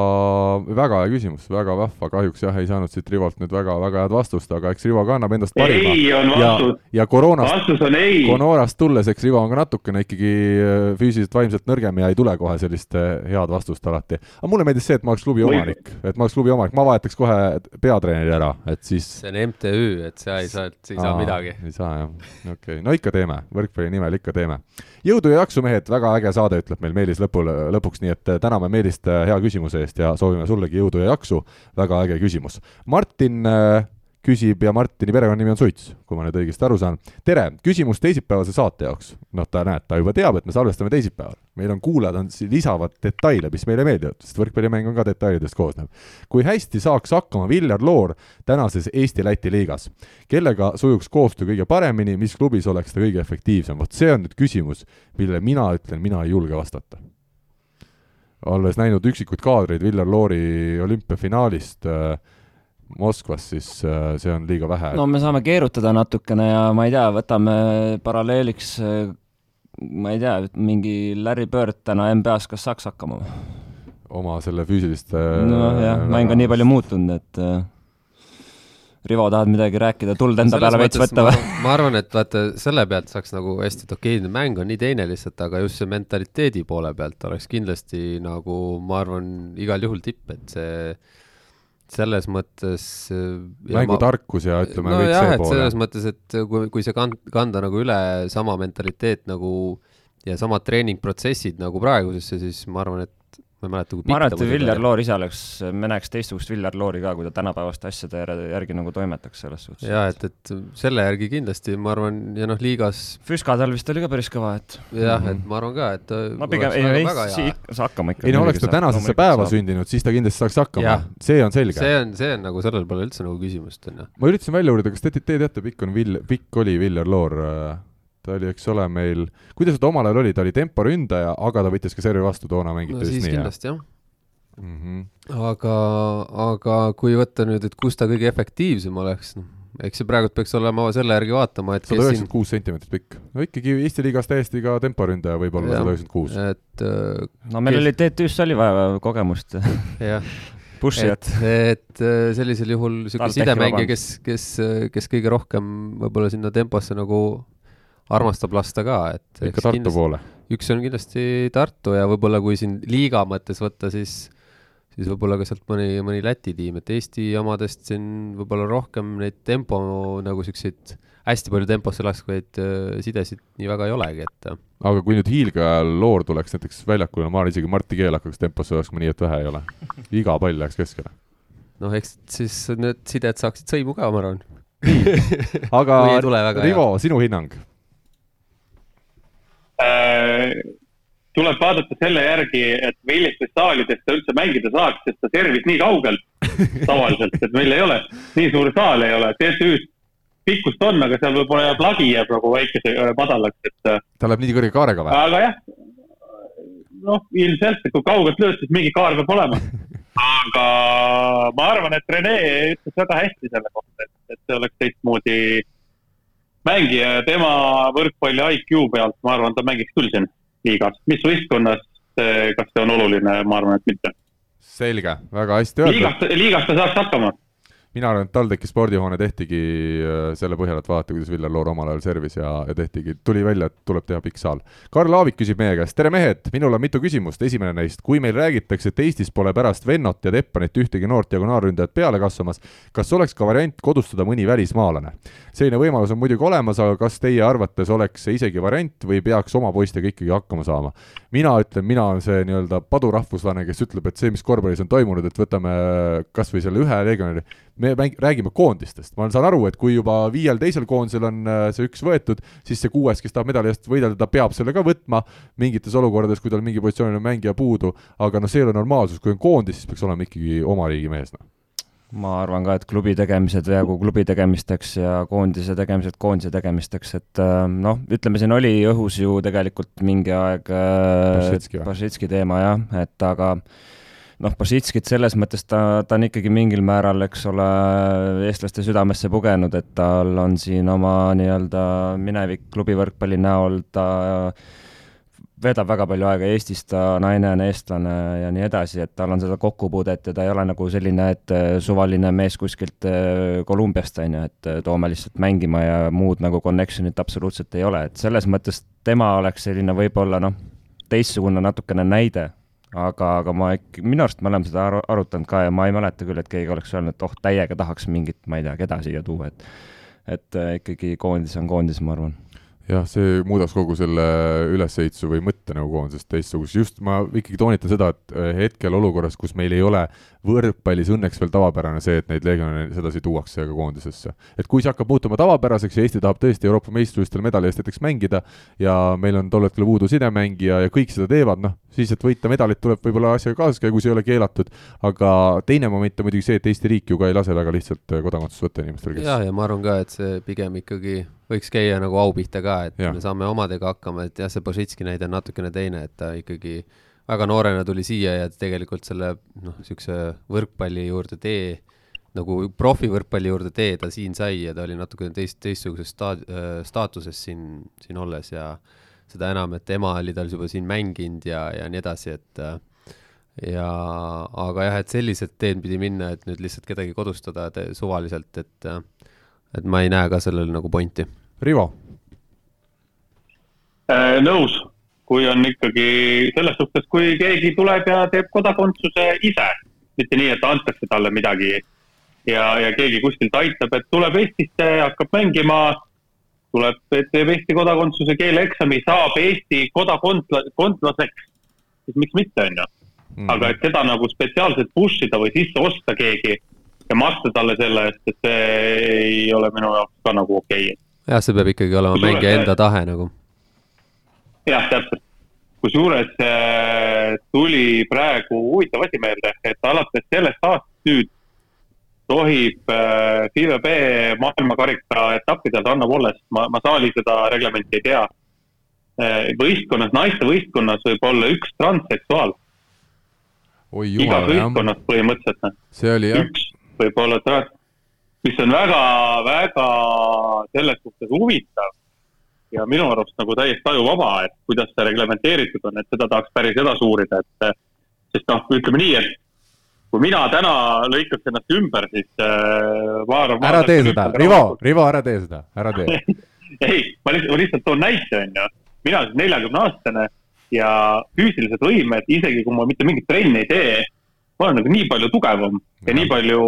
väga hea küsimus, väga vahva, kahjuks jah, ei saanud siit Rivolt nüüd väga-väga head vastust, aga eks Rivo ka annab endast parima. ei on vastus. ja, ja koroonast, vastus on ei. koroonast tulles, eks Rivo on ka natukene ikkagi äh, füüsiliselt, vaimselt nõrgem ja ei tule kohe sellist äh, head vastust alati. aga mulle meeldis see, et ma oleks klubi omanik, et ma oleks klubi omanik, ma vahetaks kohe peatreeneri ära, et siis. see on MTÜ, et sa ei saa, ei saa Aa, midagi. ei saa jah, okei okay., no ikka teeme, võrkpalli nimel ikka teeme. Jõudu ja jaksu, mehed, väga äge saade, ütleb meil Meelis lõpul, lõpuks, nii et äh, täname Meelist hea küsimuse küsimuse eest ja soovime sullegi jõudu ja jaksu, väga äge küsimus. Martin äh, küsib ja Martini perekonnanimi on Suits, kui ma nüüd õigesti aru saan. tere, küsimus teisipäevase saate jaoks. noh, ta näed, ta juba teab, et me salvestame teisipäeval. meil on kuulajad, on, lisavad detaile, mis meile meeldivad, sest võrkpallimäng on ka detailidest koosnev. kui hästi saaks hakkama Viljar Loor tänases Eesti-Läti liigas? kellega sujuks koostöö kõige paremini, mis klubis oleks ta kõige efektiivsem? vot see on nüüd küsimus, millele mina ütlen, mina ei julge vastata olles näinud üksikuid kaadreid Viljar Loori olümpiafinaalist äh, Moskvas, siis äh, see on liiga vähe. no me saame keerutada natukene ja ma ei tea, võtame paralleeliks, äh, ma ei tea, mingi Larry Bird täna NBA-s, kas saaks hakkama? oma selle füüsiliste nojah, mäng on nii palju muutunud, et Rivo, tahad midagi rääkida, tuld enda peale veits võtta või? ma arvan, et vaata, selle pealt saaks nagu hästi, et okei okay,, mäng on nii teine lihtsalt, aga just see mentaliteedi poole pealt oleks kindlasti nagu, ma arvan, igal juhul tipp, et see selles mõttes mängutarkus ja ütleme no kõik jah, see pool. selles mõttes, et kui, kui see kand-, kanda nagu üle sama mentaliteet nagu ja samad treeningprotsessid nagu praegusesse, siis ma arvan, et ma ei mäleta, kui ma arvan, et Viljar Loor ise oleks, me näeks teistsugust Viljar Loori ka, kui ta tänapäevaste asjade järgi nagu toimetaks selles suhtes. jaa, et, et selle järgi kindlasti, ma arvan, ja noh, liigas Füska tal vist oli ka päris kõva, et jah mm, -hmm. et ma arvan ka, et no pigem, ei, ei, saab hakkama ikka. ei no oleks ta tänasesse päeva saab. sündinud, siis ta kindlasti saaks hakkama, see on selge. see on, see on nagu, sellel pole üldse nagu küsimust, on ju. ma üritasin välja uurida, kas te, te teate, pikk on Vill-, pikk oli Viljar Loor äh, ta oli, eks ole, meil, kuidas ta omal ajal oli, ta oli temporündaja, aga ta võttis ka servi vastu, toona mängiti no, vist nii, kindlasti jah mm. -hmm. aga, aga kui võtta nüüd, et kus ta kõige efektiivsem oleks, noh, eks see praegult peaks olema selle järgi vaatama, et sada üheksakümmend kuus sentimeetrit pikk. no ikkagi Eesti liigas täiesti ka temporündaja võib olla sada üheksakümmend kuus. et äh, no meil kes... oli TTÜ-s oli vaja kogemust jah Pushijat. et, et äh, sellisel juhul niisugune sidemängija, kes, kes, kes kõige rohkem võib-olla sinna temposse nagu armastab lasta ka, et ikka Tartu poole? üks on kindlasti Tartu ja võib-olla kui siin liiga mõttes võtta, siis siis võib-olla ka sealt mõni, mõni Läti tiim, et Eesti omadest siin võib-olla rohkem neid tempo nagu siukseid hästi palju temposse laskvaid äh, sidesid nii väga ei olegi, et. Äh. aga kui nüüd hiilgeajal loor tuleks näiteks väljakule, ma arvan isegi Martti Keel hakkaks temposse laskma nii, et vähe ei ole. iga pall läheks keskele. noh, eks siis need sided saaksid sõimu ka, ma arvan. nii, aga Rivo, sinu hinnang tuleb vaadata selle järgi, et millistes saalides ta üldse mängida saaks, sest ta servis nii kaugel tavaliselt, et meil ei ole, nii suur saal ei ole, TTÜ-s pikkust on, aga seal võib-olla jääb lagi jääb nagu väikese äh, madalaks, et. Äh, ta läheb nii kõrge kaarega või? aga jah, noh, ilmselt, et kui kaugelt lööd, siis mingi kaar peab olema. aga ma arvan, et Rene ütles väga hästi selle kohta, et, et see oleks teistmoodi mängija ja tema võrkpalli IQ pealt, ma arvan, ta mängiks küll siin liigas, mis võistkonnas, kas see on oluline, ma arvan, et mitte. selge, väga hästi öeldud. liigas, liigas ta saaks hakkama mina arvan, et TalTechi spordihoone tehtigi äh, selle põhjal, et vaadata, kuidas Viljar Loor omal ajal servis ja, ja tehtigi, tuli välja, et tuleb teha pikk saal. Karl Aavik küsib meie käest, tere mehed, minul on mitu küsimust, esimene neist, kui meil räägitakse, et Eestis pole pärast Vennot ja Teppanit ühtegi noort diagonaalründajat peale kasvamas, kas oleks ka variant kodustada mõni välismaalane? selline võimalus on muidugi olemas, aga kas teie arvates oleks see isegi variant või peaks oma poistega ikkagi hakkama saama? Mina ütlen, mina olen see nii-öelda padurahvuslane, kes ütleb, et see, mis korvpallis on toimunud, et võtame kas või selle ühe legionäri, me mäng-, räägime koondistest, ma saan aru, et kui juba viiel teisel koondisel on äh, see üks võetud, siis see kuues, kes tahab medali eest võidelda, ta peab selle ka võtma mingites olukordades, kui tal mingi positsioonil on mängija puudu, aga noh, see ei ole normaalsus, kui on koondis, siis peaks olema ikkagi oma riigi mees, noh ma arvan ka, et klubi tegemised jäägu klubi tegemisteks ja koondise tegemised koondise tegemisteks, et äh, noh, ütleme siin oli õhus ju tegelikult mingi aeg Bašitski teema jah, et aga äh, noh, Basitskit selles mõttes ta, ta on ikkagi mingil määral, eks ole, eestlaste südamesse pugenud, et tal on siin oma nii-öelda minevik klubi võrkpalli näol, ta veedab väga palju aega Eestis, ta naine on eestlane ja nii edasi, et tal on seda kokkupuudet ja ta ei ole nagu selline, et suvaline mees kuskilt eh, Kolumbiast, on ju, et toome lihtsalt mängima ja muud nagu connection'it absoluutselt ei ole, et selles mõttes tema oleks selline võib-olla noh, teistsugune natukene näide aga, aga ma ikka, minu arust me oleme seda aru, arutanud ka ja ma ei mäleta küll, et keegi oleks öelnud, et oh, täiega tahaks mingit, ma ei tea, keda siia tuua, et et äh, ikkagi koondis on koondis, ma arvan jah, see muudaks kogu selle ülesehituse või mõtte nagu koondisest teistsuguseks, just ma ikkagi toonitan seda, et äh, hetkel olukorras, kus meil ei ole võrkpallis õnneks veel tavapärane see, et neid legionäre sedasi tuuakse ka koondisesse. et kui see hakkab muutuma tavapäraseks ja Eesti tahab tõesti Euroopa meistrivõistlustel medali eest näiteks mängida ja meil on tol hetkel puudu sidemängija ja kõik seda teevad, noh, siis, et võita medalit, tuleb võib-olla asjaga kaasas käia, kui see ei ole keelatud, aga teine moment on muidugi see, et Eesti riik ju ka ei lase väga lihtsalt kodakondsust võtta inimestel, kes jah, ja ma arvan ka, et see pigem ikkagi võiks käia nagu au pihta ka, et ja. me saame omadega hakkama, et jah, see Božitski näide on natukene teine, et ta ikkagi väga noorena tuli siia ja tegelikult selle noh, niisuguse võrkpalli juurde tee, nagu profivõrkpalli juurde tee ta siin sai ja ta oli natukene teist, teistsuguses sta-, staatuses siin, siin olles ja seda enam, et ema oli tal juba siin mänginud ja, ja nii edasi, et ja aga jah, et sellised teed pidi minna, et nüüd lihtsalt kedagi kodustada suvaliselt, et et ma ei näe ka sellel nagu pointi. Rivo äh,? nõus kui on ikkagi selles suhtes, kui keegi tuleb ja teeb kodakondsuse ise, mitte nii, et antakse talle midagi ja, ja keegi kuskilt aitab, et tuleb Eestisse, hakkab mängima, tuleb, teeb Eesti kodakondsuse keeleeksami, saab Eesti kodakondlaseks, siis miks mitte, on ju. Mm. aga et seda nagu spetsiaalselt push ida või sisse osta keegi ja maksta talle selle eest, et see ei ole minu jaoks ka nagu okei okay.. jah, see peab ikkagi olema mängija enda tahe nagu jah, täpselt. kusjuures äh, tuli praegu huvitav asi meelde, et alates sellest aastast nüüd tohib äh, FIVB maailmakarika etappidel Ranno Volles, ma, ma saali seda reglementi ei tea äh,. võistkonnas, naiste võistkonnas võib olla üks transseksuaal. igas võistkonnas põhimõtteliselt. Noh. see oli jah. üks võib olla trans, mis on väga, väga selles suhtes huvitav ja minu arust nagu täiesti ajuvaba, et kuidas see reglementeeritud on, et seda tahaks päris edasi uurida, et sest noh, ütleme nii, et kui mina täna lõikaks ennast ümber, siis äh, ma arvan. ära tee seda, Rivo, Rivo, ära tee seda, ära tee ei, ma lihtsalt, ma lihtsalt toon näite, on ju. mina olen neljakümne aastane ja füüsilised võimed, isegi kui ma mitte mingit trenni ei tee, ma olen nagu nii palju tugevam ja, ja nii palju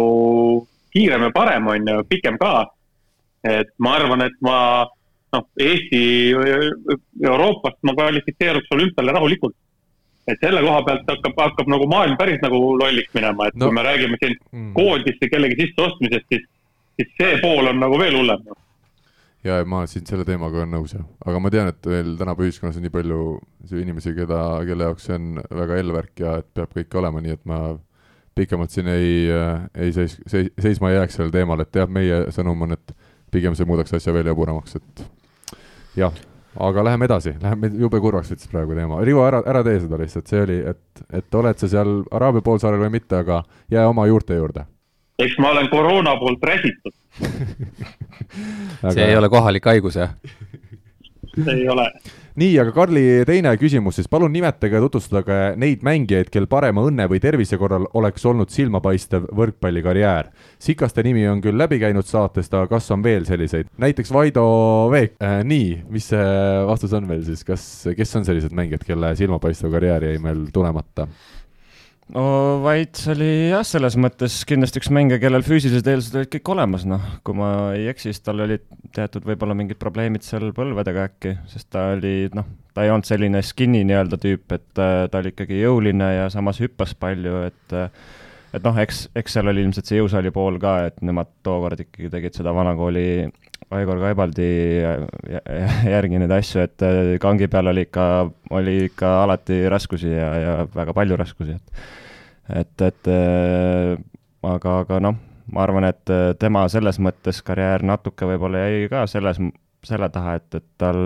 kiirem ja parem, on ju, pikem ka. et ma arvan, et ma noh, Eesti, Euroopast ma kvalifitseeruks olümpiale rahulikult. Et selle koha pealt hakkab, hakkab nagu maailm päris nagu lolliks minema, et no. kui me räägime siin mm. koondisse kellegi sisseostmisest, siis, siis see pool on nagu veel hullem. ja ma siin selle teemaga olen nõus jah, aga ma tean, et veel tänapäeva ühiskonnas on nii palju inimesi, keda, kelle jaoks see on väga hellvärk ja et peab kõik olema nii, et ma pikemalt siin ei, ei seis, seis, seisma ei jääks sellel teemal, et jah, meie sõnum on, et pigem see muudaks asja veel jaburamaks, et jah, aga läheme edasi, läheme, jube kurvaks võttis praegu teema. Rivo, ära, ära tee seda lihtsalt, see oli, et, et oled sa seal Araabia poolsaarel või mitte, aga jää oma juurte juurde. eks ma olen koroona poolt räsitud aga... see ei ole kohalik haigus, jah? Ei ole nii, aga Karli teine küsimus siis, palun nimetage ja tutvustage neid mängijaid, kel parema õnne või tervise korral oleks olnud silmapaistev võrkpallikarjäär. Sikaste nimi on küll läbi käinud saatest, aga kas on veel selliseid? näiteks Vaido Veek äh,, nii, mis see vastus on veel siis, kas, kes on sellised mängijad, kelle silmapaistev karjäär jäi meil tulemata? No Vaits oli jah, selles mõttes kindlasti üks mängija, kellel füüsilised eeldused olid kõik olemas, noh, kui ma ei eksi, siis tal olid teatud võib-olla mingid probleemid seal põlvedega äkki, sest ta oli noh, ta ei olnud selline skinny nii-öelda tüüp, et äh, ta oli ikkagi jõuline ja samas hüppas palju, et äh, et noh, eks, eks seal oli ilmselt see jõusaali pool ka, et nemad tookord ikkagi tegid seda vanakooli Aigor Kaibaldi järgi neid asju, et äh, kangi peal oli ikka, oli ikka alati raskusi ja, ja väga palju raskusi, et et, et äh, aga, aga noh, ma arvan, et äh, tema selles mõttes karjäär natuke võib-olla jäi ka selles, selle taha, et, et tal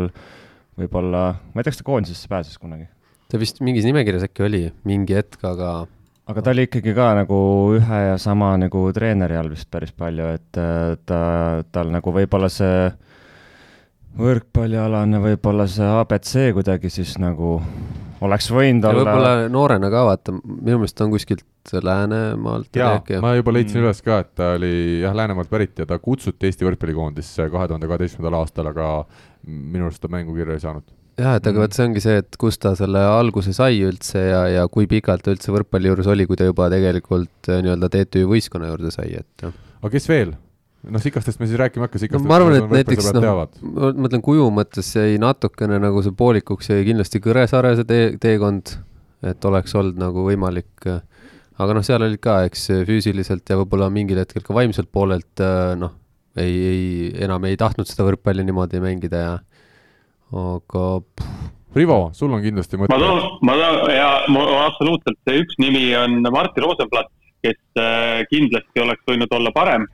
võib-olla, ma ei tea, kas ta koondisesse pääses kunagi? ta vist mingis nimekirjas äkki oli mingi hetk, aga aga ta oli ikkagi ka nagu ühe ja sama nagu treeneri all vist päris palju, et äh, ta, tal nagu võib-olla see võrkpallialane, võib-olla see abc kuidagi siis nagu oleks võinud olla. võib-olla noorena ka vaata, minu meelest ta on kuskilt Läänemaalt. jaa, ma juba leidsin mm. üles ka, et ta oli jah, Läänemaalt pärit ja ta kutsuti Eesti võrkpallikoondisse kahe tuhande kaheteistkümnendal aastal, aga minu arust ta mängukirja ei saanud jah, et aga mm. vot see ongi see, et kust ta selle alguse sai üldse ja, ja kui pikalt ta üldse võrkpalli juures oli, kui ta juba tegelikult äh, nii-öelda TTÜ võistkonna juurde sai, et jah. aga kes veel? noh, Sikastest me siis rääkima ei hakka, Sikastest no, ma arvan, et näiteks noh, ma mõtlen kuju mõttes jäi natukene nagu see poolikuks jäi kindlasti Kõresaare see tee, teekond, et oleks olnud nagu võimalik, aga noh, seal olid ka, eks füüsiliselt ja võib-olla mingil hetkel ka vaimselt poolelt noh, ei, ei, enam ei tahtnud seda võrkpalli niimoodi mängida ja aga Rivo, sul on kindlasti mõte. ma toon, ma toon ja ma absoluutselt, see üks nimi on Martti Rosenblatt, kes äh, kindlasti oleks võinud olla parem.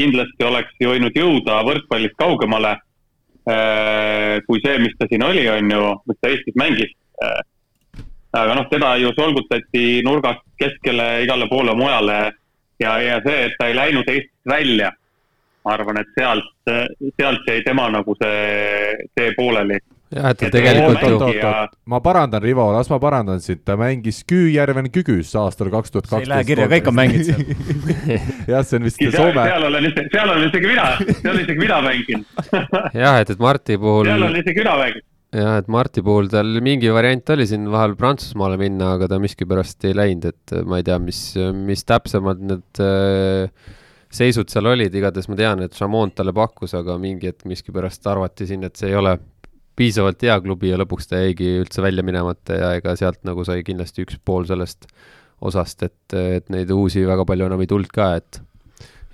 kindlasti oleks võinud jõuda võrkpallist kaugemale äh, kui see, mis ta siin oli, on ju, mis ta Eestis mängis. Äh, aga noh, teda ju solgutati nurgast keskele igale poole mujale ja, ja see, et ta ei läinud Eestist välja, ma arvan, et sealt, sealt jäi tema nagu see tee pooleli jah, et ta tegelikult ju. ma parandan, Rivo, las ma parandan sind, ta mängis Küüjärven Küküs aastal kaks tuhat kaksteist. see ei lähe kirja, kõik on mänginud seal jah, see on vist seal, Soome. seal olen isegi, seal olen isegi mina, seal olen isegi mina mänginud jah, et, et Marti puhul. seal olen isegi mina mänginud jah, et Marti puhul tal mingi variant oli siin vahel Prantsusmaale minna, aga ta miskipärast ei läinud, et ma ei tea, mis, mis täpsemad need äh, seisud seal olid, igatahes ma tean, et Chamont talle pakkus, aga mingi hetk miskipärast arvati siin, et see ei ole piisavalt hea klubi ja lõpuks ta jäigi üldse välja minemata ja ega sealt nagu sai kindlasti üks pool sellest osast, et, et neid uusi väga palju enam ei tulnud ka, et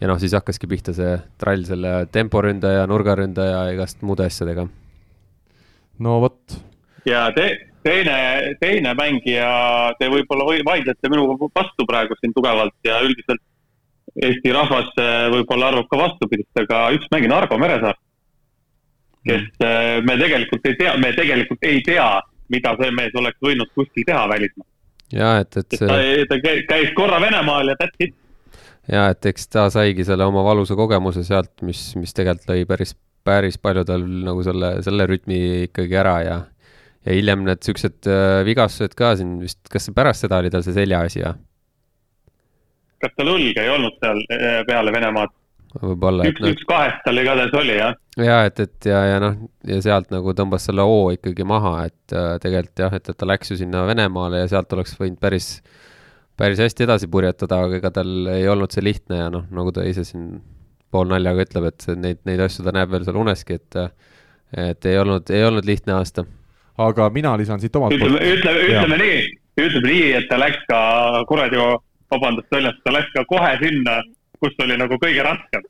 ja noh, siis hakkaski pihta see trall selle temporündaja, nurgaründaja ja igast muude asjadega. no vot. ja te, teine, teine mängija, te võib-olla või vaidlete minuga vastu praegu siin tugevalt ja üldiselt Eesti rahvas eh, võib-olla arvab ka vastupidist, aga üks mängija on Argo Meresaar kes äh, me tegelikult ei tea, me tegelikult ei tea, mida see mees oleks võinud kuskil teha välismaal. ja et, et see. ta, ta käis korra Venemaal ja that's it. ja et eks ta saigi selle oma valusa kogemuse sealt, mis, mis tegelikult lõi päris, päris paljudel nagu selle, selle rütmi ikkagi ära ja ja hiljem need siuksed äh, vigastused ka siin vist, kas pärast seda oli tal see seljaasi või? Kas tal õlg ei olnud seal äh, peale Venemaad? võib-olla. üks, üks kahest tal igatahes oli, jah. ja et, et ja, ja noh, ja sealt nagu tõmbas selle hoo ikkagi maha, et äh, tegelikult jah, et, et ta läks ju sinna Venemaale ja sealt oleks võinud päris, päris hästi edasi purjetada, aga ega tal ei olnud see lihtne ja noh, nagu ta ise siin poolnaljaga ütleb, et neid, neid asju ta näeb veel seal uneski, et et ei olnud, ei olnud lihtne aasta. aga mina lisan siit omalt poolt. ütleme, ütleme, ütleme nii, ütleme nii, et ta läks ka kuradi, vabandust väljast, ta läks ka kohe sinna kus oli nagu kõige raskem.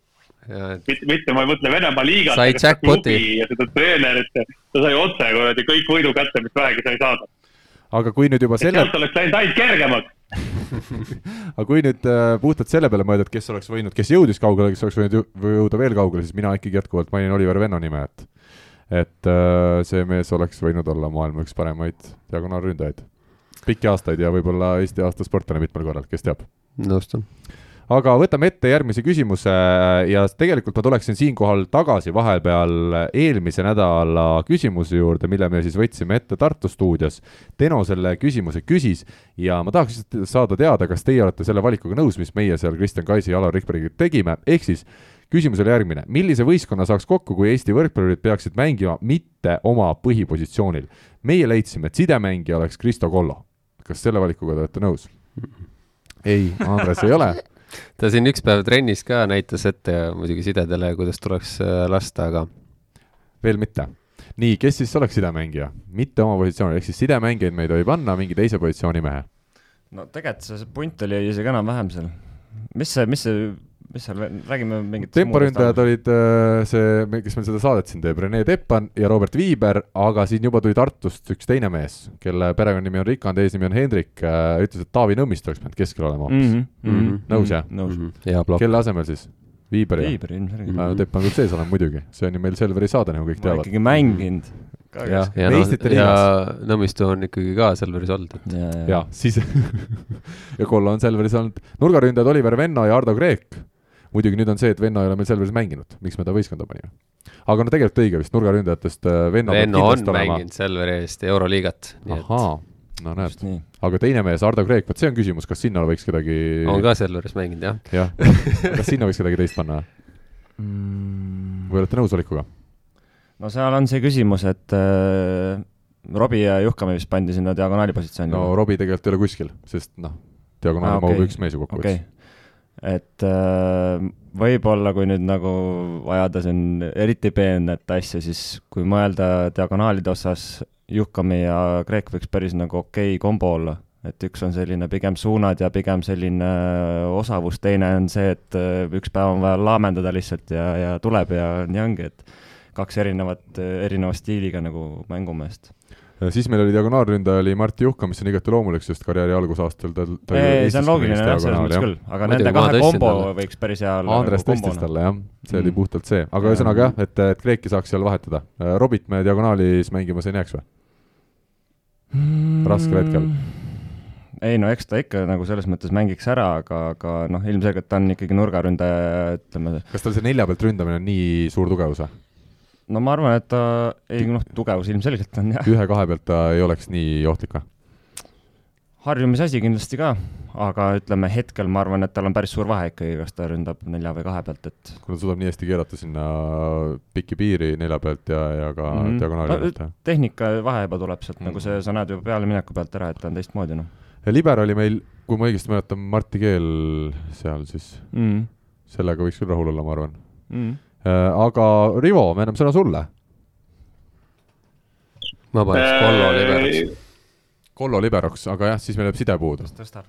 mitte, mitte ma ei mõtle Venemaa liigat, aga seda klubi ja seda treenerit, ta sai otse kuradi kõik võidu kätte, mis vähegi sai saada. aga kui nüüd juba selle. sealt oleks läinud ainult kergemaks aga kui nüüd äh, puhtalt selle peale mõelda, et kes oleks võinud, kes jõudis kaugele, kes oleks võinud jõuda veel kaugele, siis mina ikkagi jätkuvalt mainin Oliver Venno nime, et et äh, see mees oleks võinud olla maailma üks paremaid diagonaalründajaid. Pikki aastaid ja võib-olla Eesti aasta sportlane mitmel korral, kes teab. nõustun aga võtame ette järgmise küsimuse ja tegelikult ma tuleksin siinkohal tagasi vahepeal eelmise nädala küsimuse juurde, mille me siis võtsime ette Tartu stuudios. Teno selle küsimuse küsis ja ma tahaks saada teada, kas teie olete selle valikuga nõus, mis meie seal Kristjan Kaisi ja Alar Rikbergiga tegime, ehk siis küsimus oli järgmine, millise võistkonna saaks kokku, kui Eesti võrkpallurid peaksid mängima mitte oma põhipositsioonil? meie leidsime, et sidemängija oleks Kristo Kollo. Kas selle valikuga te olete nõus? ei, Andres ei ole ta siin üks päev trennis ka näitas ette muidugi sidedele, kuidas tuleks äh, lasta, aga. veel mitte. nii, kes siis oleks sidemängija? mitte oma positsioonil, ehk siis sidemängijaid me ei tohi panna, mingi teise positsiooni mehe. no tegelikult see punt oli isegi enam-vähem seal. mis see, mis see mis seal, räägime mingit temporündajad olid äh, see, kes meil seda saadet siin teeb, Rene Teppan ja Robert Viiber, aga siin juba tuli Tartust üks teine mees, kelle perekonnanimi on Rikand, eesnimi on Hendrik, äh, ütles, et Taavi Nõmmist oleks pidanud keskel olema hoopis mm. -hmm, mm -hmm, nõus jah? nõus mm. -hmm. kelle asemel siis? Viiberi? Viiberi ilmselgelt mm. -hmm. Teppan küll sees olema muidugi, see on ju meil Selveri saade, nagu kõik teavad. ikkagi mänginud jah, ja, no, ja Nõmmistu on ikkagi ka Selveris olnud, et. ja, ja. ja siis ja Kollo on Selveris olnud, nurgaründajad Oliver Venno ja Ardo Kreek muidugi nüüd on see, et Venno ei ole meil Selveris mänginud, miks me ta võistkonda panime. aga no tegelikult õige vist, nurgaründajatest äh, Venno Venno on mänginud Selveri eest Euroliigat. ahaa, no näed, aga teine mees, Ardo Kreek, vot see on küsimus, kas sinna võiks kedagi on ka Selveris mänginud, jah. jah, kas sinna võiks kedagi teist panna mm.? või olete nõus valikuga? no seal on see küsimus, et äh, Robbie ja Juhkami vist pandi sinna diagonaali positsiooni. no Robbie tegelikult ei ole kuskil, sest noh, diagonaali ah, okay. mahub üks mees ju kokku okay., et äh, võib-olla, kui nüüd nagu ajada siin eriti peenet asja, siis kui mõelda diagonaalide osas, Juhkami ja Kreek võiks päris nagu okei okay kombo olla. Et üks on selline pigem suunad ja pigem selline äh, osavus, teine on see, et äh, üks päev on vaja laamendada lihtsalt ja, ja tuleb ja nii ongi, et kaks erinevat, erineva stiiliga nagu mängumeest siis meil oli diagonaalründaja oli Martti Juhka, mis on igati loomulik, sest karjääri algusaastal ta, ta ei, see on loogiline jah, selles mõttes küll, aga nende kahe kombo talle. võiks päris hea olla. Andres nagu tõstis talle jah, see oli mm. puhtalt see, aga ühesõnaga jah, et, et Kreeki saaks seal vahetada. Robit me diagonaalis mängimas ei näeks või mm.? raskel hetkel ei no eks ta ikka nagu selles mõttes mängiks ära, aga, aga noh, ilmselgelt ta on ikkagi nurgaründaja, ütleme. kas tal see nelja pealt ründamine on nii suur tugevus või? No ma arvan, et ta, ei noh, tugevus ilmselgelt on jah. ühe-kahe pealt ta ei oleks nii ohtlik või? harjumise asi kindlasti ka, aga ütleme hetkel ma arvan, et tal on päris suur vahe ikkagi, kas ta ründab nelja või kahe pealt, et. kui ta suudab nii hästi keerata sinna pikki piiri nelja pealt ja, ja ka mm -hmm. diagonaali pealt no,. tehnika vahe juba tuleb sealt mm -hmm. nagu see, sa näed juba pealemineku pealt ära, et ta on teistmoodi noh ja liber oli meil, kui ma õigesti mäletan, Martti Keel seal siis mm.. sellega võiks küll rahul olla, ma arvan mm.. Aga Rivo, me anname sõna sulle. ma paneks Kollo liberoks. Kollo liberoks, aga jah, siis meil jääb side puudu. tõstab?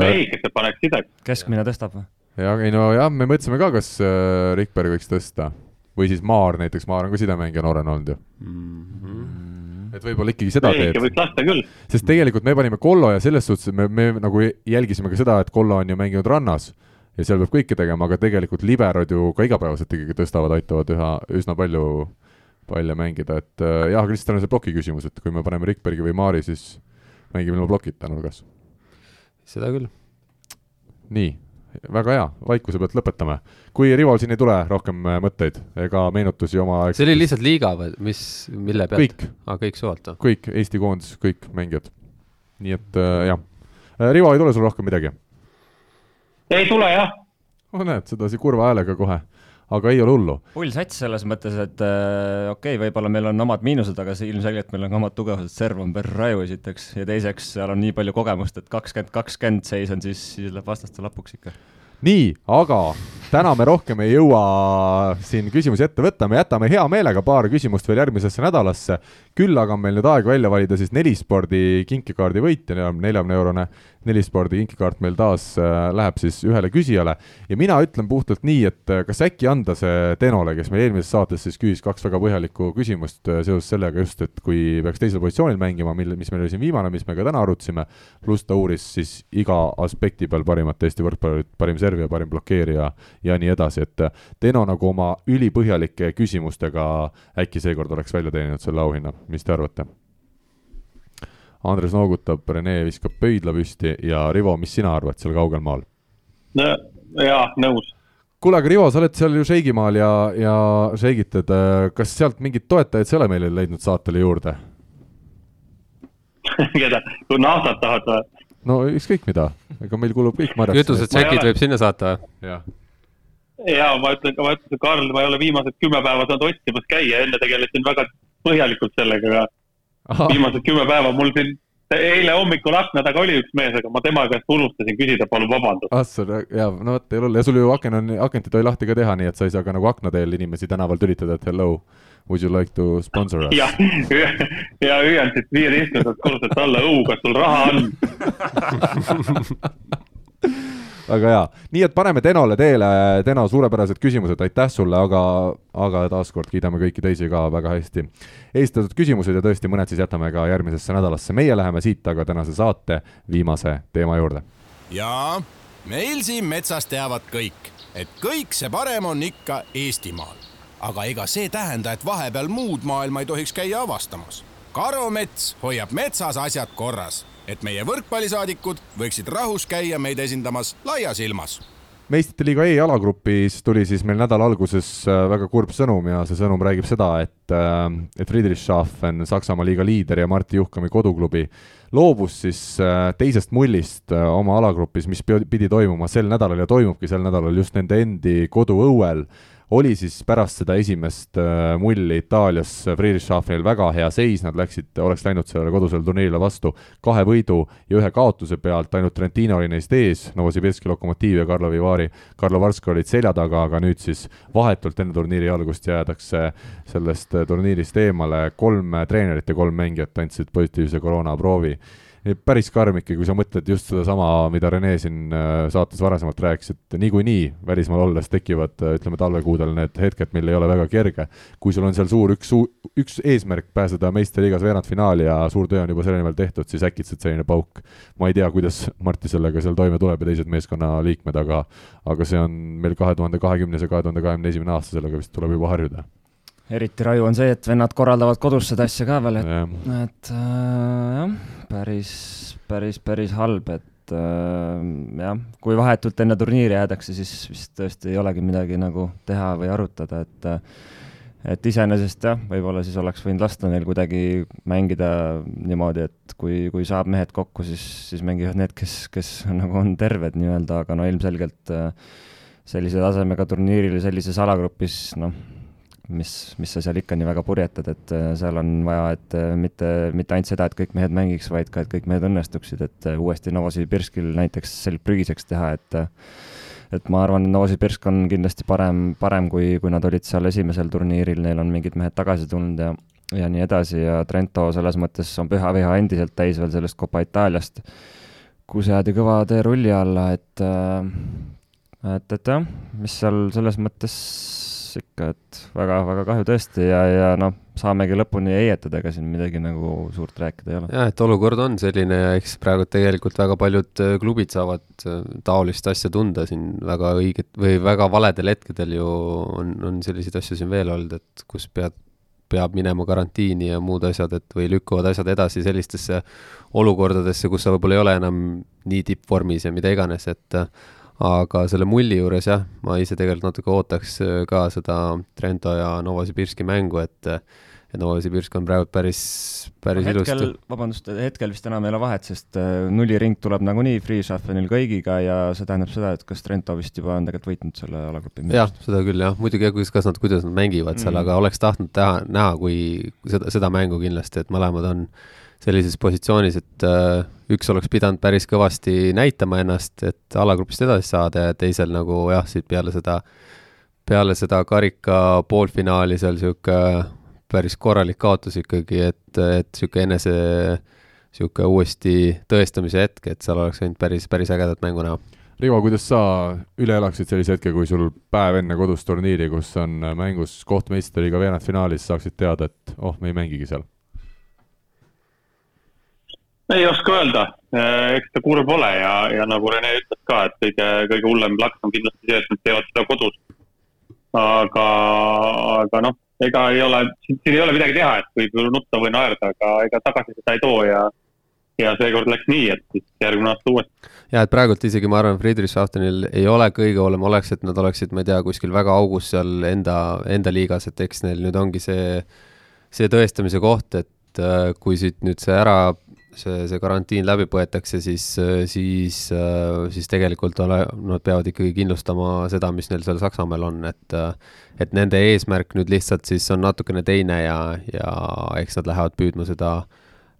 ei, kes see paneks sidet? keskmine tõstab või? jah, ei no jah, me mõtlesime ka, kas äh, Rikberg võiks tõsta või siis Maar näiteks, Maar on ka sidemängija noorena olnud ju mm. -hmm et võib-olla ikkagi seda teed. võiks lasta küll. sest tegelikult me panime Kollo ja selles suhtes me, me nagu jälgisime ka seda, et Kollo on ju mänginud rannas ja seal peab kõike tegema, aga tegelikult liberod ju ka igapäevaselt ikkagi tõstavad, aitavad üha, üsna palju palle mängida, et äh, jah, aga lihtsalt on see ploki küsimus, et kui me paneme Rikbergi või Maari, siis mängime ilma plokita nurgas. seda küll. nii väga hea, vaikuse pealt lõpetame. kui Rival siin ei tule rohkem äh, mõtteid ega meenutusi oma see oli lihtsalt liiga või mis, mille pealt? kõik ah,. kõik suvalt või? kõik, Eesti koondis, kõik mängijad. nii et äh, jah. Äh, Rivo, ei tule sul rohkem midagi? Ei tule jah. oh näed, sedasi kurva häälega kohe aga ei ole hullu. pull sats selles mõttes, et äh, okei okay,, võib-olla meil on omad miinused, aga see ilmselgelt meil on ka omad tugevused, serv on per raju esiteks ja teiseks seal on nii palju kogemust, et kakskümmend, kakskümmend seis on siis, siis läheb vastaste lapuks ikka nii, aga täna me rohkem ei jõua siin küsimusi ette võtta, me jätame hea meelega paar küsimust veel järgmisesse nädalasse. küll aga on meil nüüd aeg välja valida siis nelispordi kinkekaardi võitja, neljakümne eurone nelispordi kinkekaart meil taas äh, läheb siis ühele küsijale ja mina ütlen puhtalt nii, et äh, kas äkki anda see Tenole, kes meil eelmises saates siis küsis kaks väga põhjalikku küsimust äh, seoses sellega just, et kui peaks teisel positsioonil mängima, mille, mis meil oli siin viimane, mis me ka täna arutasime, pluss ta uuris siis iga aspekti peal parimat Eesti võrkpallurit, parim servija, parim blokeerija ja nii edasi, et Teno nagu oma ülipõhjalike küsimustega äkki seekord oleks välja teeninud selle auhinna, mis te arvate? Andres noogutab, Rene viskab pöidla püsti ja Rivo, mis sina arvad seal kaugel maal? no jaa, nõus. kuule, aga Rivo, sa oled seal ju Šeigimaal ja, ja šeigitad, kas sealt mingeid toetajaid sa ei ole meile leidnud saatele juurde keda, kui naftat tahad või? no ükskõik mida, ega meil kulub kõik marjaks. jutused tšekid võib sinna saata või? ja ma ütlen, ma ütlen, Karl, ma ei ole viimased kümme päeva saanud otsimas käia, enne tegelesin väga põhjalikult sellega, aga viimased kümme päeva mul siin eile hommikul akna taga oli üks mees, aga ma tema käest unustasin küsida, palun vabandust. ah, sul, jaa, no vot, ei ole ja sul ju aken on, akent ei tohi lahti ka teha, nii et sa ei saa ka nagu akna teel inimesi tänaval tülitada, et hello, would you like to sponsor us? jah, ja hüüan siit viieteistkümnendalt korruselt alla, õu, kas sul raha on väga hea, nii et paneme Tenole teele, Teno, suurepärased küsimused, aitäh sulle, aga, aga taaskord kiidame kõiki teisi ka väga hästi esitatud küsimused ja tõesti, mõned siis jätame ka järgmisesse nädalasse, meie läheme siit aga tänase saate viimase teema juurde. jaa, meil siin metsas teavad kõik, et kõik see parem on ikka Eestimaal. aga ega see tähenda, et vahepeal muud maailma ei tohiks käia avastamas. karumets hoiab metsas asjad korras et meie võrkpallisaadikud võiksid rahus käia meid esindamas laias ilmas. Meistrite liiga E alagrupis tuli siis meil nädala alguses äh, väga kurb sõnum ja see sõnum räägib seda, et, äh, et Friedrichshafen, Saksamaa liiga liider ja Martti Juhkami koduklubi loobus siis äh, teisest mullist oma alagrupis, mis pidi toimuma sel nädalal ja toimubki sel nädalal just nende endi koduõuel oli siis pärast seda esimest äh, mulli Itaalias Friedrichshafenil väga hea seis, nad läksid, oleks läinud sellele kodusele turniirile vastu kahe võidu ja ühe kaotuse pealt, ainult Trentino oli neist ees, Novosibirski Lokomotiiv ja Karlo Vivari, Karlo Varsko olid selja taga, aga nüüd siis vahetult enne turniiri algust jäädakse sellest turniirist eemale, kolm treenerit ja kolm mängijat andsid positiivse koroonaproovi päris karm ikka, kui sa mõtled just sedasama, mida Rene siin äh, saates varasemalt rääkis, et niikuinii välismaal olles tekivad, äh, ütleme, talvekuudel need hetked, mil ei ole väga kerge. kui sul on seal suur üks, üks eesmärk pääseda meistriliigas veerandfinaali ja suur töö on juba selle nimel tehtud, siis äkitselt selline pauk. ma ei tea, kuidas Marti sellega seal toime tuleb ja teised meeskonnaliikmed, aga aga see on meil kahe tuhande kahekümnes ja kahe tuhande kahekümne esimene aasta, sellega vist tuleb juba harjuda eriti raju on see, et vennad korraldavad kodus seda asja ka veel, et, et äh, jah, päris, päris, päris halb, et äh, jah, kui vahetult enne turniiri jäädakse, siis vist tõesti ei olegi midagi nagu teha või arutada, et et iseenesest jah, võib-olla siis oleks võinud lasta neil kuidagi mängida niimoodi, et kui, kui saab mehed kokku, siis, siis mängivad need, kes, kes nagu on terved nii-öelda, aga no ilmselgelt äh, sellise tasemega turniiril sellises alagrupis, noh mis, mis sa seal ikka nii väga purjetad, et äh, seal on vaja, et äh, mitte, mitte ainult seda, et kõik mehed mängiks, vaid ka, et kõik mehed õnnestuksid, et äh, uuesti Novosibirskil näiteks selg prügiseks teha, et et ma arvan, Novosibirsk on kindlasti parem, parem kui, kui nad olid seal esimesel turniiril, neil on mingid mehed tagasi tulnud ja ja nii edasi ja Trento selles mõttes on püha viha endiselt täis veel sellest Copa Itaaliast, kus jäädi kõva teerulli alla, et et, et jah, mis seal selles mõttes ikka, et väga-väga kahju tõesti ja, ja noh, saamegi lõpuni heietada, ega siin midagi nagu suurt rääkida ei ole. jah, et olukord on selline ja eks praegu tegelikult väga paljud äh, klubid saavad äh, taolist asja tunda siin väga õiget või väga valedel hetkedel ju on, on selliseid asju siin veel olnud, et kus pead, peab minema karantiini ja muud asjad, et või lükkuvad asjad edasi sellistesse olukordadesse, kus sa võib-olla ei ole enam nii tippvormis ja mida iganes, et aga selle mulli juures jah, ma ise tegelikult natuke ootaks äh, ka seda Trento ja Novosibirski mängu, et et Novosibirsk on praegu päris, päris hetkel, ilusti. vabandust, hetkel vist enam ei ole vahet, sest äh, nulliring tuleb nagunii Freeshuffenil kõigiga ja see tähendab seda, et kas Trento vist juba on tegelikult võitnud selle alagrupi. jah, seda küll jah, muidugi kas, kas nad, kuidas nad mängivad seal mm, -hmm. aga oleks tahtnud teha, näha, kui seda, seda mängu kindlasti, et mõlemad on sellises positsioonis, et äh, üks oleks pidanud päris kõvasti näitama ennast, et alagrupist edasi saada ja teisel nagu jah, siit peale seda, peale seda karika poolfinaali seal niisugune päris korralik kaotus ikkagi, et, et niisugune enese, niisugune uuesti tõestamise hetk, et seal oleks võinud päris, päris ägedat mängu näha. Rivo, kuidas sa üle elaksid sellise hetke, kui sul päev enne kodus turniiri, kus on mängus koht meistriga veerandfinaalis, saaksid teada, et oh, me ei mängigi seal? Ei oska öelda, äh, eks ta kurb ole ja, ja nagu Rene ütles ka, et kõige, kõige hullem plaks on kindlasti see, et nad teevad seda kodus. aga, aga noh, ega ei ole, siin ei ole midagi teha, et võib nutta või naerda, aga ega tagasi seda ei too ja ja seekord läks nii, et siis järgmine aasta uuesti. ja et praegult isegi ma arvan, Friedrichshafenil ei ole kõige hullem oleks, et nad oleksid, ma ei tea, kuskil väga augus seal enda, enda liigas, et eks neil nüüd ongi see, see tõestamise koht, et äh, kui siit nüüd see ära see, see karantiin läbi põetakse, siis, siis, siis tegelikult ole, nad peavad ikkagi kindlustama seda, mis neil seal Saksamaal on, et et nende eesmärk nüüd lihtsalt siis on natukene teine ja, ja eks nad lähevad püüdma seda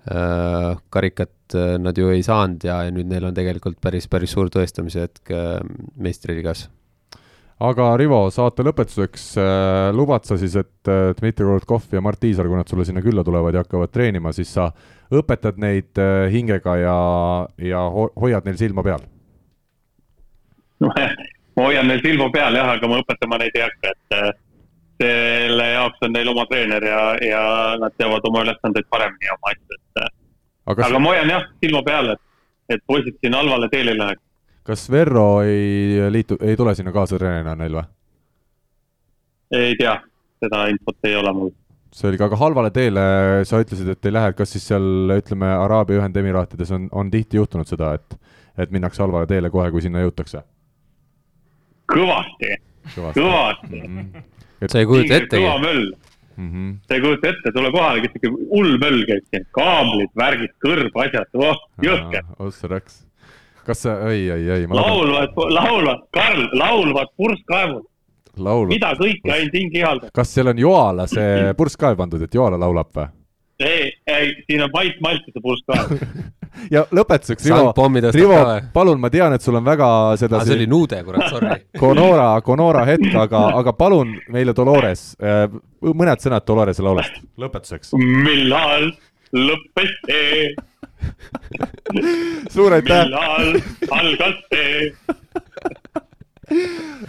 äh, karikat nad ju ei saanud ja, ja nüüd neil on tegelikult päris, päris suur tõestamise hetk äh, meistriliigas aga Rivo, saate lõpetuseks äh, lubad sa siis, et äh, Dmitri Korotkov ja Mart Tiisar, kui nad sulle sinna külla tulevad ja hakkavad treenima, siis sa õpetad neid äh, hingega ja, ja ho hoiad neil silma peal? ma hoian neil silma peal jah, aga ma õpetama neid ei hakka, et äh, selle jaoks on neil oma treener ja, ja nad teavad oma ülesandeid paremini ja oma asju, et äh, aga, aga ma hoian jah silma peal, et, et poisid siin halvale teele ei läheks kas Verro ei liitu, ei tule sinna kaasatreenerina neil või? ei tea, seda infot ei ole mul. selge, aga halvale teele sa ütlesid, et ei lähe, kas siis seal ütleme, Araabia Ühendemiraatides on, on tihti juhtunud seda, et, et minnakse halvale teele kohe, kui sinna jõutakse? kõvasti, kõvasti mm. -hmm. Et... sa ei kujuta ettegi? kõva möll mm. -hmm. sa ei kujuta ette, tule kohale, kes ikka hull möll käib siin, kaablid, värgid, kõrb, asjad, oh, jõhker. ossa raks kas see, ei, ei, ei. laulvad, laulvad, Karl, laulvad purskkaevud. laulu. mida kõike ainult hing ihaldab. kas seal on Joala see purss ka pandud, et Joala laulab või? ei, ei, siin on Mait Maltise purss ka ja lõpetuseks, Rivo, Rivo, palun, ma tean, et sul on väga seda ah,. see oli nuude, kurat, sorry. Conora, Conora hetk, aga, aga palun meile Dolores, äh, mõned sõnad Dolorese laulust lõpetuseks. millal lõppes see? suur aitäh. millal algas see?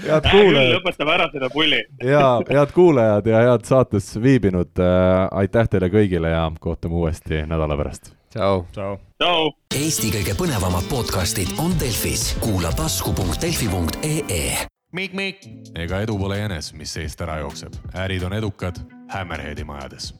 head kuulajad. lõpetame ära selle pulli. ja head kuulajad ja head saates viibinud äh,, aitäh teile kõigile ja kohtume uuesti nädala pärast. tšau. tšau. tšau. Eesti kõige põnevamad podcastid on Delfis, kuula tasku.delfi.ee. ega edu pole jänes, mis seest ära jookseb, ärid on edukad Hammerheadi majades